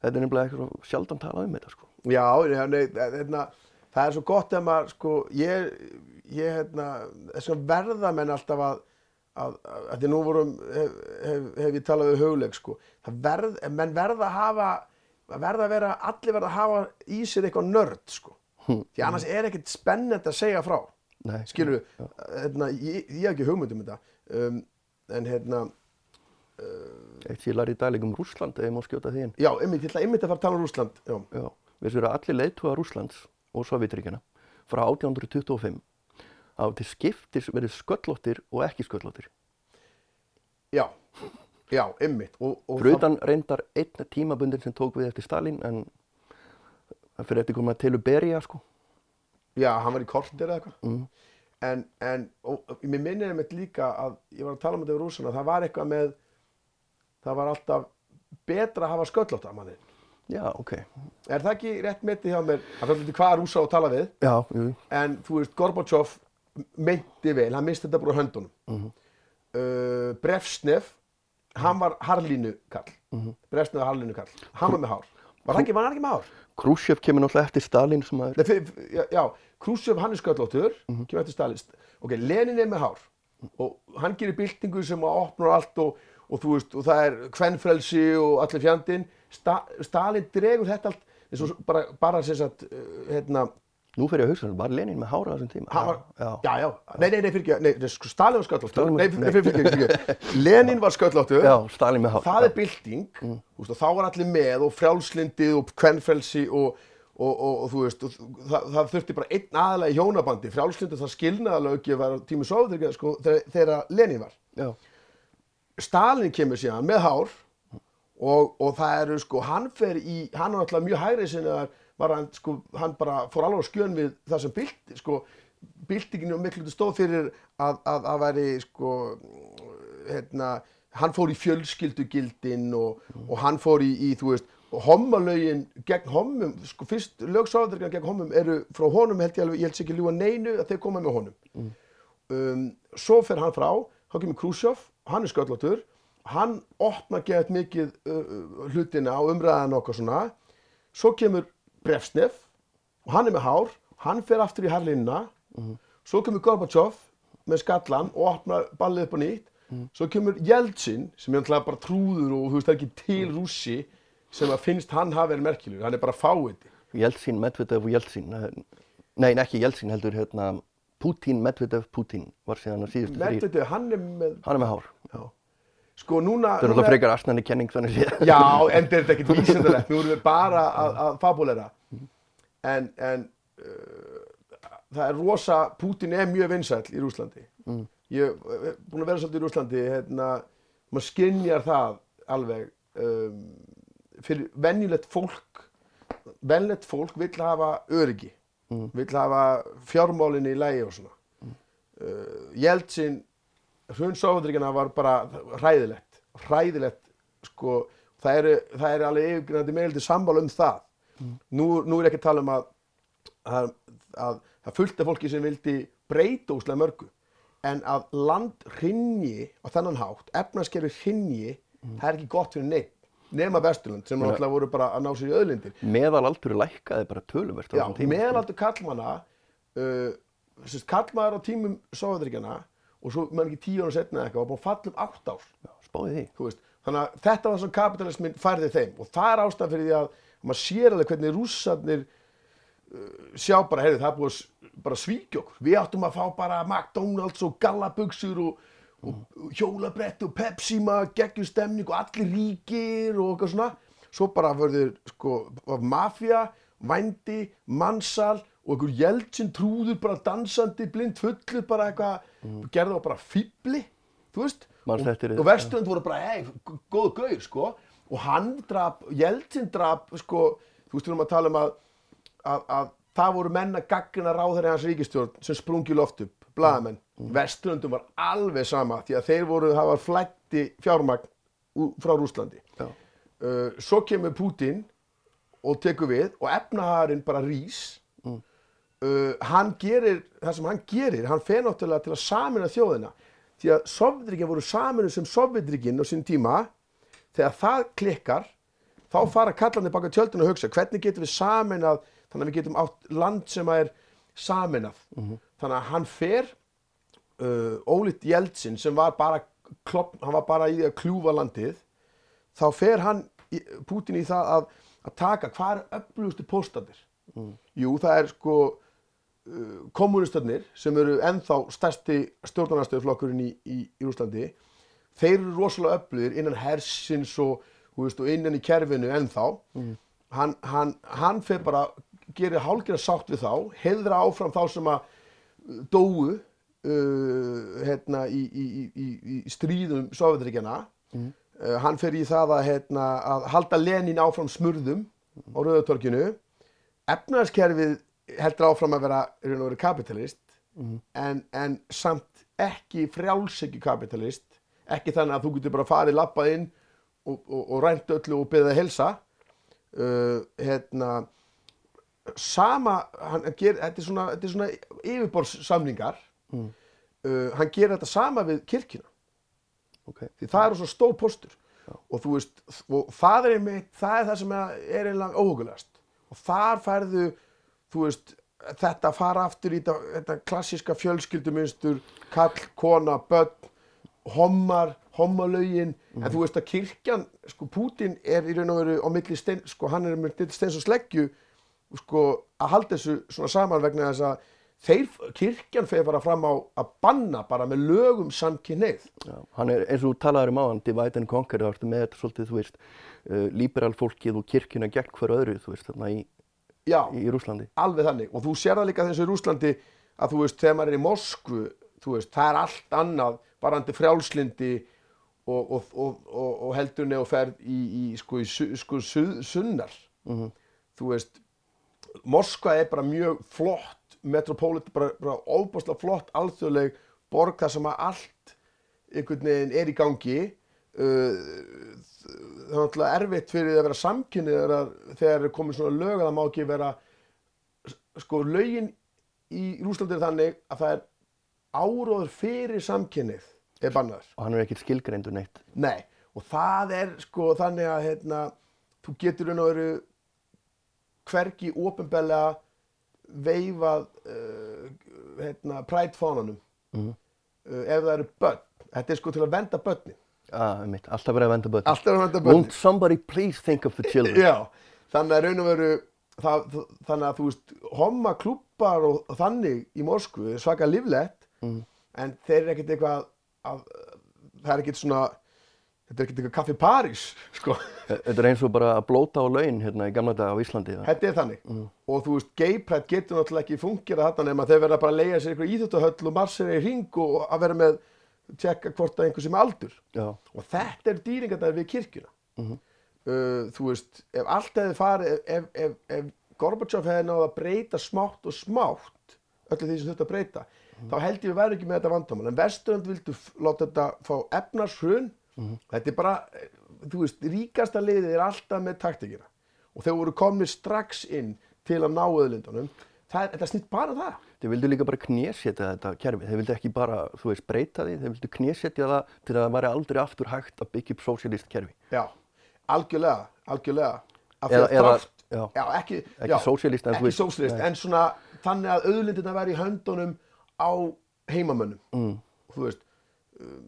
þetta er nefnilega eitthvað sjaldan talað um þetta sko. Já, nei, hérna, það er svo gott ef maður, sko, ég, ég, hérna, þess að verða menn alltaf að, að, að, að því nú vorum, hef, hef, hef ég talað við hugleik, sko, það verð, menn verða að hafa, verða að vera, allir verða að hafa í sér eitthvað nörd, sko, því annars er ekkert spennend að segja frá, skilur við, hérna, ég, ég hef ekki hugmynd um þetta, um, en hérna, eitt sem ég lærði í dag líka um Rússland ef ég má skjóta því inn. Já, einmitt, ég ætla einmitt að fara að tala um Rússland, já, Já, við séum að allir leiðtúa Rússlands og Sovjetríkjana frá 1825 á til skiptis verið sköllóttir og ekki sköllóttir. Já, já, einmitt, fyrir utan reyndar einn tímabundin sem tók við eftir Stalin en það fyrir eftir koma til Beria sko Já, hann var í kortir eða eitthvað. Mm. En, en, og, og mér minnir einmitt líka að, ég var að tala um þetta við rúsana, það var eitthvað með, það var alltaf betra að hafa sköllótt að manni. Já, ok Er það ekki rétt metið hjá mér, það fyrir til hvað rúsa að tala við, Já, jú, en þú veist, Gorbachev meinti vel, hann misti þetta bara úr höndunum. Mhm. uh, Brefsnef, hann var harlínukall, Mhm. Brefsnef var harlínukall, hann var með hár. Var það ekki, var hann ekki með hár? Khrushchev kemur náttúrulega eftir Stalin sem að Nei, fyr, fyr, já, já Khrushchev hann er sköllóttur, Mhm. kemur eftir Stalin ok, Lenin er með hár og hann gerir byltingu sem að opnar allt og, og þú veist, og það er kvennfrelsi og allir fjandinn Sta, Stalin dregur þetta allt eins og bara, bara sem sagt uh, hérna, Nú fyrir ég að hugsa, var Lenin með hára á þessum tíma? var, já, já, já, nei, nei, nei, fyrir ekki, nei, sko, Stalin var sköllóttur, nei, fyrir ekki, fyrir ekki, Lenin var sköllóttur, já, Stalin með hára það er bylting, þú veist, þá var allir með og frjálslindið og kvennfrelsi og, og, og, og þú veist, það, það þurfti bara einn aðalega í hjónabandi, frjálslindið það skilnaðalöggi var á tími Sovjetryggjana, sko, þegar, Lenin var. Já, Stalin kemur síðan með hár og, og það eru, sko, hann fer í, hann er náttúrulega mjög hægrið sinni var hann, sko, hann bara fór alveg á skjön við það sem bylti, sko, byltinginu miklu stóð fyrir að, að, að væri, sko, hérna, hann fór í fjölskyldugildin og, og hann fór í, í þú veist, og hommalögin gegn hommum, sko, fyrst lögsáðurinn gegn hommum eru frá honum, held ég alveg, ég held sér ekki ljúa neinu að þeir koma með honum. Um, svo fer hann frá, þá kemur Khrushchev, hann er sköllóttur, hann opnar gett mikið uh, hlutina á umræðan okkar svona, svo kemur Brefsnef og hann er með hár, hann fer aftur í harlinna, svo kemur Gorbachev með skallan og opnar ballið upp á nýtt, svo kemur Jeltsin sem er náttúrulega bara trúður og þú veist það er ekki til rússi sem að finnst hann hafa verið merkilegur, hann er bara fáiði. Jeltsin, Medvedev og Jeltsin. Nei, ekki Jeltsin heldur hérna Putin, Medvedev, Putin var síðan að síðustu þrýr Medvedev, hann er með, Hann er með hár sko núna... Það er náttúrulega frekar asnæni kenning þannig séð Já, en þetta er ekkert vísindalegt, nú erum við bara að, að fabulera. en, en uh, það er rosa, Putin er mjög vinsæll í Rúslandi Mm. ég er búin að vera svolítið í Rúslandi hérna, maður skinjar það alveg um, fyrir venjulegt fólk venjulegt fólk vill hafa öryggi Mm. vill hafa fjármálinni í lægi og svona uh, Jeltsin hrun Sovjetríkjana var bara hræðilegt hræðilegt sko það eru, það eru alveg yfirgrænandi meðaldi sammála um það. Nú, nú er ekki að tala um að að, að, að fullt af fólki sem vildi breyta úslega mörgu en að land hrinji á þennan hátt, efnarskerfi hrinji það er ekki gott fyrir neitt nema Vesturland sem náttúrulega voru bara að ná sér í öðlindir Meðalaldur lækkaði bara töluvert á Já, þessum tíma. meðalaldur kallmanna uh, kallmaður á tímum Sovjetríkjana og svo mann ekki tíu ára setna eitthvað var búin að falla um átt ár. Já, spáði því. þannig að þetta var sem kapitalismin færði þeim. Og það er ástæðan fyrir því að maður sér alveg hvernig rússarnir uh, sjá bara, heyrðu, það er búið að svíkja okkur. Við áttum að fá bara McDonalds og gallabuxur og, og hjólabretti og Pepsi maður geggjum stemning og allir ríkir og eitthvað svona. Svo bara verður sko var mafía, vændi, mannsal og einhver Jeltsin trúður bara dansandi, blind fullur bara eitthvað, gerði það bara fýbli þú veist, og, og Vesturland voru bara, hei, góð gauð, sko. Og hann drap, Jeltsin drap sko, þú veist, við erum að tala um að, að, að það voru menn að gaggrina ráðherri hans ríkistjórn sem sprungi í loft upp, blaðamenn. Vesturlandum var alveg sama því að þeir voru, það var flætti fjármagn frá Rúslandi uh, svo kemur Putin og tekur við og efnaharinn bara rís uh, hann gerir það sem hann gerir, hann fer náttúrulega til að samina þjóðina. Því að Sovjetríkin voru saminu sem Sovjetríkin á sín tíma þegar það klikkar þá fara kallarnir baka tjöldin og hugsa hvernig getum við saminað þannig að við getum átt land sem er saminað þannig að hann fer uh, ólíkt Jeltsin sem var bara klopp, var bara í því að kljúfa landið þá fer hann Putin í það að, að taka hvað er öflugustu póstadir jú það er sko kommunistarnir sem eru ennþá stærsti stjórnarnastöðuflokkurinn í, í, í Rúslandi þeir eru rosalega öflugir innan hersins og, veist, og innan í kerfinu ennþá. Hann, hann, hann fer bara gerir hálfgerða sátt við þá heiðra áfram þá sem að uh, dóu uh, hérna, í, í, í, í, í stríðum Sovjetríkjana uh, hann fer í það að, hérna, að halda Lenin áfram smurðum á Rauðatorkinu efnaðarskerfið heldur áfram að vera, í raun og vera kapitalist en, en samt ekki frjálsekki kapitalist ekki þannig að þú getur bara farið lappað inn og, og, og rænt öllu og beðið að helsa uh, hérna sama hann ger, þetta er svona, þetta er svona yfirborðssamningar. Uh, hann gerir þetta sama við kirkjuna. Ok. því það er svo stór postur og þú veist, og það er einmitt það er það sem er eiginlega óhugulegast. Og þar færðu veist, þetta fara aftur í þetta, þetta klassíska fjölskyldumunstur kall, kona, börn hommar, hommalögin. En þú veist að kirkjan, sko Pútin er í raun og veru á milli stein sko hann er með steins og sleggju sko að halda þessu svona saman vegna þess að þeir, kirkjan fer bara fram á að banna bara með lögum samkynneið Já, hann er eins og þú talaður um áðan, divide and conquer, það ertu með þetta svolítið, þú veist, uh, liberal fólkið og kirkjuna gegn hver öðru, þú veist, þarna í, Já, í Rúslandi. alveg þannig. Og þú sér það líka þessu í Rúslandi að þú veist, þegar maður er í Moskvu þú veist, það er allt annað varandi frjálslindi og, og, og, og, og heldurni og ferð í, í sko, í sko, su, sunnar. Þú veist Moskva er bara mjög flott metropolit, bara, bara óbúslega flott alþjóðleg borg þar sem að allt einhvern veginn er í gangi það er náttúrulega erfitt fyrir því að vera samkynnið þegar, þegar er komið svona lög að það má ekki vera sko lögin í Rúslandi er þannig að það er áróður fyrir samkynnið er bannaður Og hann er ekkert skilgreindur neitt. Nei, og það er sko þannig að hérna, þú getur raun og veru hvergi ofinbellega veifað uh, hérna, prætfánanum Mhm. uh, ef það eru börn. Þetta er sko til að venda börnin. Ah, einmitt, alltaf verið að venda börn. Alltaf að venda börnin. Won't somebody please think of the children? Já, þannig að raun og veru það, þannig að þú veist homma klúppar og þannig í Moskvu er svaka líflegt Mhm. en þeir eru ekkert eitthvað að, það er ekkert svona þetta er ekkert eitthvað kaffi París sko. Þetta er eins og bara að blóta á laun hérna í gamla dag á Íslandi. þetta er þannig og þú veist, gay pride getur náttúrulega ekki fungera þarna nema þeir verða bara að leiða sér eitthvað íþjóttahöll og marsera í ring og að vera með tjekka hvort að einhver sem er aldur. Já, og þetta er dýringarnar við kirkjuna. Uh, þú veist, ef allt hefði farið ef, ef, ef, ef Gorbachev hefði náða að breyta smátt og smátt öllu því sem þurfti að breyta þá held ég við væri ekki með þetta vandamál. En Vesturland vildu láta þetta fá efnarshrun þetta er bara, eh, þú veist, ríkasta liðið er alltaf með taktikina. Og þeir voru komnir strax inn til að ná öðlindunum það, þetta snýtt bara um það þeir vildu líka bara knésetja þetta kerfi. Þeir vildu ekki bara, þú veist, breyta því. Þeir vildu knésetja það til að það væri aldrei aftur hægt að byggja upp sósíalist kerfi. já, algjörlega, algjörlega því Eða- að eða- þrátt- já. já, ekki, Ekki sósíalist, en nei. en svona þannig að auðlindina væri í höndunum á heimamönnum Mm. þú veist um,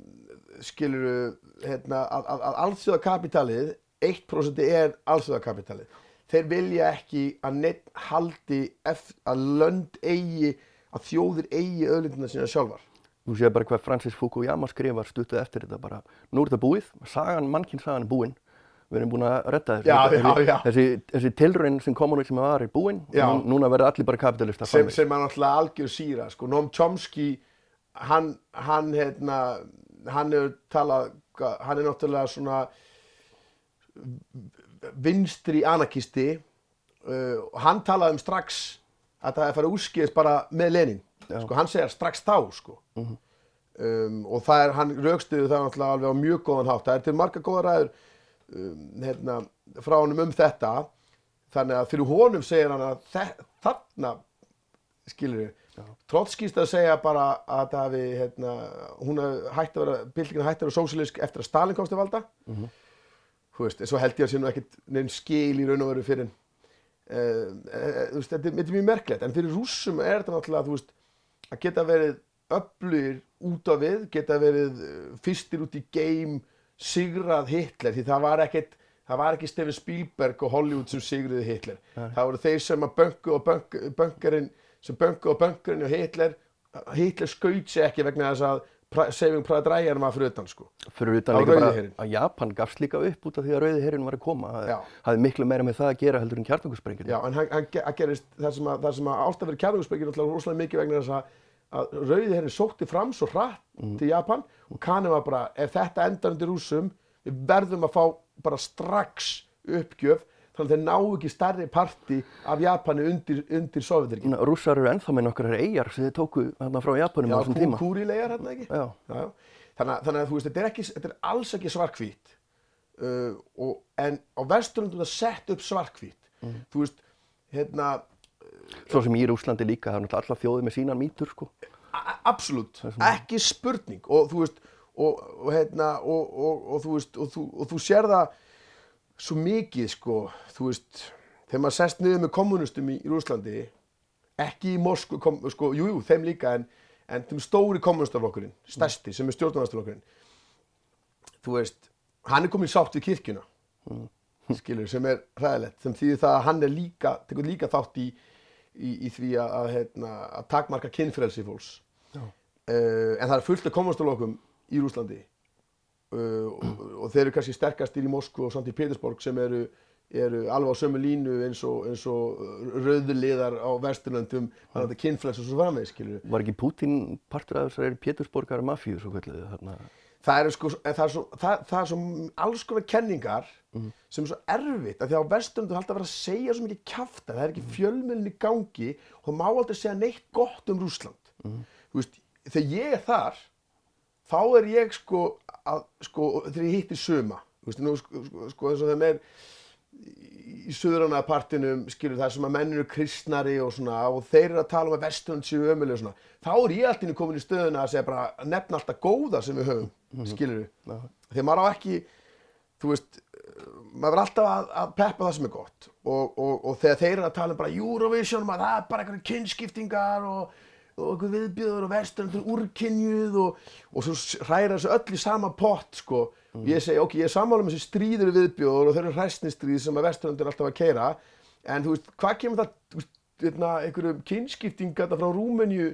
skilur hérna, að, að, að alþjóðakapitalið 1% er alþjóðakapitalið þeir vilja ekki að neitt haldi að lönd eigi að þjóðir eigi auðlindina sína sjálfar Þú séð bara hvað Francis Fukuyama skrifar stuttu eftir þetta bara. Nú er þetta búið, sagan, mannkinn sagan er búin. Við erum búin að redda þessu. Já, já, já. Þessi, þessi tilraun sem kommunismi var er búin. Já. Nú, núna verða allir bara kapitalista sem, sem er náttúrulega algjör síra sko. Noam Chomsky hann, hann hérna hann er talað hann er náttúrulega svona vinstri anarkisti uh, og hann talaði um strax að það er farið úrskýðist bara með Lenin. Sko, hann segir strax þá sko. um, og það er, hann raukstuði það náttúrulega alveg á mjög góðan hátt. Það er til marga góða ræður um, hérna, frá honum um þetta. Þannig að fyrir honum segir hann að þarna skilur við Trotskist að segja bara að það hafi hérna, hún hafi hætt að vera byltingin hætt að vera sósílisk eftir að Stalin komst til valda þú veist, en svo held ég að sé nú ekkit neinn skil í raun og veru fyrir uh, uh, þú veist, þetta, er- mjög merkilegt. En fyrir rússum er þetta náttúrulega þú veist, að geta verið öflugir út á við, geta verið uh, fyrstir út í game sigrað Hitler, því það var ekkit það var ekki Steven Spielberg og Hollywood sem sigruði Hitler, það voru þeir sem að böngu og bönk, böngarinn sem böngu og böngarinn og Hitler Hitler skaut sig ekki vegna þess að pra, Saving Private Ryan var fyrir utan sko Fyrir utan líka bara að Japan gafst líka upp út af því að Rauði herrin var að koma. Það hafði miklu meira með það að gera heldur en kjartangursprengjum. Já, en hann, hann, ge- hann gerist það sem að, að að vera kjarnugspöngin náttúrulega rosalega mikið vegna þess að, að rauði herri sótti fram svo hratt til Japan og kanni var bara, ef þetta endar undir rússum, við verðum að fá bara strax uppgjöf þannig að þeir ná ekki stærri parti af Japani undir, undir Sovjetirkin. Rússar eru ennþá með nokkrar eigjar sem þið tóku þarna frá Japanum á Já, þessum tíma. kúrilegar hérna ekki? Já. Já, já. Þannig, þannig að þú veist, þetta er, ekki, þetta er alls ekki svarkvít uh, og, en á vesturlundum það sett upp svarkvít. Þú veist, hérna, Svo sem í Rúslandi líka, það er náttúrulega allar þjóðið með sínan mýtur sko. A- Absolutt, ekki spurning og þú veist og, og, hérna, og, og, og, þú veist, og þú sér það svo mikið sko, þú veist þegar maður sest niður með kommunistum í, Rúslandi ekki í Moskvu kom, sko, jú, jú, þeim líka en, en þeim stóri kommunistaflokkurinn, stærsti sem er stjórnarnarstaflokkurinn þú veist, hann er komin sátt við kirkjuna skilur, sem er hræðilegt sem þýðir það að hann er líka tekur líka þátt í, í, í því að, hérna, að takmarka kynfrelsi fólks. Uh, en það er fullt af kommunistaflokkum í Rúslandi uh, og, og þeir eru kannski sterkastir í Moskvu og samt í Petersborg sem eru, eru alveg á sömu línu eins og, eins og rauðliðar á Vesturlöndum þannig að þetta kynfrelsi og svo framvegis skilur Var ekki Putin partur af þessari Pétursborgar mafíu svo kveldu þarna? það er sko, en það er svo, það, það er svo alls konar kenningar sem er svo erfitt að því að á vesturlundu halda að vera að segja svo mikið kjafta, það er ekki fjölmjölin í gangi og má aldrei segja neitt gott um Rússland. Þú veist, þegar ég er þar þá er ég sko, að, sko þegar ég hitti suma þú veist, nú, sko, sko, sko eins og þeim er í- söðrana partinum skilur það sem að menn eru kristnari og svona og þeir eru að tala um að vesturland séu ömuleg og svona, þá er ég alltaf komin í stöðuna að segja bara að nefna alltaf góða sem við höfum skilur við, þegar maður á ekki þú veist maður verður alltaf að, að peppa það sem er gott og, og, og þegar þeir eru að tala um bara Eurovision, maður, það er bara einhverju kynskiptingar og, og einhver viðbjöður og vesturlandur úrkynjuð og, og svo hræra þessu öll í sama pott sko. og ég segi, ok, ég er sammála með þessi stríður viðbjöður og þeir eru hræstnistríð sem að vesturlandur er alltaf að keira en þú veist, hvað kemur það veist, hérna, einhverju kynskiptingar frá Rúmeníu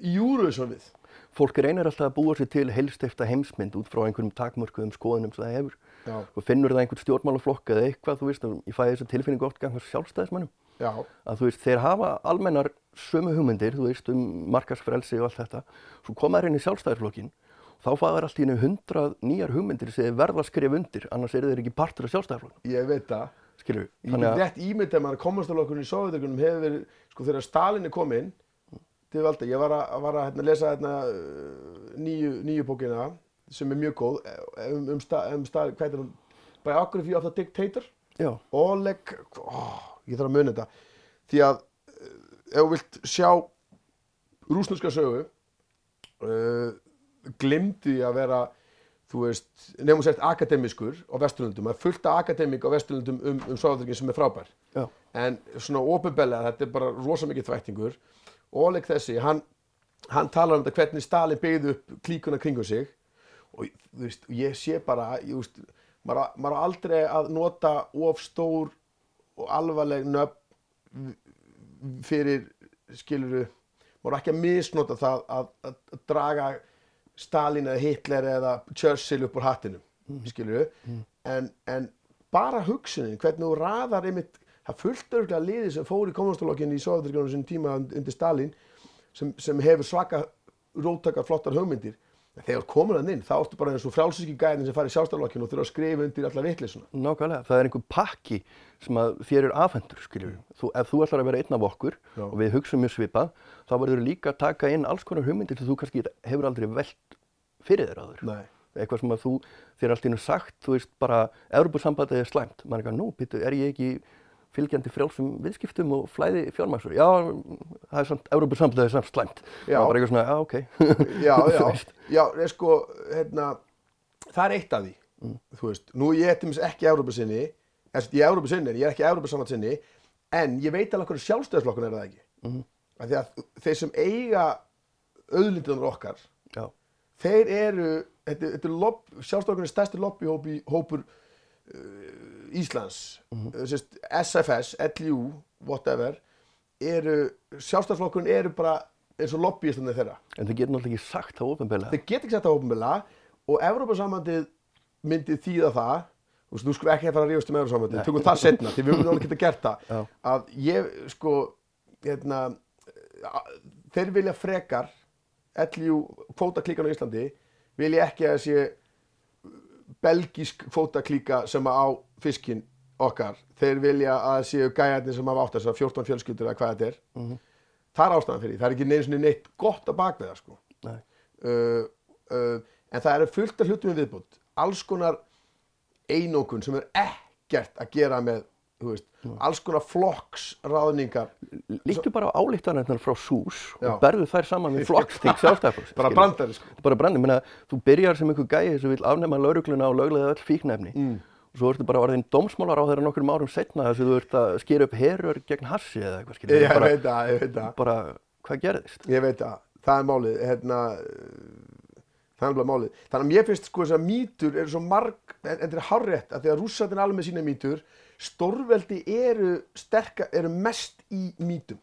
í Eurovision við? fólk reynir alltaf að búa sér til heilstifta heimsmynd út frá einhverjum takmörkuðum skoðunum sem það hefur Já. og finnur það einhvern stjórnmálaflokk eða eitthvað, þú veist, ég fæði þessa tilfinningu oft gangast sjálfstæðismannum, Já, að þú veist, þeir hafa almennar sömu hugmyndir, þú veist, um markarsfrelsi og allt þetta, svo koma þeir inn í sjálfstæðisflokkin og þá fáður allt í hennu hundrað nýjar hugmyndir sem verða að skrifa undir, annars eru þeir ekki partur af sjálfstæðisflokknum, ég veit það. við. Ég get rétt ímyndið maður að komastálokkurinn í Sovjeturkunum hefur verið, sko þegar Stalin er kominn til valda, ég var að, var að hérna, lesa hérna, nýju, nýju bókina sem er mjög góð eh, um, um, sta, um Stalin, hvað heitir hún? Biography of the Dictator, Oleg, oh, ég þarf að muna þetta, því að uh, ef þú vilt sjá rúsneska sögu, uh, glimti að vera þú veist, nefnum sért akademiskur á Vesturlundum, það er fullt af akademik á Vesturlundum um, um Sovjeturkin sem er frábær. Já, en svona ofinbellega, þetta er bara rosa mikið þvættingur. Oleg þessi, hann, hann talar um þetta hvernig Stalin byggði upp klíkuna kringu sig. Og þú veist, ég sé bara, ég veist, maður á aldrei að nota of stór og alvarleg nöfn fyrir, skiluru, á ekki að misnota það að, að, draga Stalin eða Hitler eða Churchill upp úr hattinum, skiluru, en, en bara hugsunin, hvernig þú raðar einmitt, það fullt örgulega liði sem fór í kommunistálokkinni í Sovjeturkjónu sinni tíma undir Stalin sem, sem hefur svaka róttakar flottar hugmyndir en þegar þú komin að inn, þá ertu bara eins og frjálsíski gæðin sem fari í sjálfstæðarlokkinu og þurfa að skrifa undir alla vitleysuna. nákvæmlega. Það er einhver pakki sem að þér er afhendur, skilur við. Þú, ef þú ætlar að vera einn af okkur Já. og við hugsaum mjög svipað, þá verður líka að taka inn alls konar hugmyndir sem þú kannski hefur aldrei velt fyrir þér áður. Nei. eitthvað sem að þú, þér er allt í hennu sagt, þú veist bara, Evropasambandið er slæmt, maður er eitthvað, nú, býttu, er ég ekki fylgjandi frjálsum viðskiptum og flæði fjármaksur, já, það er samt, Evropasambandið er samt slæmt, Já. maður bara eitthvað svona, já, ok, Já, já, já, er sko, hérna, það er eitt af því, þú veist, nú ég er til dæmis ekki Európa-sinni, ég er Európa-sinni, ég er ekki Európa-sambandssinni, en ég veit alveg hvernig sjálfstæðisflokkun er það ekki. Mm að þeir sem eiga auðlindunar okkar, já, þeir eru, þetta, þetta er lobb, Íslands, mm sérst, SFS, LU, whatever, eru, sjálfstæðisflokkurinn eru bara eins og lobbyistandi þeirra. en það getur náttúrulega ekki sagt það ofinbeglega, Þeir geta ekki sett það ópenbila og Evrópasambandið myndi þýða það þú veist, þú skulum ekki að fara að ríðast um Evrópasambandið tökum það setna, því við munum alveg geta gert það Já. að ég, sko hérna, þeir vilja frekar LU kvótaklíkan á Íslandi vilja ekki að sé belgísk kvótaklíka sem á fiskinn okkar. Þeir vilja að séu gæjarnir sem hafa átt þess að 14 fjölskyldur eða hvað þetta er. Það er ástæðan fyrir því, það er ekki neins neitt gott að bak við það sko. Uh, uh, en það eru fullt af hlutum við viðbútt alls konar einókun sem er ekkert að gera með veist, alls konar flokksráðningar. Líktu bara á álíktanirnar frá SÚS Já. og berðu þær saman við flokksting sjálfstæðarflokks, bara brandari sko. Bara brandi, menna, þú byrjar sem einhver gæi sem vil afnema laurugluna og löglega öll fíknefni. Mm. og svo ertu bara orðin dómsmálar á þeirra nokkrum árum setna þess að þú ert að skera upp herur gegn hassi eða eitthvað skilur ég bara, veit það, ég veit það. bara, hvað gerðist? ég veit það, það er málið hérna, það er málið. Þannig að mér finnst sko þess að mýtur eru svo marg, en þetta er hárrétt að því að rússatinn alveg sína mýtur stórveldi eru sterka, eru mest í mýtum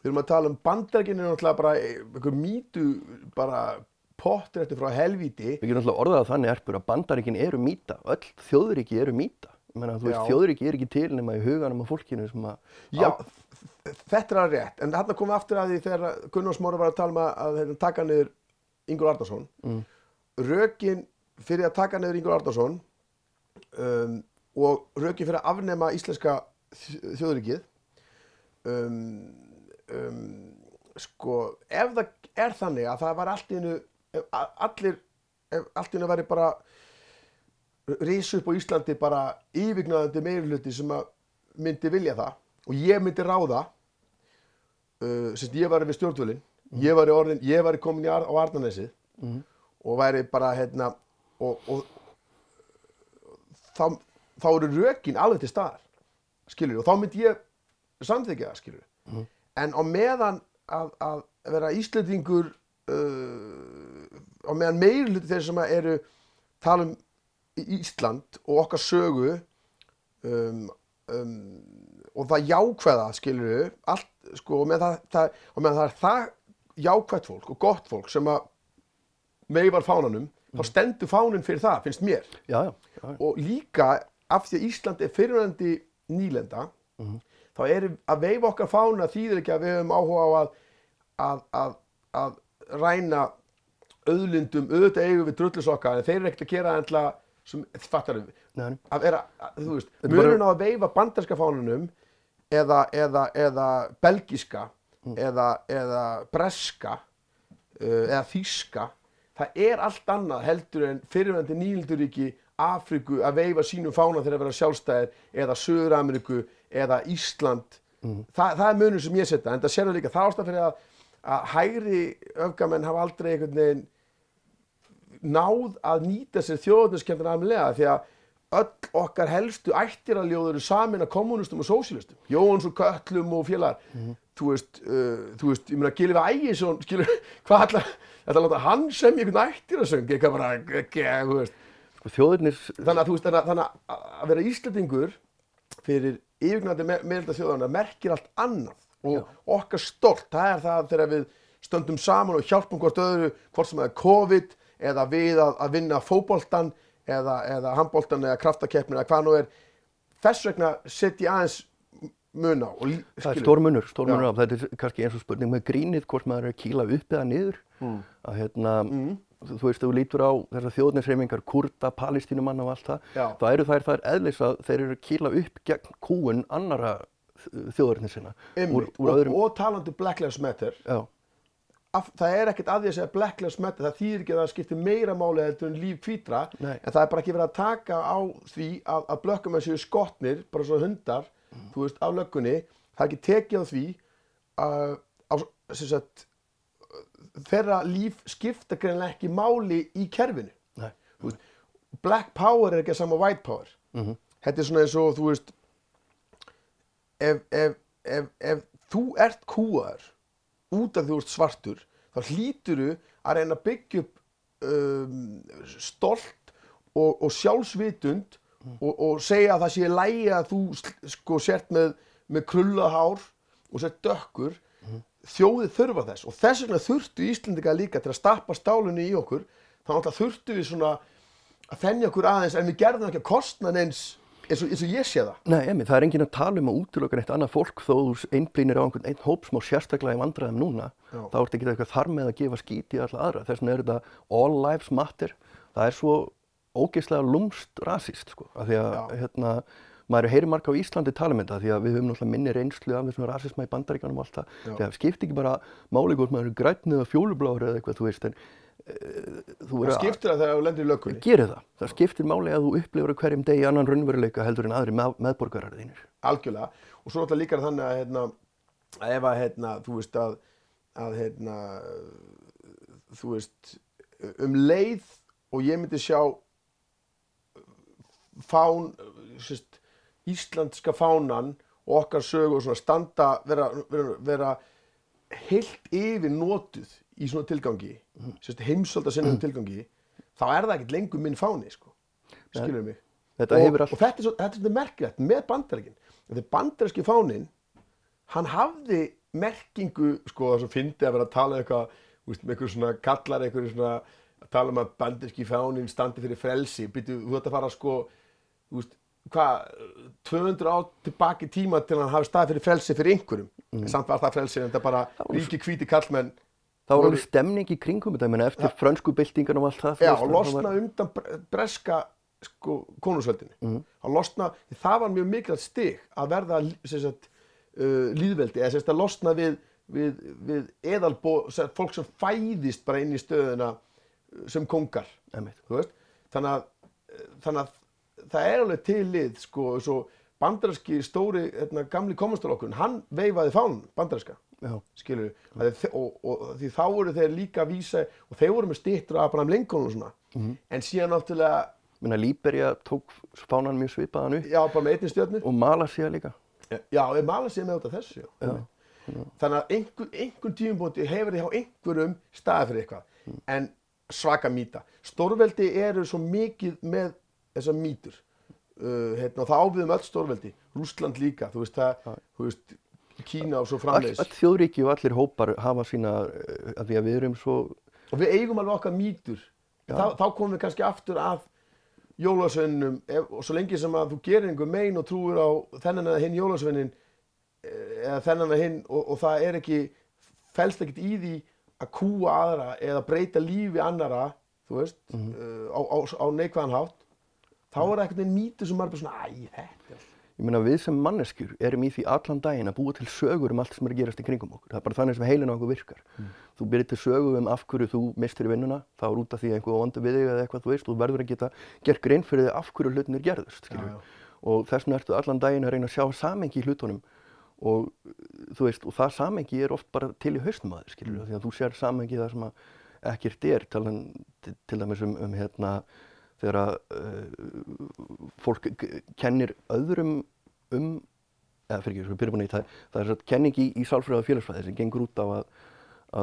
við erum að tala um bandarækinn er náttúrulega bara einhver mýtu bara pottrætti frá helvíti Við getum alltaf orðað að þannig erpur að bandaríkin eru mýta, öll þjóðríki eru mýta. Ég meina, þú veist, Já. þjóðríki er ekki til nema í huganum á fólkinu sem að... Já, þ- þetta er að rétt, en þarna komum við aftur að því þegar Gunnar Smári var að tala um að, að hérna, taka niður Ingur Arnarsson. Mm. Rökin fyrir að taka niður Ingur Arnarsson um, og rökin fyrir að afnema íslenska þ- þjóðríkið, um, um, sko, ef það er þannig að það var allt í hennu, allir, ef allt í hennu væri bara risu upp á Íslandi bara yfirgnæðandi meirhluti sem að myndi vilja það og ég myndi ráða uh, sérst ég var við stjórnvölin ég var orðin, ég var komin í Ar á Arnarnesið og væri bara hérna og, og þá, þá eru rökin alveg til staðar skilur og þá myndi ég samþykja það skilur en á meðan að, að vera Íslendingur uh, á meðan meirhluti þeir sem eru tala um Ísland og okkar sögu um, um, og það jákvæða skilur allt sko og meðan það, það, og meðan það er það jákvætt fólk og gott fólk sem að veifar fánanum, þá stendur fánin fyrir það, finnst mér. Já, já, já. Og líka af því að Ísland er fyrirvændi nýlenda, þá er að veifa okkar fána þýðir ekki að við höfum áhuga á að, að, að, að ræna auðlindum, auðvitað eigum við drullusokka, en þeir eru ekkert að gera endla, sem, fattar nei. að vera, þú veist, munun á að veifa bandarska fánunum eða, eða, eða belgiska eða, eða breska uh, eða þýska það er allt annað heldur en fyrirvændi nýlduríki Afriku að veifa sínum fána þegar að vera sjálfstæðir eða Söður-Ameríku eða Ísland. Þa, það er munur sem ég setja en það sér það líka það ástæð fyrir að, að hægri öfgamenn hafa aldrei einhvern veginn náð að nýta sér þjóðuniskemdina almennilega því að öll okkar helstu ættiraljóður eru samin af kommunistum og sósílistum. Jóhanns og Köllum og félagar. Þú veist, uh, þú veist, ég meina Gilvi Ægisson, skilur, hvað ætla þetta að láta hann sem einhvern ættirasöng eitthvað bara, ekki, þú veist Sko, þjóðirnis, þannig að þú veist, þannig að, að vera Íslandingur fyrir yfirgnandi me meðelda þjóðana merkir allt annað og okkar stolt, það er það þegar við stöndum saman og hjálpum hvort öðru hvort sem það er COVID eða við að, að vinna fótboltan eða, eða handboltan eða kraftakeppnin eða hvað nú er þess vegna set ég aðeins mun á og það er stór munur, stór Já. munur á. Þetta er kannski eins og spurning með grínið, hvort maður er að kýla upp eða niður. Mm. Að hérna, þú, þú veist, þú lítur á þessar þjóðirnisreifingar, kurda, palestínumanna og allt það. Já. þá eru þær þær eðlis að þeir eru að kýla upp gegn kúun annara þjóðarinn sinna. Úr og, öðrum, og talandi Black Lives Matter af, það er ekkert að því að segja Black Lives Matter það þýðir ekki að það skiptir meira máli en líf hvítra Nei. en það er bara ekki verið að taka á því að, að blökkumenn séu skotnir bara svona hundar, þú veist, af löggunni það er ekki tekið á því að, á, sem sagt þeirra líf skipta greinlega ekki máli í kerfinu. Nei, Þú veist, Black Power er ekki að sama White Power. Mhm. þetta er svona eins og þú veist ef, ef, ef, ef þú ert kúaður út af því þú ert svartur þá hlýturu að reyna að byggja upp um, stolt og, og sjálfsvitund og, og segja að það sé lægi að þú sko sért með, með krullað hár og sért dökkur þjóðið þurfa þess. Og þess vegna þurftu Íslendinga líka til að stappa stálunni í okkur. Þá náttúrulega þurftu við svona að þennja okkur aðeins en við gerðum ekki að kostna eins eins og, eins og ég sé það. Nei, emi, það er enginn að tala um að útiloka neitt annað fólk þó þú einblýnir á einhvern einn hóp sem á sérstaklega í vandræðum núna, Já. þá ertu ekki eitthvað þar með að gefa skít í alla aðra. Þess vegna er þetta all lives matter, það er svo ógeðslega lúmst rasist, sko, af því að, hérna, maður heyri marga á Íslandi tala um þetta því að við höfum náttúrulega minni reynslu af þessum rasisma í bandaríkanum og allt það. Það skipti ekki bara máli hvort maður er grænn eða fjólubláður eða eitthvað, þú veist, en uh, þú það verður að skiptir það þegar þú lendir í löggunni gera það. Það skiptir máli að þú upplifur á hverjum degi annan raunveruleika heldur en aðri með, meðborgarar þínir. algjörlega og svo náttúrulega líka er þannig að hérna, að ef að hérna, þú veist að, að hérna, þú veist um leið og ég myndi sjá fán sérst, íslandska fánan og okkar sögu og svona standa vera, vera, vera heilt yfir notuð í svona tilgangi sérst, heimsölda sinnum tilgangi þá er það ekkert lengur minn fáni sko. skilur mig? Þetta og, og þetta er svo, þetta er svo merkilegt með bandarækin þegar bandaræski fánin hann hafði merkingu sko það sem fyndi að vera að tala eitthvað þú veist, með eitthvað svona kallar eitthvað svona að tala um að bandaræski fánin standi fyrir frelsi. Býtu, þú að fara sko veist, hvað 200 á tilbaki tíma til hann hafi staði fyrir frelsi fyrir einhverjum en samt var það frelsi en þetta bara ríki hvíti kallmenn Það var alveg stemning í kringum þetta, ég meina eftir frönsku byltingan og allt það. Já, og það losna var- undan bre- breska sko, konungsveldinni. Mhm. Að losna, það var mjög mikilvægt stig að verða sagt, uh, líðveldi, eða sagt, að losna við, við, við eðalbó, sem, fólk sem fæðist bara inn í stöðuna uh, sem kongar. Þannig að, þannig að það er alveg til lið, sko, svo bandaræski stóri, hérna, gamli komastálokkurinn, hann veifaði fánum, bandaræska Já, skilur við, og, og, og því þá voru þeir líka að vísa og þeir voru með stýttur af Abraham Lincoln og svona Mhm. en síðan náttúrulega, meina Líberja tók fánan mjög svipaðan upp já, bara með einnig stjörnu og Malasía líka. já, við mala sér með af þessu já. Já. þannig að einhver, einhver tíumbóti hefur þið hjá einhverjum staði fyrir eitthvað en svaka mýta stórveldi eru svo mikið með þessar mýtur. Uh, hérna, og það ábyrðum öll stórveldi Rússland líka, þú veist það þú veist, Kína og svo All, framleiðis all þjóðríki og allir hópar hafa sína, eh, að því að við erum svo og við eigum alveg okkar mýtur. Þá, þá komum við kannski aftur að jólasveininum ef, og svo lengi sem að þú gerir einhver mein og trúir á þennan eða hinn jólasveinin eða þennan eða hinn og, og það er ekki fælst ekkert í því að kúa aðra eða breyta lífi annara þú veist, uh, á, á, á neikvæðan hátt þá er það einhvern veginn mýtur sem maður er bara svona æ, þetta Ég meina við sem manneskjur erum í því allan daginn að búa til sögur um allt sem er að gerast í kringum okkur. Það er bara þannig sem heilin á okkur virkar. Þú byrjir til sögu um af hverju þú mistir vinnuna, þá er út af því að einhver vondur við þig eða eitthvað þú veist, þú verður að geta gert grein fyrir því af hverju hlutin er gerðust. Já, já. Og þess vegna ertu allan daginn að reyna að sjá samengi í hlutunum og þú veist, og það samengi er oft bara til í hausnum að þér, mm. því að þú sér samengi það sem að ekkert er, til, til dæmis um, um hérna, þegar að uh, fólk kennir öðrum um, eða fyrir ekki, svo byrjum búin í það, það er svona kenning í, í sálfræði og félagsfræði sem gengur út á að,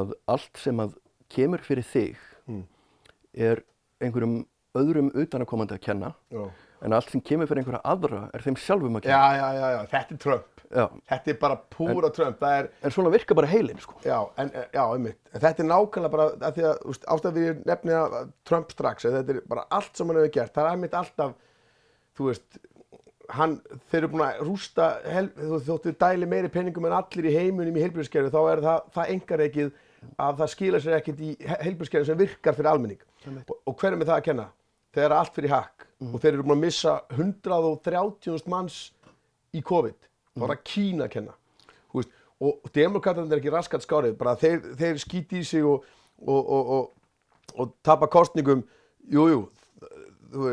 að allt sem að kemur fyrir þig Mm. er einhverjum öðrum utanakomandi að kenna Já. En allt sem kemur fyrir einhverja aðra er þeim sjálfum að Já, kenna. já, já, já, þetta er Trump Já. þetta er bara púra Trump það er, En svona virkar bara heilin, sko. já, en, já, einmitt en þetta er nákvæmlega bara, að því að úst, ástæð við nefni að Trump strax þetta er bara allt sem hann hefur gert, það er einmitt alltaf þú veist hann, þeir eru búin að rústa hel, þú þóttu dæli meiri peningum en allir í heiminum í heilbjörnskerfi, þá er það, það engar ekkið að það skila sér ekkert í heilbjörnskerfi sem virkar fyrir almenning og, og hverjum er það að kenna? Þegar allt fyrir hakk og þeir eru búin að missa 130.000 manns í COVID. Þá er það Kína að kenna. Veist, og demokraterna er ekki raskat skárið bara þeir, þeir skýti í sig og, og, og, og, og tapa kostningum jújú jú,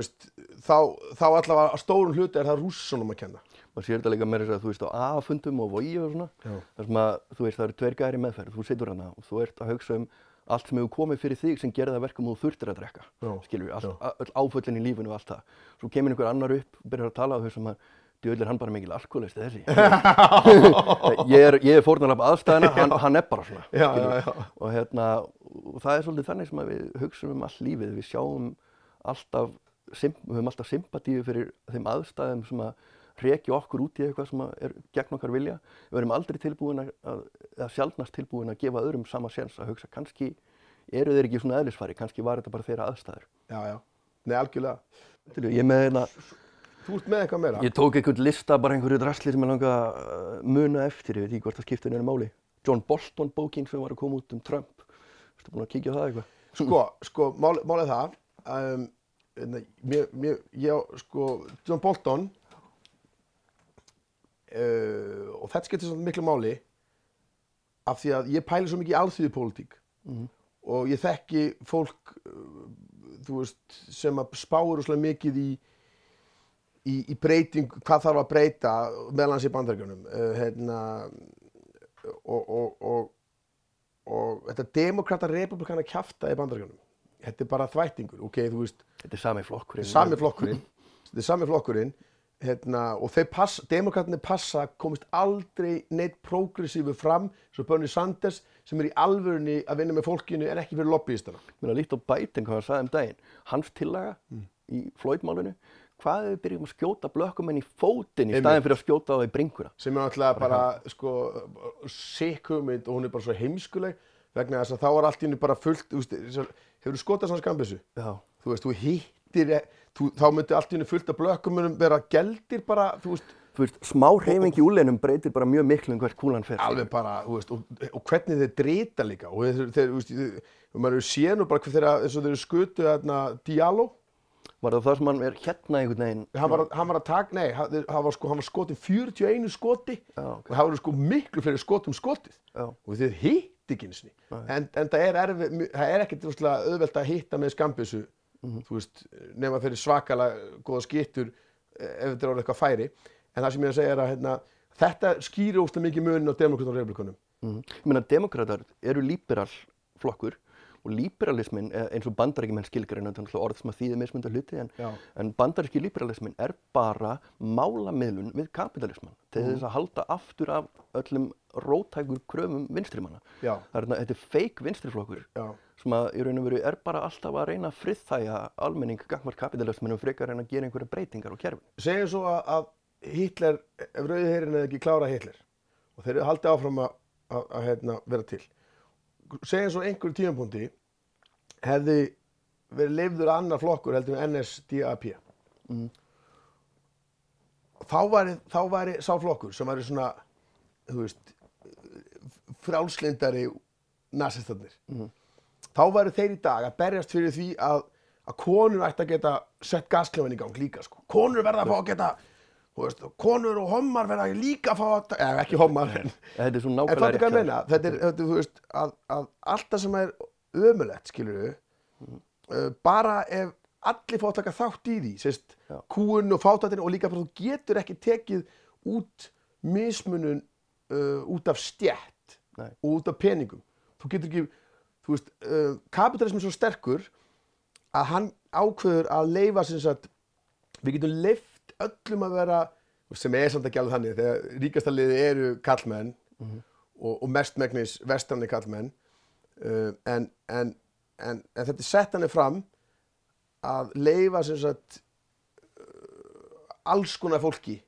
þá, þá allavega að stórum hluti er það rússunum að kenna. Maður sér þetta líka meira þess að þú veist á A-fundum og vogi og svona þar sem að þú veist það eru tveir gæri meðferð. Þú situr hana og þú ert að hugsa um allt sem hefur komið fyrir þig sem gerir það verkum og þú þurftir að drekka Já. skilur við, all, öll áföllin í lífinu og allt það. Svo kemur einhver annar upp og byrjar að tala og þau sem að djöðlir hann bara mikil alkoholist þessi. Ég er, er fórnarlap aðstæðina hann, hann er bara svona Já, já, já. og hérna og það er svolítið þannig sem að við hugsaum um allt lífið við sjáum alltaf við höfum alltaf sympatíu fyrir þeim aðstæðum sem að rekja okkur út í eitthvað sem er gegn okkar vilja. Við erum aldrei tilbúin að, eða sjálfnast tilbúin að gefa öðrum sama séns að hugsa. Kannski eru þeir ekki svona eðlisfari kannski var þetta bara þeirra aðstæður. Já, já, nei algjörlega. Ég, með, hérna, þú ert með eitthvað meira? Ég tók einhvern lista bara einhverju drasli sem ég langa að muna eftir ég veit ekki hvort það skiptir neina máli. John Bolton bókin sem var að koma út um Trump. Ertu búin að kíkja á það eitthvað? sko, sko, mál, málið það um, hérna, mér, mér, ég, sko, John Bolton uh, og þetta skiptir svona miklu máli af því að ég pæli svo mikið í alþýðupólitík. Og ég þekki fólk uh, veist, sem spáur svolítið mikið í, í, í breyting, hvað þarf að breyta meðlans í bandaríkjunum. Uh, hérna, og, og, og og þetta demokrata republikana kjafta í bandaríkjunum. Þetta er bara þvættingur, ok, þú veist Þetta er sami flokkurinn. sami flokkurinn. Þetta er sami flokkurinn hérna, og þeir pass, demokratinni passa komist aldrei neitt progressífu fram svo Bernie Sanders sem er í alvörunni að vinna með fólkinu en ekki fyrir lobbyistana Mér er líkt á Biden hvað hann sagði um daginn. Hans tillaga í Floyd-málinu, hvað ef við byrjum að skjóta blökkumenn í fótinn í staðin fyrir að skjóta það í bringuna? sem er náttúrulega bara sko, sikk hugmynd og hún er bara svo heimskuleg vegna þess að þá er allt í henni bara fullt þú veist, hefur þú skotað svona skambissu Já. þú veist, þú hittir þú, þá myndi allt í henni fullt af blökkumunum vera geldir bara, þú veist. Þú veist, smá hreyfing í úleinum breytir bara mjög miklu um hvert kúlan fer. alveg bara, þú veist, og, og hvernig þeir drita líka. Og þeir, þeir, þú veist, þeir, maður sé nú bara hvað þeirra, eins og þeir skutu þarna Diallo, Var það það sem hann er hérna einhvern veginn? hann var, hann var að taka, nei, hann, þeir- hann var sko, hann var skotin 41 skoti. Já, og það voru sko miklu fleiri skotum skotið. Já. og þeir hitt ekki eins og en, en það er erfið, það er ekkert auðvelt að hitta með skambissu, þú veist, nema þeir eru svakalega góða skittur eh, ef þetta er orðið eitthvað færi, en það sem ég er að segja er að hérna, þetta skýri óslega mikið munin á demokratum og republikunum. Mm. Ég meina, demokrater eru líberal flokkur og líberalismin, eh, eins og bandarækjumenn náttúrulega orð sem að þýði mismunda hluti, en, en bandaríski líberalismin er bara málamiðlun við kapitalisman til Mhm. þess að halda aftur af öllum rótækur kröfum vinstrimanna. Það er, þetta er feik vinstriflokkur Já. sem að í raun og veru er bara alltaf að reyna að friðþæja almenning gangvart kapitalisminum frekar en að gera einhverja breytingar á kerfin. segjum svo að, að Hitler, ef rauðiheirin hefði ekki klárað Hitler og þeir hefði haldið áfram að, að, að hérna, vera til segjum svo einhverju tímapunkti hefði verið leifður annar flokkur heldur en NSDAP Mhm. þá væri, þá væri sá flokkur sem væri svona þú veist frálslindari nasistarnir Mhm. þá væri þeir í dag að berjast fyrir því að, að konur ætti að geta sett gasklefin í gang líka sko. konur verða að fá að geta veist, konur og hommar verða líka að fá að eða ekki hommar en, Þetta er svo en nákvæmlega hjá meina. þetta er, þetta, þú veist, að, að allt það sem er ömulegt skilur við uh, bara ef allir fá að taka þátt í því sérst, kúun og fátættin og líka bara þú getur ekki tekið út mismunun uh, út af stjætt og út af peningum. Þú getur ekki, þú veist uh, kapitalism er svo sterkur að hann ákveður að leifa sem sagt, við getum leift öllum að vera, sem er samt ekki alveg þannig þegar ríkasta liði eru kallmenn og, og mestmegnis vestranni kallmenn uh, en, en, en, en þetta er sett hann fram að leifa sem sagt uh, alls konar fólki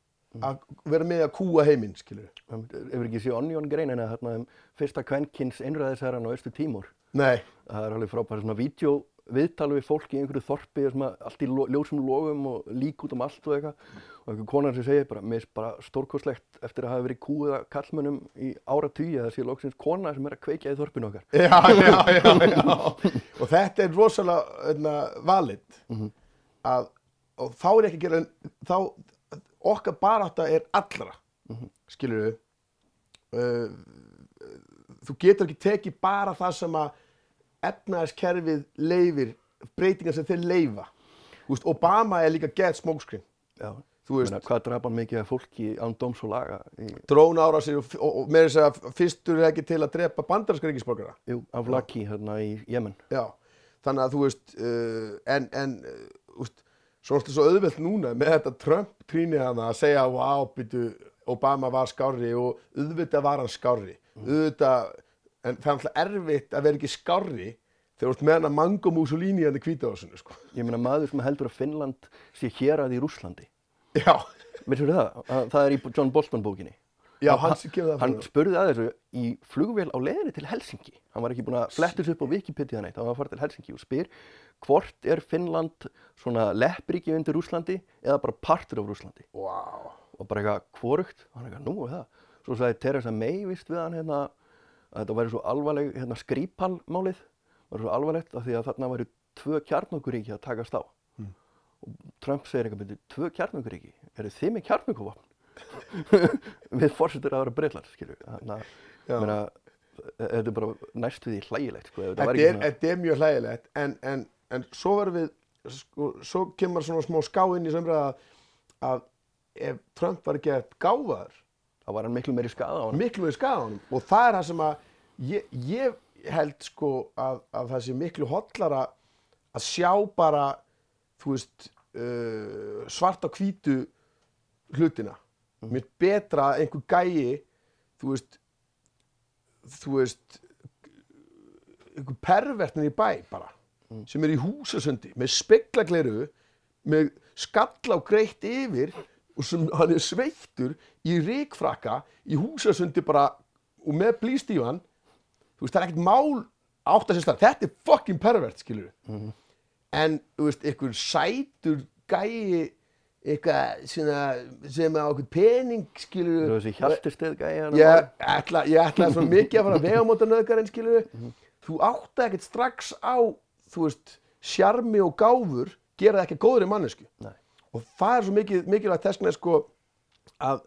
að vera með að kúa heiminn skilur Hefur ekki séð Onion greinina þarna um fyrsta kvenkins einræðisæran á Östu Tímur? Nei, Það er alveg frábært svona vídeo viðtal við fólk í einhverju þorpi sem að allt í ljósum logum og lík út um allt og eitthvað. Og einhver konar sem segir bara, mér er bara stórkostlegt eftir að hafa verið kúið að kallmönnum í ára tugi að það sé loksins kona sem er að kveikja í þorpinu okkar. Já, já, já, já. og þetta er rosalega öðna, valid að, og þá er ekki að gera þá, okkar barátta er allra skilur við uh, þú getur ekki tekið bara það sem að efnaðiskerfið leifir breytingar sem þeir leifa veist, Obama er líka get smokescreen. Já, þú veist, Meina, hvað draf hann mikið af fólki án dóms og laga í, drón ára sig og, og, og með þess að fyrstur er ekki til að drepa bandarinska ríkisborgara. Jú, af Laki hérna í Jemen. Já, þannig að þú veist, uh, en, en uh, úst, svo auðvelt núna með þetta Trump-tríni hana að segja, wow, býtu, Obama var skárri og auðvitað var hann skárri, auðvitað, en það er alltaf erfitt að vera ekki skárri þegar þú ert með hana Mango Mussolini hann í kvítahúsinu, sko. Ég meina maður sem heldur að Finnland sé hér að í Rúslandi Já, Veistu það? Að Það er í John Bolton bókinni já, hann það Hann fyrir. spurði að þessu í flugvél á leiðinni til Helsingi. Hann var ekki búinn að flettis upp á Wikipedia neitt, hann var að fara til Helsingi og spyr hvort er Finnland svona leppríki undir Rúslandi eða bara partur af Rúslandi. Wow, Og bara eitthvað kvorugt, og hann eitthvað, nú er það. Svo sagði Theresa May vist við hann hérna að þetta væri svo alvarleg hérna, skrýpalmálið, var svo alvarlegt af því að þarna væri tvö kjarnokkuríki að takast á. Og Trump segir eitthvað byrju, tvö kjarnokkuríki, eru þið með kjarnokuvopn? við fórsetur að vera breytlar, skilju. Þannig að, meina, þetta er bara næstu því hlægilegt, sko. þetta er, þetta er mjög hlægilegt, en, en, en svo verðum við, sko, svo kemur svona smá ská inn í sömraða að ef Trump var ekki að gáfaður, þá var hann miklu meiri skada á hann. miklu með skaðanum og það er það sem að ég, ég held sko að, að það sé miklu hotlara að sjá bara þú veist uh, svart á hvítu hlutina. Mér er betra að einhver gæi þú veist þú veist einhver pervertin í bæ bara sem er í húsasundi með speglagleru með skalla á greitt yfir og sem hann er sveittur í ríkfrakka í húsasundi bara og með blístífan þú veist það er ekkert mál átt að sér stað. Þetta er fucking pervert skilur en þú veist einhver sætur gæi eitthvað svona, sem á okkur pening skilur Þessi hjaltisteð gæja hann. ég ætla, ég ætla svo mikið að fara að vega móta nöðgarinn skilur þú átt ekkert strax á þú veist, sjarmi og gáfur gera það ekki að góðri mannesku Nei. Og það er svo mikið, mikilvægt þess vegna sko að,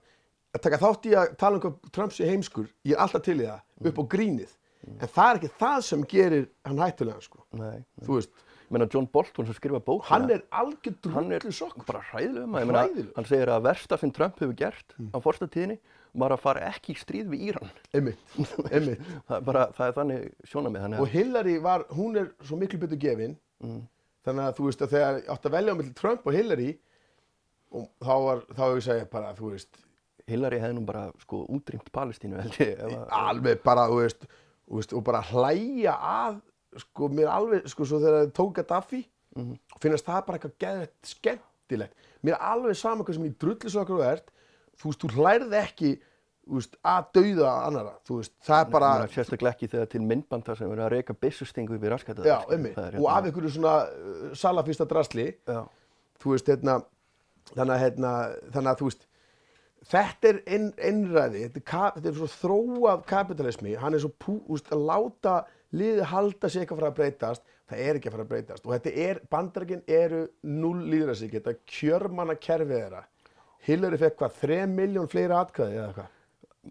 að taka þátt í að tala um hvað Trump sé heimskur ég er alltaf til í það, upp á grínið en það er ekki það sem gerir hann hættulega sko, Nei. þú veist Ég meina John Bolton sem skrifa bókina. hann er algjör drullu sokk bara hræðilega maður. Ég meina, hann segir að versta sem Trump hefur gert á fórstatíðinni var að fara ekki í stríð við Íran. einmitt, einmitt það er bara, það er þannig sjónamið. Þannig og að, Hillary var, hún er svo miklu betur gefin þannig að þú veist að þegar átt að velja á milli Trump og Hillary og þá var, þá hefur ég segja bara, þú veist Hillary hefði nú bara sko útrýmt Palestínu held ég. alveg bara, þú veist, þú veist og bara hlæja að sko mér alveg, sko svo þegar þið tók Gaddafi Mhm. og finnast það bara eitthvað geðvett skemmtilegt mér er alveg sama hvað sem í drullisokkur þú ert þú veist, þú hlærði ekki veist, að dauða annara, þú veist, það er bara, Ég sérstaklega ekki þegar til myndbanda sem verður að reyka byssustingu upp í raskatað já, ummi, og af einhverju svona uh, salafista drasli, þú veist, hérna, þannig að, hérna, þannig að, þú veist, þetta er inn, innræði, þetta er, ka- þetta er svo þróað kapitalismi, hann er svo pú, úst, að láta liðið halda sig eitthvað frá að breytast, það er ekki að fara að breytast. Og þetta er, bandarækin eru null líðræðsík, þetta kjörmanna kerfið þeirra, Hillary fekk hvað, 3 miljón fleiri atkvæði eða hvað?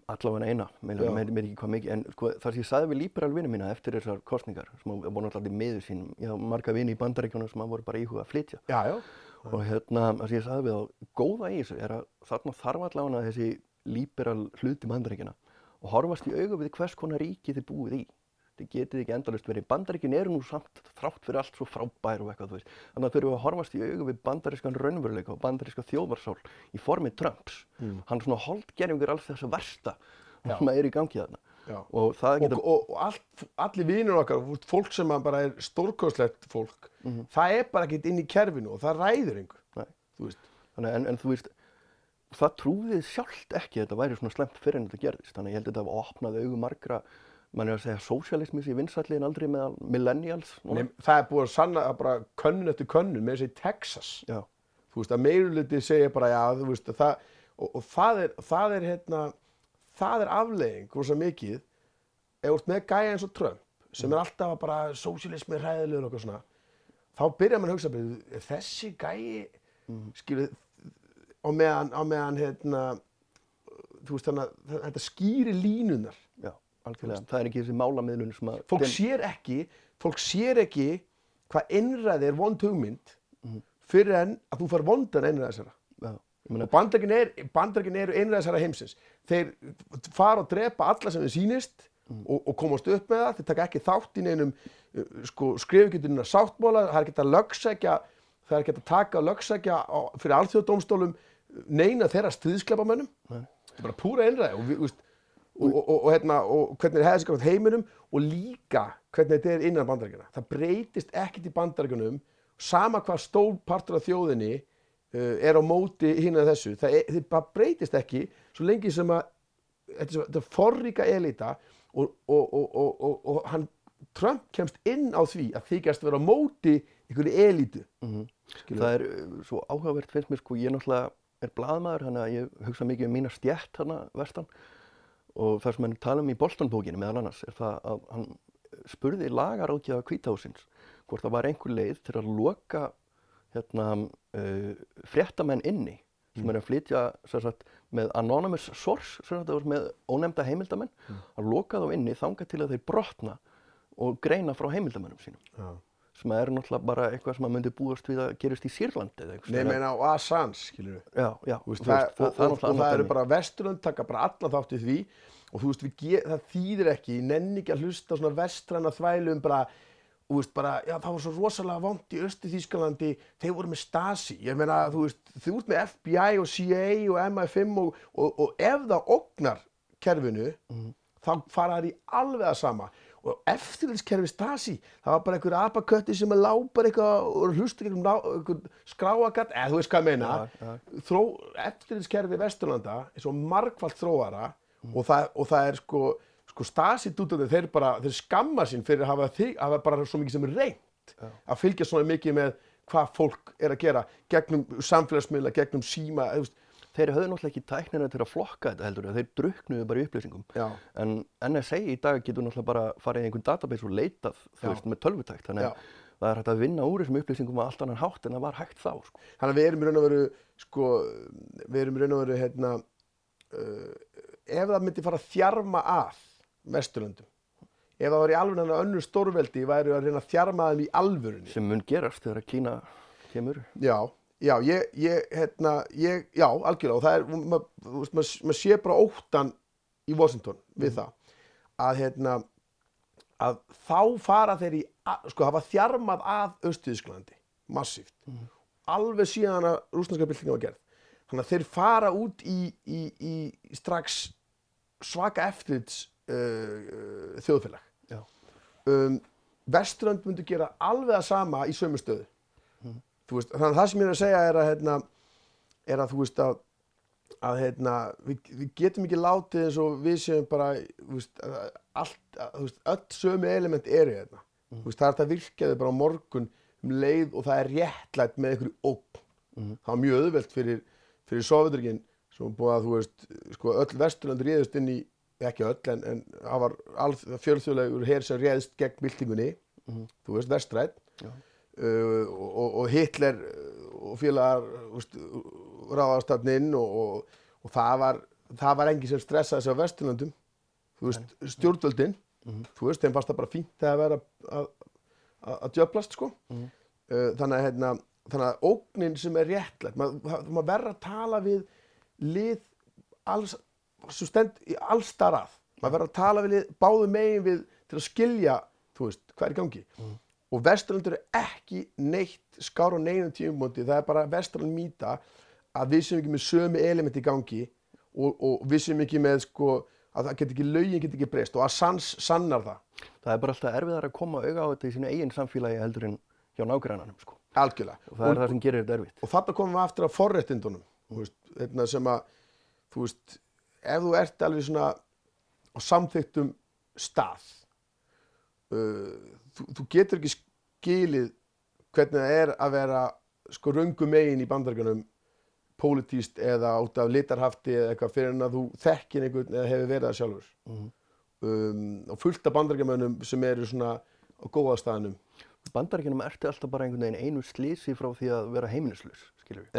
allavega eina, meina, meina ekki hvað mikið, en sko, þar sem ég sagði við líberal vinnu mína eftir þessar kostningar, sem voru náttúrulega miður sín, ég haf marga vini í bandaríkjónum sem voru bara íhuga að flytja. Já, já, og hérna, það sem ég sagði við á, góða í þessu er að þarna þarf allavega þessi líberal hluti bandaríkjana og horfast í augu við hvers konar ríki þið búið í. Þið getið ekki endalust verið. Bandaríkin eru nú samt þrátt fyrir allt svo frábær og eitthvað, þú veist. Þannig að þurfum að horfast í augu við bandarískan raunveruleika og bandaríska þjóðvarsál í formi Trumps. Mm. Hann svona holdgerfingur alls þess að versta sem er í gangi þarna. Og geta... og, og allt, allir vinur okkar, fólk sem bara er stórkostlegt fólk, það er bara ekkert inn í kerfinu og það ræður einhver, Nei. þú. Þannig, en, en þú veist, það trúðið sjálft ekki að þetta væri svona slemt fyrir en þetta gerðist. Þannig ég held að þetta hafa opnað augu margra, mann er að segja sósialismis í vinsælli en aldrei meðal millennials. Nei, það er búið að sanna að bara könnun eftir könnun með þessi Texas. Já, Þú veist, að meiruluti segja bara já, þú veist, að það, og, og það er, það er, hérna, það er aflegging, rosa mikið, ef þú ert með gæja eins og Trump, sem er alltaf að bara sósialismi ræðilegur og eitthvað svona, þá byrja mann að hugsa, er þessi gæji, mm. skilu, á meðan, á meðan, hérna, þú veist, þannig að þetta skýri línunar. já, algjörlega. Það er ekki þessi málamiðlun fólk dem- sér ekki fólk sér ekki hvað innræði er vond hugmynd fyrir en að þú far vondan meina, og er, bandaríkin eru innræðisara heimsins þeir fara og drepa alla sem þeir sýnist og, og komast upp með það. Þeir taka ekki þátt í neinum uh, sko, skrifugjutuna sáttmóla það er ekki að lögsækja það er ekki að taka og lögsækja á, fyrir alþjóðdómstólum neina þeirra stríðskleipamönnum Nei. þetta er bara púra einræði og, við, og, og, hérna, og hvernig það hefði sig á heiminum og líka hvernig þetta er innan bandarækjana það breytist ekkert í bandarækjunum sama hvað stór partur af þjóðinni er á móti hinn að þessu það, bara breytist ekki svo lengi sem að þetta, forríka elita og, og, og, og, og, og hann Trump kemst inn á því að þykjast vera á móti einhverju elítu mhm. Skilur. það er uh, svo áhugavert finnst mér sko, ég náttúrulega er blaðmaður, þannig að ég hugsa mikið um mína stjætt hana vestan og það sem hann tala um í Boston-bókinu meðal annars er það að hann spurði lagarákjaða kvítahúsins hvort það var einhver leið til að loka hérna, uh, fréttamenn inni sem er að flytja sagt, með anonymous source sagt, með ónefnda heimildamenn að loka þá inni þanga til að þeir brotna og greina frá heimildamennum sínum. Já. sem er náttúrulega bara eitthvað sem að myndi búast við að gerist í Sýrlandi eða eitthvað. Nei, meina á Assange, skilur við Já, já, veist, það, veist, og, og, og, náttúrulega það eru bara vesturlönd taka bara alla þátt í því og þú veist, það þýðir ekki, ég nenni ekki að hlusta svona vestræna þvælu um bara, og þú veist, bara, já, það var svo rosalega vond í Östu Þýskalandi, þeir voru með Stasi, ég meina, þú veist, þú ert með FBI og CIA og MI5 og, og, og ef það ógnar kerfinu, þá fara það í alveg að sama. Og eftirlitskerfi Stasi, það var bara einhver apakötti sem er lápar eitthvað og um einhver skráagall, eða þú veist hvað ég meina, já. þró, eftirlitskerfi Vesturlanda er svo margfald þróara og, það, og það er sko, sko Stasi dútandi, þeir bara, þeir skamma sín fyrir að hafa, þig, hafa bara svo mikið sem er reynt að fylgja svona mikið með hvað fólk er að gera gegnum samfélagsmiðla, gegnum síma, þú veist, Þeir höfðu náttúrulega ekki tæknina til að flokka þetta heldur, þeir druknuðu bara í upplýsingum. Já. En NSA í dag getur náttúrulega bara farið í einhvern database og leitað, þú Já. veist, með tölvutækt. Þannig Já. að það er hægt að vinna úr þessum upplýsingum á allt annan hátt en það var hægt þá, sko. Þannig að við erum raun og veru, sko, við erum raun og veru, hérna, uh, ef það myndi fara að þjarma að Vesturlöndum, ef það var í alveg önnur stórveldi væri að reyna að þjarma þeim í alvörunni. Sem mun gerast þegar Kína kemur. Já, já, ég, ég, hérna, ég, já, algjörlega, og það er, maður ma, ma, ma sé bara óttan í Washington við það, að, hérna, að þá fara þeir í, sko, hafa þjarmað að Östuðisklandi, massíft, alveg síðan að rúsnarska byltinga var gerð. Þannig að þeir fara út í, í, í strax svaka eftirlits uh, þjóðfélag. Um, Vesturland myndi gera alveg að sama í sömu stöðu. Þú Veist, þannig að það sem ég er að segja er að, hérna, er að þú veist að að hérna, við, við getum ekki látið eins og við séum bara veist, allt, veist, öll sömu element eru hérna. Veist, það er hægt að virka þau bara á morgun um leið og það er réttlætt með einhverju ógn. Það var mjög auðvelt fyrir, fyrir Sovjeturgin sem búið að þú veist sko, öll vesturland réðust inn í ekki öll en, en það var fjölþjóðlegur hér sem réðst gegn byltingunni. Þú veist, vestrætt uh, og, og Hitler og félagar úst, ráðast þarna inn og, og, og það var það var enginn sem stressaði sig á vesturlandum þú veist, stjórnvöldin þú veist, þeim fannst það bara fínt að vera að, að, að djöflast sko. Uh, þannig að hérna þannig að ógnin sem er réttlætt maður mað verður að tala við lið alls, sem stend í allstarað maður verður að tala við lið báðu megin við til að skilja þú veist, hvað er í gangi. Og Vesturlandur er ekki neitt skár á neinum tíumóti það er bara Vesturland mýta að við séum ekki með sömu element í gangi og, og við séum ekki með sko að það get ekki lögin get ekki breyst og að sans sannar það. Það er bara alltaf erfiðar að koma auga á þetta í sínu eigin samfélagi heldur en hjá nágrænanum sko. algjörlega. Og það er það sem gerir þetta erfitt. og þarna komum við aftur að forréttindunum einna sem að þú veist, ef þú ert alveg svona á samþyktum stað uh, þú, þú getur ekki skilið hvernig það er að vera sko röngu megin í bandarganum pólitíst eða út af litarhafti eða eitthvað fyrir en að þú þekkir einhvern eða hefur verið það sjálfur Mhm. um, og fullt af bandargamönnum sem eru svona á góða staðanum Bandaríkjunum ertu alltaf bara einhvern veginn einu slísi frá því að vera heimilislaus, skilur við.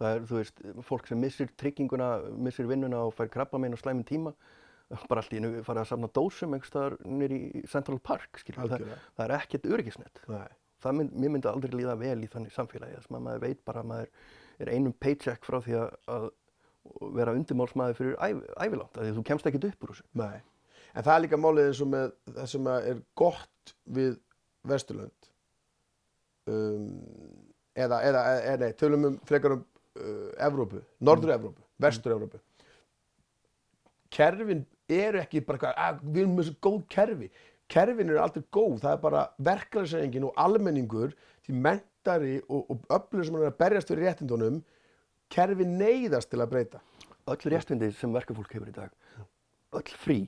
Það er, þú veist, fólk sem missir trygginguna, missir vinnuna og fær krabba meina og slæminn tíma, bara allt í einu farið að safna dósum einhvers staðar nýri í Central Park, við. Það, það er ekkert öryggisnett. Mynd, mér myndi aldrei líða vel í þannig samfélagi, þess að maður veit bara að maður er einum paycheck frá því að, vera undimálsmaður fyrir æv, af því þú kemst ekkert upp úr þessu. Nei. En það er líka málið eins og með það sem er gott við Vesturlönd um, eða, eða, eða nei, tölum um frekar um Evrópu, Norður-Evrópu, Vestur-Evrópu. Kerfin eru ekki bara eitthvað, að við erum með þessu góð kerfi. Kerfin eru aldrei góð, það er bara verklæðsreifingin og almenningur því mentari og, og öflur sem er að berjast fyrir réttindunum, kerfin neyðast til að breyta. Öll réttindi sem verkafólk hefur í dag, öll frí,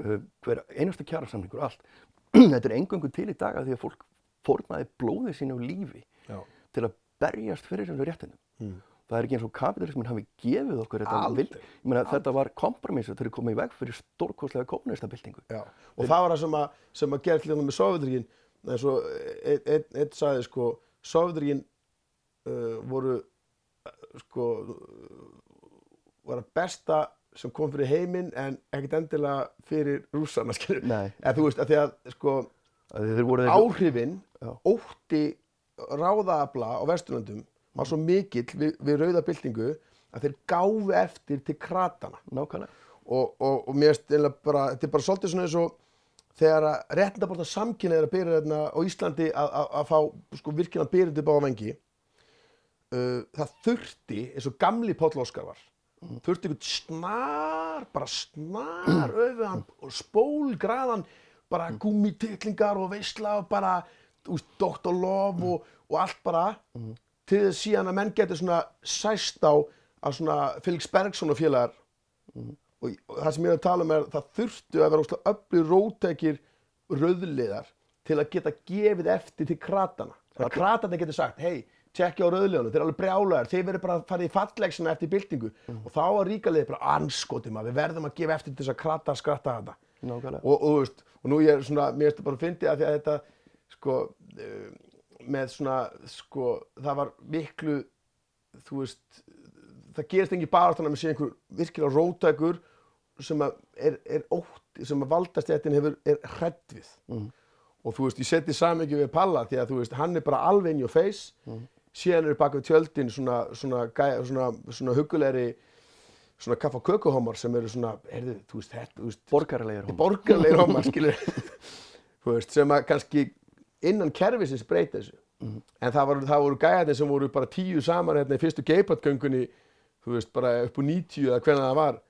uh, hver einasta kjarasamningur, allt, þetta er engöngu til í dag af því að fólk fórnaði blóði sínu og lífi Já. til að berjast fyrir þessu réttindum. Mm. Það er ekki eins og kapitalismin hafi gefið okkur þetta meina þetta var kompromissu til að koma í veg fyrir stórkostlega kommunistabildingu. Já, og það var það sem að, sem að gera hérna með Sovjetrygin eins og einn ein, ein sagði sko Sovjetrygin uh, voru uh, sko var að besta sem kom fyrir heiminn en ekkert endilega fyrir Nei. eða þú veist að því að sko Að Þeir áhrifin Já. ótti ráðaafla á Vesturlöndum var svo mikill við, við rauða byltingu að þeir gáfu eftir til kratana nákvæmlega. og, og, og mér finnst bara, þetta er bara svolítið svona eins og þegar að réttindaborta samkynna er að byrja hérna á Íslandi að, að, að fá sko virkilega byrjandi báða vengi uh, það þurfti eins og gamli Páll Óskar var þurfti einhvern snar bara snar öfuðan og spólgraðan bara gúmititlingar og veisla og bara þú veist, Dr. Love og, og allt bara til þess síðan að menn getur svona sæst á að svona Felix Bergson og félagar og, og það sem ég er að tala um er það þurftu að vera óslega öflug rótækir rauðliðar til að geta gefið eftir til kratana. Þannig að kratana getur sagt, hei, tjekkja á rauðliðunum þeir eru alveg brjálæðar, þeir verður bara að fara í fallegsina eftir byltingu. Og þá að ríka liðið bara anskotum að við verðum að gefa eftir til þess að krata skratta þetta Nákvæmlega. og, og, veist, og nú ég er svona, mér þetta bara að fyndi að að þetta sko, uh, með svona, sko, það var miklu, þú veist, það gerist engin bara þannig að mér sé einhver virkilega rótækur sem að er, er ótt, sem að valdastjættin hefur, er hrædd við. Og þú veist, ég seti samhengi við Palla því að þú veist, hann er bara alveg in your face, síðan eru bak við tjöldin svona, svona, svona, svona, svona hugulegri, svona kaffa kökuhómar sem eru svona, heyrðu, þú veist, þetta, þú veist, Borgaralegar í borgarlegir homar skilur þú veist, sem að kannski innan kerfisins breyta þessu en það voru, voru gæðarnir sem voru bara tíu saman hérna í fyrstu geipatgöngunni þú veist, bara upp úr 90 eða hvernig það var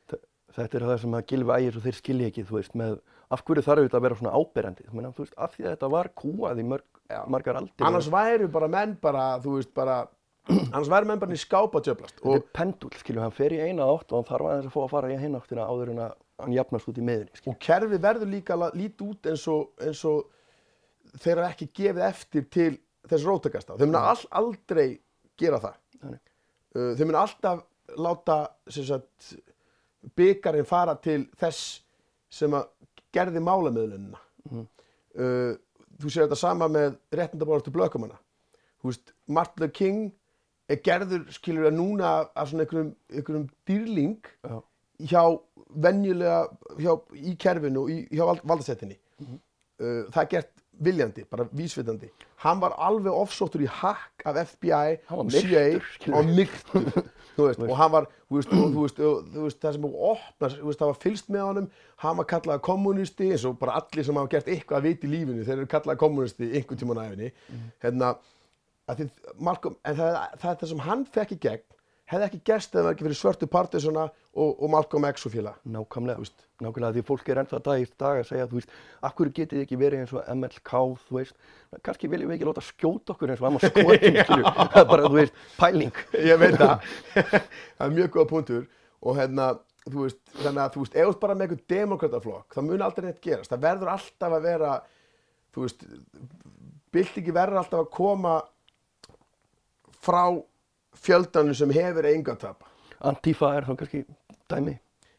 Þetta er það sem að gilfi ægir og þeir skilja ekki, þú veist, með af hverju þarf þetta að vera svona áberandi, þú meina, þú veist, af því að þetta var kúað í mörg, margar aldir. annars væru bara menn bara, þú veist, bara annars væri menn bara í skápa að djöflast Þetta er pendul, skilju, hann fer í eina átt og hann þarf aðeins að fá að fara í hinn áttina áður en að hann jafnast út í skilju. og kerfi verður líka að líti út eins og, eins og þeir hafa ekki gefið eftir til þess rótakasta. Þeir muna all, aldrei gera það. Þannig. Uh, þeir muna alltaf láta byggarinn fara til þess sem að gerði málamöðlunina. uh, þú sér þetta sama með réttindabárastu blökumanna. Martin Luther King er gerður, skilur að núna af svona einhverjum, dýrling Já. hjá venjulega hjá, í kerfinu og hjá vald, valdasettinni uh, það er gert viljandi, bara vísvitandi. Hann var alveg offsóttur í hakk af FBI og CIA og veist, og hann var, þú veist, það sem opnar, það var fylst með honum. Hann var kallað kommunisti eins og bara allir sem hafa gert eitthvað að vita í lífinu þeir eru kallað kommunisti einhvern tímann á æfinni hérna, en það, það er það sem hann fekk í gegn hefði ekki það var ekki fyrir svörtu partisuna og, og Malcolm X og félag. Nákvæmlega, nákvæmlega því fólk er ennþá dag í dag að segja, þú veist, akkur getið þið ekki verið eins og MLK, þú veist, kannski viljum við ekki láta skjóta okkur eins og skotum, skilju, það er bara, þú veist, pæling. ég veit það. Það er mjög góða punktur. Og hérna, þú veist, þannig að þú veist, ert bara með einhvern demokrataflokk, það mun aldrei neitt gerast, það verður alltaf að vera þú veist, byltingi verður alltaf að koma frá fjöldanum sem hefur enga tapa Antifa er þá kannski dæmi,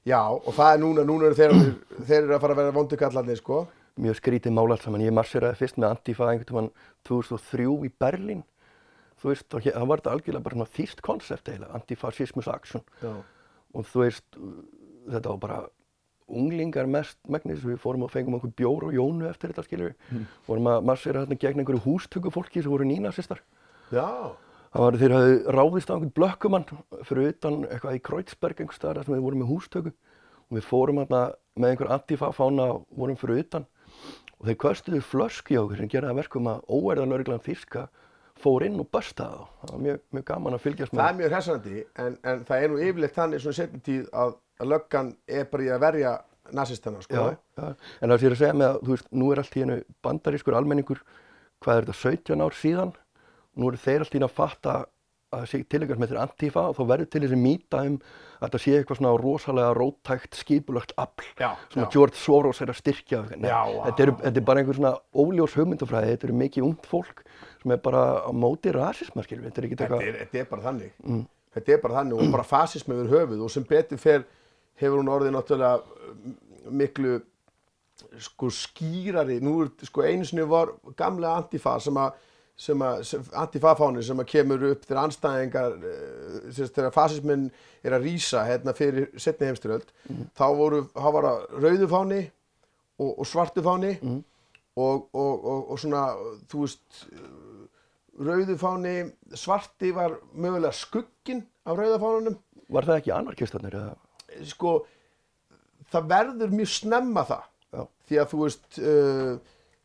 já, og það er núna, núna eru þeir, þeir eru að fara að vera vondukallarnir, sko. Mjög skrítið mál allt saman, ég marseraði fyrst með Antifa einhvern tímann 2003 í Berlín, þú veist, það var þetta algjörlega bara svona þýst konsept eiginlega, Antifascismus Action. já. og þú veist þetta var bara unglingar mest megnis, við fórum og fengum okkur bjór og jónu eftir þetta skilur við vorum að massera hérna gegn einhverju hústöku fólki sem voru nínasistar já, það var þeir hafði ráðist á einhvern blökkumann fyrir utan eitthvað í Kreutzberg einhver staðar þar sem við vorum með hústöku. Og við fórum hérna með einhver antifa-fána og vorum fyrir utan. Og þeir köstuðu flösku í okkur sem geraði að verkum að óerðan örglan þíska fór inn og börstaði þá. Það var mjög, mjög gaman að fylgjast það með er mjög hressandi en, en það er nú yfirleitt þannig svona setjum tíð að, að löggan er bara í að verja nazistana, sko. Já, já, en það sé að segja með að, þú veist, nú er allt í hennu bandarískur almenningur, hvað er þetta, 17 ár síðan, nú eru þeir allt í hennu að fatta að sé tilengar með þeir antífa og þá verður til þessi mýta um að það sé eitthvað svona rosalega róttækt, skipulagt afl, svona já. George Soros er að styrkja, Nei, Já, þetta, er, þetta er bara einhver svona óljós hugmyndafræði, þetta eru mikið ungt fólk sem er bara á móti rasisma, skilur, þetta er ekki þetta eitthvað, þetta er bara þannig. Þetta er bara þannig og bara fasismi yfir höfuð og sem betur fer hefur hún orðið náttúrulega uh, miklu sko skýrari. Nú er sko einu sinni var gamla antifa sem að sem að, sem, antifafáni sem að kemur upp þegar anstæðingar sagt, þegar fasismin er að rýsa hérna fyrir setni heimstyröld þá voru, þá var það rauðufáni og, og svartufáni mm. og, og, og, og svona þú veist rauðufáni, svarti var mögulega skugginn af rauðafánunum var það ekki anarkistarnir sko það verður mjög snemma það Já. því að þú veist uh,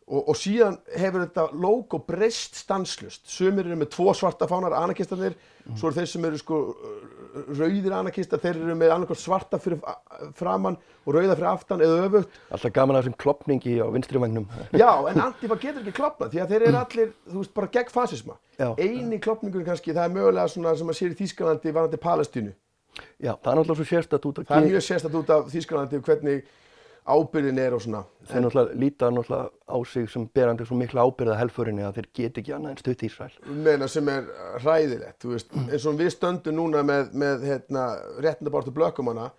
og, og síðan hefur þetta logo breyst stanslust sumir eru með tvo svarta fánar anarkistarnir svo eru þeir sem eru sko rauðir anarkistar, þeir eru með annarkvæmt svarta fyrir framann og rauða fyrir aftan eða öfugt alltaf gaman að þessum klopningi á vinstri vagnum, Já, en Antifa getur ekki klopnað því að þeir eru allir, þú veist, bara gegn fasisma. Já. Eini klopningur kannski, það er mögulega svona sem að sér í Þýskalandi varandi Palestínu. já, það er náttúrulega svo sérstætt út af Það er mjög sérstætt út af Þýskalandi hvernig ábyrðin er og svona. þeir náttúrulega líta náttúrulega á sig sem berandi svo mikla ábyrða helförinni að þeir get ekki annað en stutt Ísrael. Meina sem er hræðilegt, þú veist, eins og við stöndum núna með, með hérna, réttindabártu blökkumanna,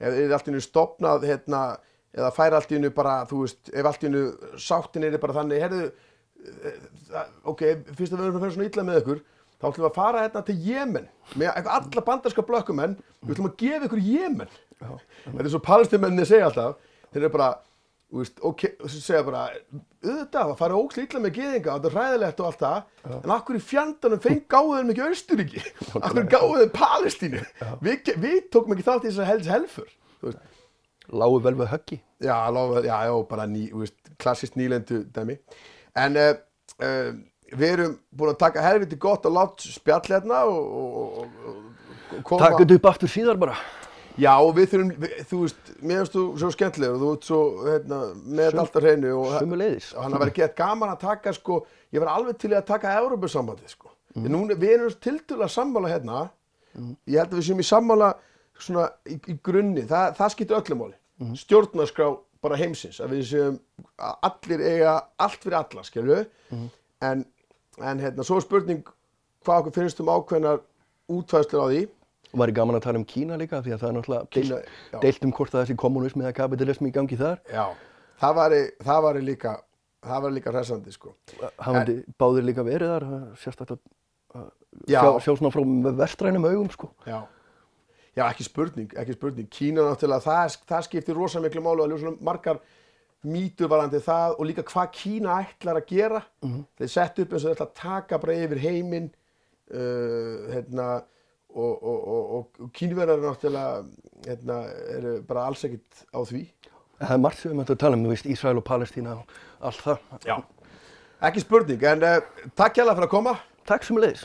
ef þið allt í hennu stopnað, hérna, eða færa allt í hennu bara, þú veist, ef allt í hennu sáttin er bara þannig, herðu, eh, það- ok, fyrst að við erum að fara svona illa með ykkur, þá ætlum við að fara hérna til Jemen, með alla bandarska blökkumenn, við ætlum að gefa ykkur Jemen. Þetta er svo palestimenni segja alltaf, þeir eru bara, þú veist, ok, og svo segja bara, auðvitað, það fara ókslega illa með geðinga og þetta er hræðilegt og allt það, en akkur í fjandanum feng gáðu þeim ekki Austuríki, akkur gáðu þeim Palestínu, við, ge- við tókum ekki þátt í þess að helst helfur, þú veist, Lágu vel við höggi. já, lofa, já, já, bara ný, þú veist, klassist nýlendu dæmi, en uh, uh, við erum búin að taka helviti gott og látt spjall hérna og, og, og, og koma, Takk þetta upp aftur síðar bara. Já, við þurfum, við, þú veist, mér finnst þú svo skemmtilegur og þú ert svo, hérna, með alltaf hreinu og hann að vera gett gaman að taka, sko, ég var alveg til að taka Európusambandið, sko. en núna, við erum tildulega sammála hérna. Ég held að við séum í sammála svona í, í grunni, það, það skiptir öllum máli. Mm. stjórnarskrá bara heimsins að við séum að allir eiga allt fyrir alla, skilju en, en hérna, svo er spurning hvað okkur finnst um ákveðnar útfæðslur á því Og væri gaman að tala um Kína líka því að það er náttúrulega Kína, deilt, um hvort það er þessi kommunismi eða kapitalismi í gangi þar. Já, það væri, það væri líka það væri líka hressandi sko. Hafandi báðir líka verið þar, það sérstaklega sjá, sjá svona frá vestrænum augum sko. Já, já ekki spurning, ekki spurning. Kína náttúrulega, það, það skiptir rosa miklu málu að ljósa margar mýtur varandi það og líka hvað Kína ætlar að gera. Þeir sett upp eins og þeir ætla að taka bara yfir heiminn uh, hérna og, og, og, kínverðar náttúrulega hérna, eru bara alls ekkert á því Það er margt sem við möttum að tala um, þú veist, Ísrael og Palestína og allt það. Já. ekki spurning, en uh, takk hjá fyrir að koma Takk sem leiðis.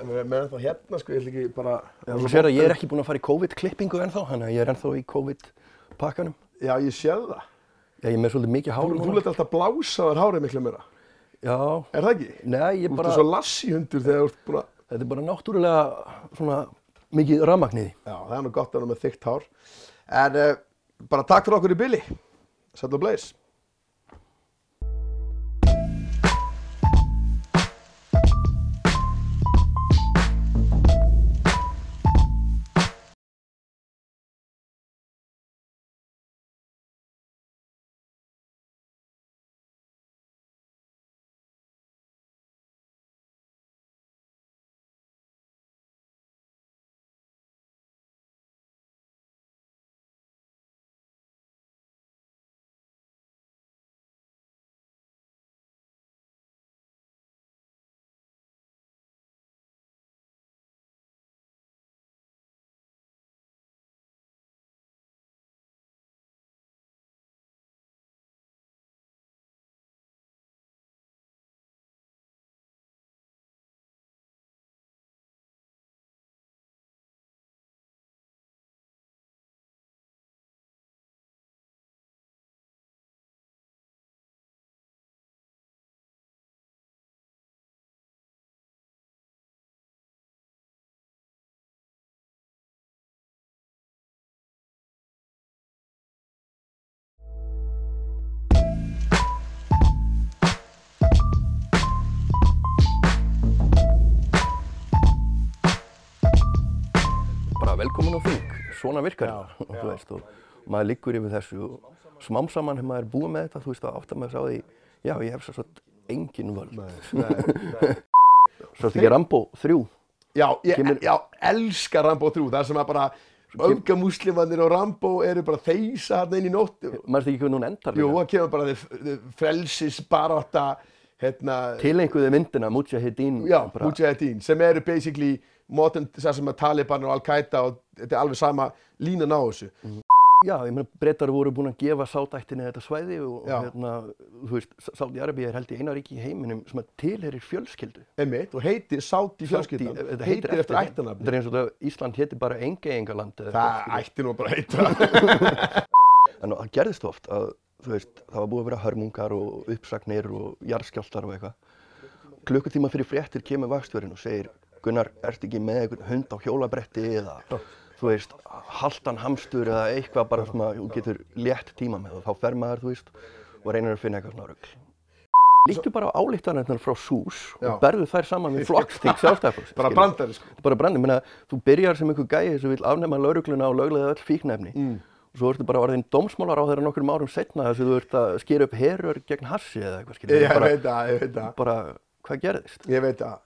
en við erum ennþá hérna, sko, ég ætla ekki bara Já, þú sér að ég er ekki búinn að fara í COVID-klippingu ennþá, þannig að ég er ennþá í COVID-pakkanum. Já, ég séð það Já, ég er með svolítið mikið Þú, hálum þú leta alltaf blása þar hárið miklu meira Já, Er það ekki? nei, ég Þú bara, ert svo lassi hundur þegar þú ert búin að... þetta er bara náttúrulega svona mikið rafmagniði. Já, það er nú gott að vera með þykkt hár. En uh, bara takk fyrir okkur í billi. Sæll og bleis. Velkomin á þing, svona virkar þetta, þú veist, og maður liggur yfir þessu og smám saman hefur maður búið með þetta, þú veist, að átta maður sá því, já, ég hef svo svo engin völd. Svo ekki Rambo 3, Já, ég Kemur- já, elska Rambo 3. Það sem að bara öfgamúslimanir og Rambo eru bara að þeysa hann inn í nóttu. maður ekki hvernig hún endar Jú, það kemur bara þið- frelsis barátta, hérna, Tilenguði myndina Mujahedin. já, bara- Mujahedin, sem eru basically modern, sem að Taliban og Al-Qaida og þetta er alveg sama línan á þessu. Já, ég meina, brettar voru búin að gefa sátættinni þetta svæði og Já. hérna, þú veist, Sáti Arabi er held í eina ríki í heiminum sem að tilherir fjölskyldu. Einmitt, og heitir Sáti fjölskyldan, Sádi- þetta heitir eftir þeim. ættanafni. Þetta er eins og það Ísland héti bara engeingaland eða Það ætti nú bara að heita. En það gerðist oft að, þú veist, það var búið að vera hörmungar og uppsagnir og jarðskjáltar og eitthvað. Klukkutíma fyrir fréttir kemur vakstverðin og segir, Gunnar, ertu ekki með einhvern hund á hjólabretti eða, þú veist, haltan hamstur eða eitthvað bara sem að þú getur létt tíma með og þá fer maður, þú veist, og reynir að finna eitthvað svona rugl. Líktu bara á álíktanirnar frá SÚS og berðu þær saman við flokksting sjálfstæðarflokks. Bara brandari, sko. bara brandi, menna, þú byrjar sem einhver gæi sem vil afnema laurugluna og löglega öll fíknefni Mm. og svo ertu bara orðin dómsmálar á þeirra nokkrum árum setna þess að þú ert að skera upp herur gegn hassi eða eitthvað Ég, skilur ég veit það, ég veit það. bara hvað gerðist Ég veit það.